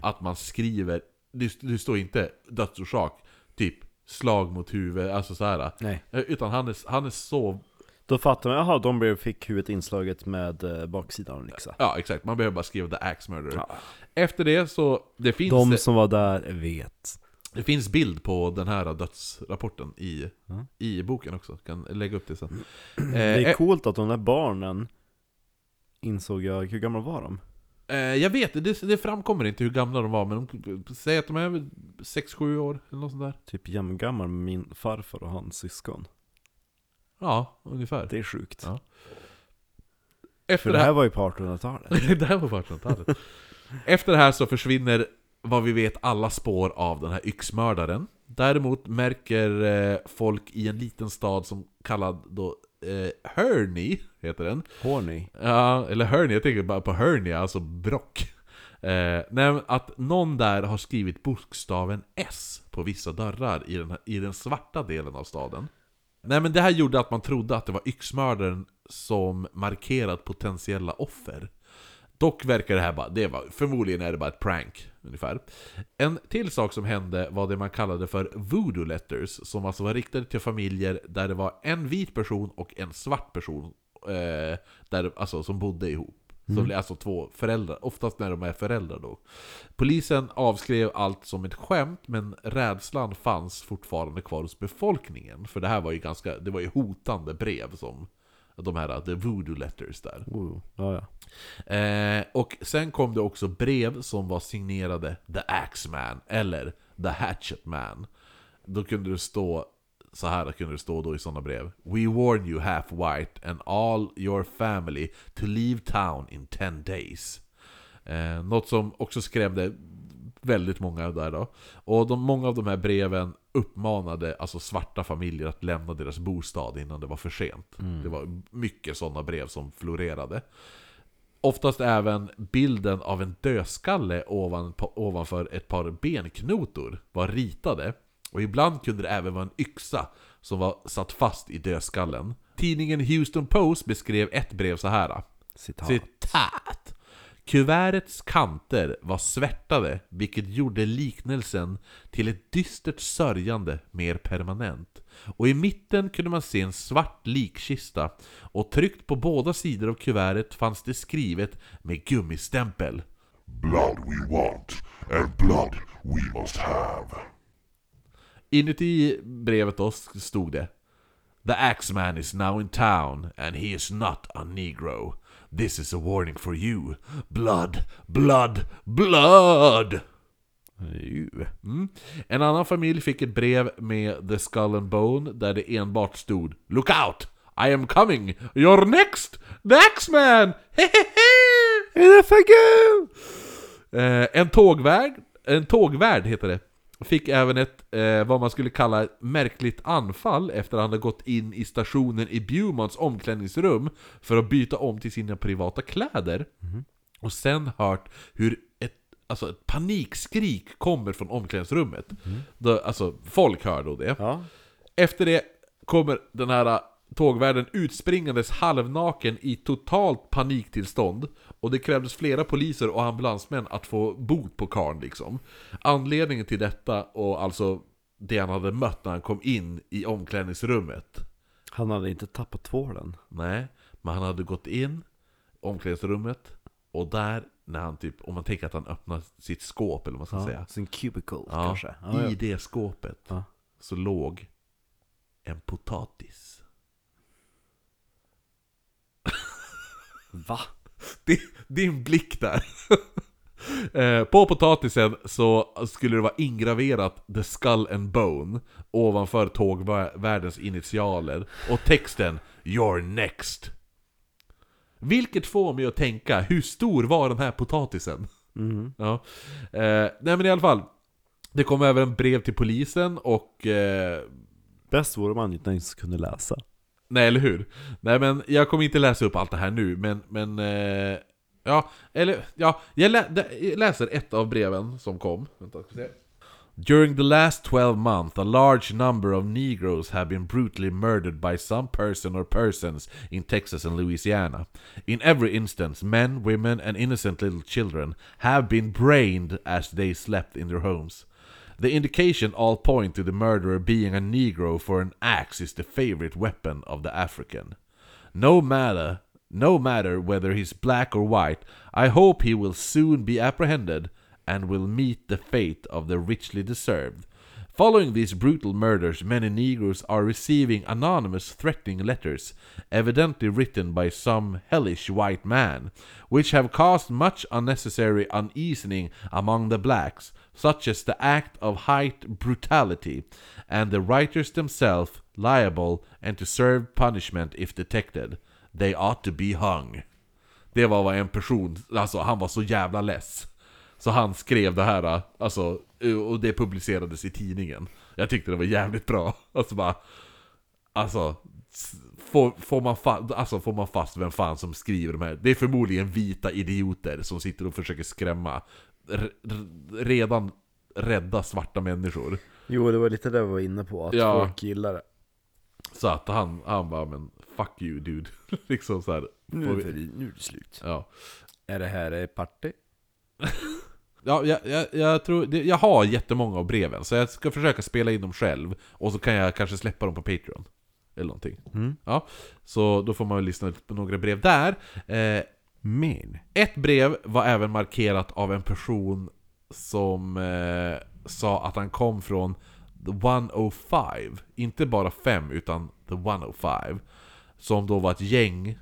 Att man skriver det, det står inte dödsorsak Typ slag mot huvudet, alltså så här. Nej. Eh, Utan han är, han är så... Då fattar man, jaha, de fick huvudet inslaget med eh, baksidan av en yxa. Ja exakt, man behöver bara skriva The Axe Murderer Ja. Efter det så, det finns, De som var där vet. det finns bild på den här dödsrapporten i, Ja. i boken också, kan lägga upp det sen Det är eh, coolt att de där barnen insåg jag, hur gamla var de? eh, Jag vet, det, det framkommer inte hur gamla de var, men de säger att de är 6-7 år, eller något sånt där Typ jämngammal med min farfar och hans syskon. Ja, ungefär Det är sjukt. Ja. Efter För det här var ju på 1800-talet. (laughs) det här var 1800-talet. Efter det här så försvinner vad vi vet alla spår av den här yxmördaren. Däremot märker eh, folk i en liten stad som kallad då eh, Herney, heter den. Horny. Ja, eller Herney, jag tänker bara på hernia, alltså brock. Eh, nej, att någon där har skrivit bokstaven S på vissa dörrar i den, här, i den svarta delen av staden. Nej men det här gjorde att man trodde att det var yxmördaren som markerat potentiella offer. Dock verkar det här bara, det var, förmodligen är det bara ett prank, ungefär. En till sak som hände var det man kallade för voodoo letters, som alltså var riktade till familjer där det var en vit person och en svart person, eh, där, alltså, som bodde ihop. Som, Alltså två föräldrar, oftast när de är föräldrar då. Polisen avskrev allt som ett skämt, men rädslan fanns fortfarande kvar hos befolkningen. För det här var ju ganska, det var ju hotande brev som de här, the voodoo letters där. Oh, ja, ja. Eh, och sen kom det också brev som var signerade The Axeman eller The Hatchet Man. Då kunde det stå så här kunde det stå då i sådana brev. We warn you half white and all your family to leave town in 10 days. Eh, något som också skrämde väldigt många där då. Och de, många av de här breven uppmanade alltså svarta familjer att lämna deras bostad innan det var för sent. Det var mycket sådana brev som florerade. Oftast även bilden av en dödskalle ovan, ovanför ett par benknotor var ritade. Och ibland kunde det även vara en yxa som var satt fast i dödskallen. Tidningen Houston Post beskrev ett brev så här. Citat. Citat. Kuvertets kanter var svärtade, vilket gjorde liknelsen till ett dystert sörjande mer permanent. Och i mitten kunde man se en svart likkista, och tryckt på båda sidor av kuvertet fanns det skrivet med gummistämpel. Blood we want, and blood we must have. Inuti brevet då stod det The Axeman is now in town, and he is not a negro. This is a warning for you. Blood, blood, blood! Mm. En annan familj fick ett brev med The Skull and Bone där det enbart stod Look out! I am coming! You're next! The Axeman! Hehehe! Eh, en tågvärd, en tågvärd heter det, fick även ett, eh, vad man skulle kalla ett märkligt anfall efter att han hade gått in i stationen i Bjurmans omklädningsrum för att byta om till sina privata kläder. Och sen hört hur ett, alltså ett panikskrik kommer från omklädningsrummet. Då, alltså, folk hör då det. Ja. Efter det kommer den här tågvärden utspringandes halvnaken i totalt paniktillstånd och det krävdes flera poliser och ambulansmän att få bot på karln liksom. Anledningen till detta och alltså det han hade mött när han kom in i omklädningsrummet. Han hade inte tappat tvålen. Nej, men han hade gått in i omklädningsrummet och där när han typ, om man tänker att han öppnar sitt skåp eller vad man ska säga. Sin cubicle Ja, kanske. Ja, I ja. det skåpet Ja. så låg en potatis. Va? Din, din blick där. (laughs) Eh, På potatisen så skulle det vara ingraverat The Skull and Bone ovanför tågvärdens initialer och texten You're next. Vilket får mig att tänka, hur stor var den här potatisen? (laughs) Ja. Eh, nej men i alla fall, det kom även brev till polisen och eh, Bäst vore om han inte ens kunde läsa. Nej, eller hur? Nej men jag kommer inte läsa upp allt det här nu, men, men eh, Ja, eller ja, jag, lä jag läser ett av breven som kom. Vänta, ska se. During the last 12 months, a large number of Negroes have been brutally murdered by some person or persons in Texas and Louisiana. In every instance, men, women, and innocent little children have been brained as they slept in their homes. The indication all point to the murderer being a Negro, for an axe is the favorite weapon of the African. No matter, no matter whether he's black or white, I hope he will soon be apprehended and will meet the fate of the richly deserved. Following these brutal murders, many Negroes are receiving anonymous threatening letters, evidently written by some hellish white man, which have caused much unnecessary uneasing among the blacks, such as the act of height brutality, and the writers themselves liable and to serve punishment if detected. They ought to be hung. Det var vad en person, alltså han var så jävla less. Så han skrev det här, alltså, och det publicerades i tidningen. Jag tyckte det var jävligt bra. Alltså bara, alltså, får, får, man fa- alltså får man fast vem fan som skriver de här? Det är förmodligen vita idioter som sitter och försöker skrämma redan rädda svarta människor. Jo, det var lite det vi var inne på, att Ja. folk gillar det. Så att han, han bara men fuck you dude. (laughs) liksom så här. Nu är, vi- det, nu är det slut. Ja. Är det här ett party? (laughs) Ja, jag, jag, jag, tror, jag har jättemånga av breven, så jag ska försöka spela in dem själv, och så kan jag kanske släppa dem på Patreon. Eller någonting. Mm. Ja, så då får man lyssna på några brev där. Eh, men. ett brev var även markerat av en person som eh, sa att han kom från The 105. Inte bara 5, utan The 105. Som då var ett gäng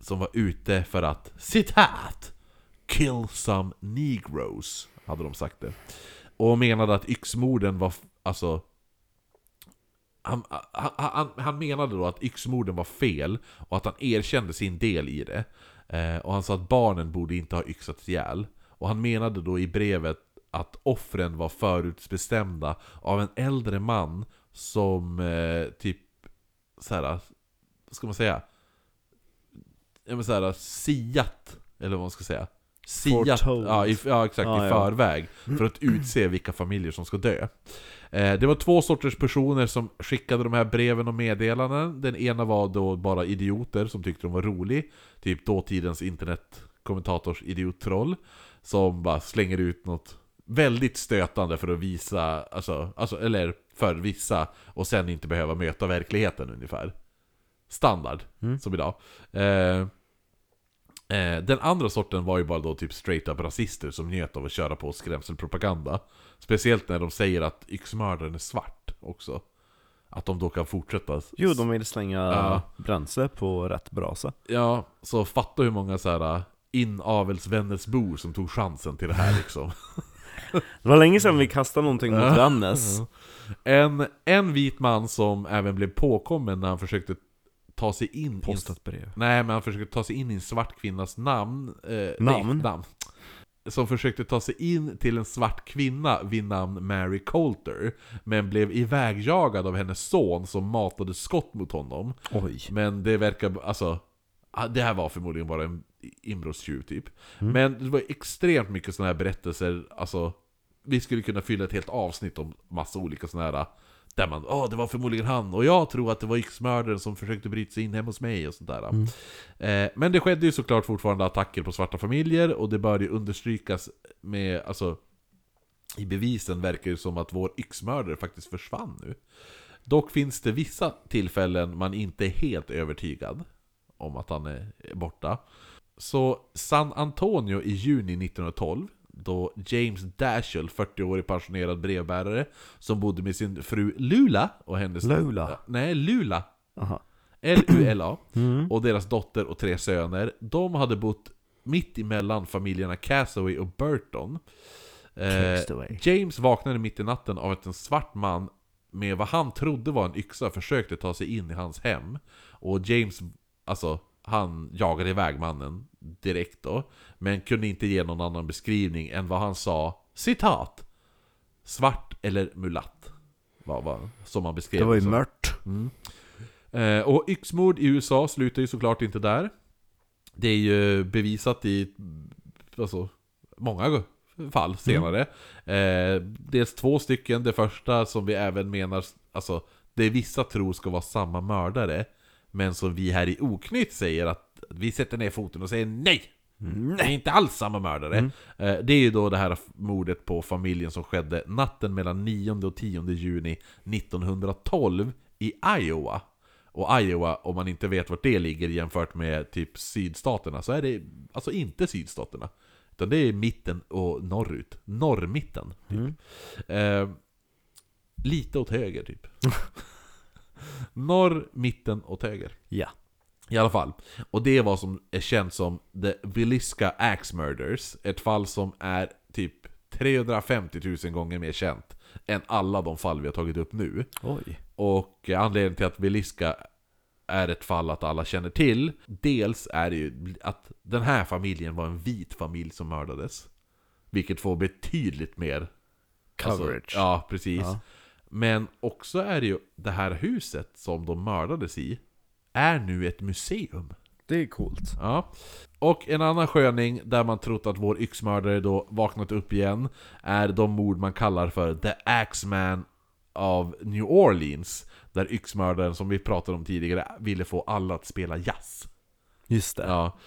som var ute för att, citat, Kill some negroes, hade de sagt det. Och menade att yxmorden var, alltså han, han, han, han menade då att yxmorden var fel och att han erkände sin del i det. Eh, och han sa att barnen borde inte ha yxats ihjäl. Och han menade då i brevet att offren var förutbestämda av en äldre man som eh, typ såhär, vad ska man säga? Ja men såhär, siat, eller vad man ska säga. Siat, ja, i, ja exakt, Ja, i ja. förväg. För att utse vilka familjer som ska dö. Eh, Det var två sorters personer som skickade de här breven och meddelanden. Den ena var då bara idioter som tyckte de var rolig. Typ dåtidens internetkommentators idiottroll. Som bara slänger ut något väldigt stötande för att visa, alltså, alltså, eller för vissa, och sen inte behöva möta verkligheten ungefär. Standard, som idag. Eh, Eh, den andra sorten var ju bara då typ straight up rasister som njöt av att köra på skrämselpropaganda. Speciellt när de säger att yxmördaren är svart också. Att de då kan fortsätta. Jo, de vill slänga Ja. bränsle på rätt brasa. Ja, så fatta hur många så här inavelsvännersbor som tog chansen till det här liksom. (laughs) Det var länge sedan vi kastade någonting mot. Vännäs. En, en vit man som även blev påkommen när han försökte ta sig in i Postat brev. Nej, men han försökte ta sig in i en svart kvinnas namn. Eh, Namn? Namn. Som försökte ta sig in till en svart kvinna vid namn Mary Coulter. Men blev ivägjagad av hennes son som matade skott mot honom. Oj. Men det verkar, alltså... ah, Det här var förmodligen bara en inbrottstjuv typ. Men det var extremt mycket sådana här berättelser, alltså... Vi skulle kunna fylla ett helt avsnitt om massa olika sådana här... Där man, åh det var förmodligen han, och jag tror att det var yxmördaren som försökte bryta sig in hemma hos mig och sånt där. Eh, men det skedde ju såklart fortfarande attacker på svarta familjer, och det bör ju understrykas med, alltså... I bevisen verkar det som att vår yxmördare faktiskt försvann nu. Dock finns det vissa tillfällen man inte är helt övertygad om att han är borta. Så San Antonio i juni 1912, då James Dashel, 40-årig pensionerad brevbärare, som bodde med sin fru Lula och hennes... Lula? Nej, Lula. Aha. L-U-L-A. (clears throat) Och deras dotter och tre söner. De hade bott mitt emellan familjerna Castaway och Burton. Eh. James vaknade mitt i natten av att en svart man med vad han trodde var en yxa försökte ta sig in i hans hem. Och James, alltså, han jagade iväg mannen direkt då. Men kunde inte ge någon annan beskrivning än vad han sa, citat! Svart eller mulatt. Var, var, som han beskrev Det var ju mört. Eh, och yxmord i USA slutar ju såklart inte där. Det är ju bevisat i alltså, många fall senare. Eh, dels två stycken, det första som vi även menar, alltså det vissa tror ska vara samma mördare. Men som vi här i Oknytt säger att vi sätter ner foten och säger nej! Det är inte alls samma mördare. Eh, Det är ju då det här mordet på familjen som skedde natten mellan 9 och 10 juni 1912 i Iowa. Och Iowa, om man inte vet vart det ligger jämfört med typ sydstaterna, så är det alltså inte sydstaterna. Utan det är mitten och norrut. Norrmitten, typ. Eh, lite åt höger, typ. (laughs) Norr, mitten åt höger. Ja. I alla fall. Och det är vad som är känt som The Villisca Axe Murders. Ett fall som är typ 350 000 gånger mer känt än alla de fall vi har tagit upp nu. Oj. Och anledningen till att Villisca är ett fall att alla känner till, dels är det ju att den här familjen var en vit familj som mördades. Vilket får betydligt mer Coverage. Alltså, ja, precis. Ja. Men också är det ju det här huset som de mördades i, är nu ett museum. Det är coolt. Ja. Och en annan sköning där man trott att vår yxmördare då vaknat upp igen är de mord man kallar för The Axeman av New Orleans. Där yxmördaren, som vi pratade om tidigare, ville få alla att spela jazz. Just det. Ja.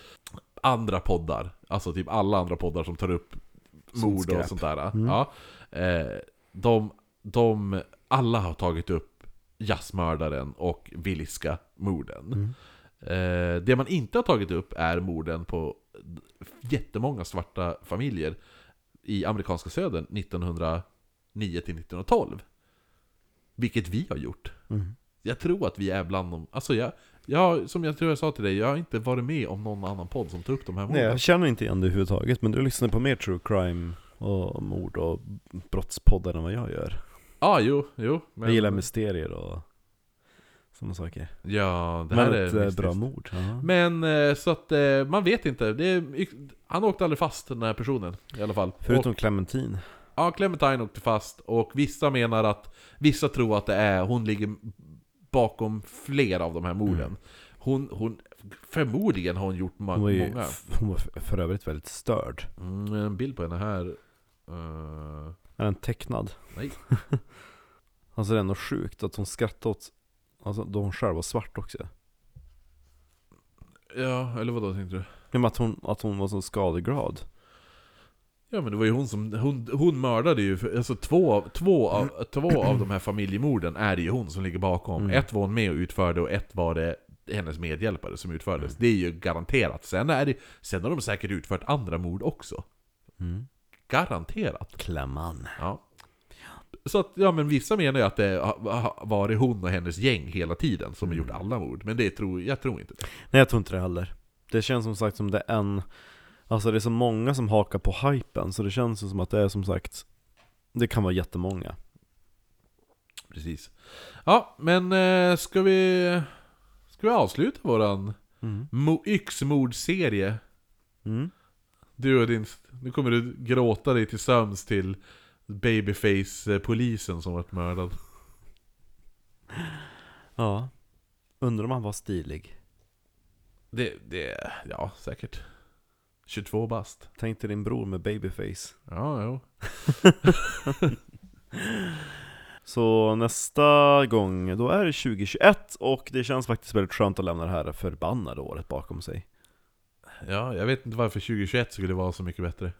andra poddar, alltså typ alla andra poddar som tar upp mord och sånt där. Ja, eh, de, de, alla har tagit upp jazzmördaren och Villiska-morden. Eh, det man inte har tagit upp är morden på jättemånga svarta familjer i amerikanska södern 1909 till 1912. Vilket vi har gjort. Mm. Jag tror att vi är bland de... Alltså jag, jag, som jag tror jag sa till dig, jag har inte varit med om någon annan podd som tar upp de här Nej, morden. jag känner inte igen det överhuvudtaget, men du lyssnar på mer true crime och mord och brottspoddar än vad jag gör. Ja, jo, jo. Men, Jag gillar mysterier och sådana saker. Ja, det men här ett är eh, mystiskt. bra mord. Ja. Men eh, så att eh, man vet inte. Är, han åkte aldrig fast den här personen i alla fall. Förutom Och, Clementine. ja, Clementine åkte fast och vissa menar att Vissa tror att det är, hon ligger bakom flera av de här morden. Mm. Hon, hon, förmodligen har hon gjort Hon ju, många. hon var för övrigt väldigt störd. Mm, en bild på henne här. Eh, Är den tecknad? Nej. (laughs) alltså det är ändå sjukt att hon skrattade åt, alltså då hon själv var svart också. ja, eller vad då tänkte du? Men att hon, att hon var så skadeglad. Ja men det var ju hon som, hon, hon mördade ju, för- alltså två, av- två, av, (clears throat) två av de här familjemorden är det ju hon som ligger bakom. Mm. Ett var hon med och utförde och ett var det hennes medhjälpare som utfördes. Det är ju garanterat. Sen, är det, sen har de säkert utfört andra mord också. Mm. Garanterat. Klämman. Ja. Så att, ja men vissa menar ju att det har varit hon och hennes gäng hela tiden som har gjort alla mord. Men det tror, jag tror inte det. Nej jag tror inte det heller. Det känns som sagt som det är en, alltså det är så många som hakar på hypen, så det känns som att det är som sagt, det kan vara jättemånga. Precis. Ja, men eh, ska vi... Ska vi avsluta våran Mm. mo- yxmordserie? Mm. Du och din... Nu kommer du gråta dig till sömns till Babyface-polisen som varit mördad. Ja. Undrar om han var stilig. Det, det... Ja, säkert. 22 bast. Tänk dig din bror med babyface. Ja, jo. (laughs) Så nästa gång, då är det 2021 och det känns faktiskt väldigt skönt att lämna det här förbannade året bakom sig. Ja, jag vet inte varför 2021 skulle vara så mycket bättre.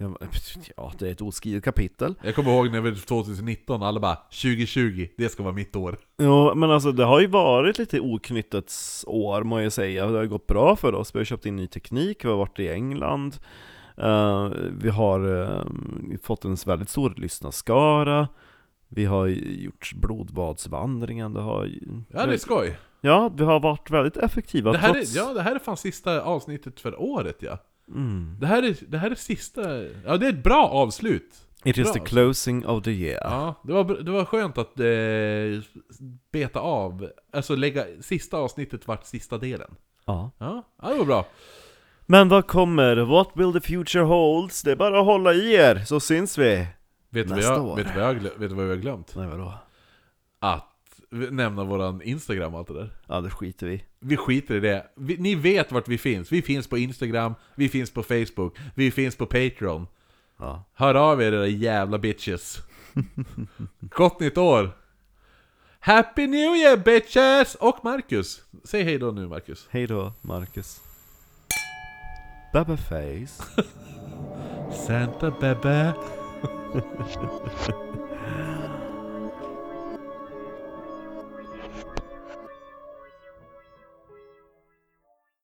Ja, det är ett oskrivet kapitel. Jag kommer ihåg när vi 2019, alla bara 2020, det ska vara mitt år. Ja, men alltså det har ju varit lite oknyttets år må jag säga. Det har gått bra för oss. Vi har köpt in ny teknik, vi har varit i England. Eh, vi har eh, fått en väldigt stor lyssnarskara. Vi har gjort blodbadsvandringen. Det har. Ja, det är skoj. Ja, vi har varit väldigt effektiva Det här, trots... är, ja, det här är fan sista avsnittet för året ja. Mm. Det här är, det här är sista... Ja, det är ett bra avslut. It is Bra. the closing of the year. Ja, det var, det var skönt att eh, beta av, alltså lägga sista avsnittet vart sista delen. Ja. Ja, ja det var bra. Men vad kommer? What will the future holds? Det är bara att hålla i er, så syns vi! Vet du vad jag, vet vad jag, vet vad vi har glömt? Nej vadå? Att nämna våran Instagram och allt det där. Ja, det skiter vi Vi skiter i det. Vi, ni vet vart vi finns. Vi finns på Instagram, vi finns på Facebook, vi finns på Patreon. Ja. Hör av er era jävla bitches. Gott nytt år! Happy New Year bitches! Och Marcus! Säg hej då nu Marcus. Hej då, Marcus. Babyface. (laughs) Santa Bebe. フフフフ。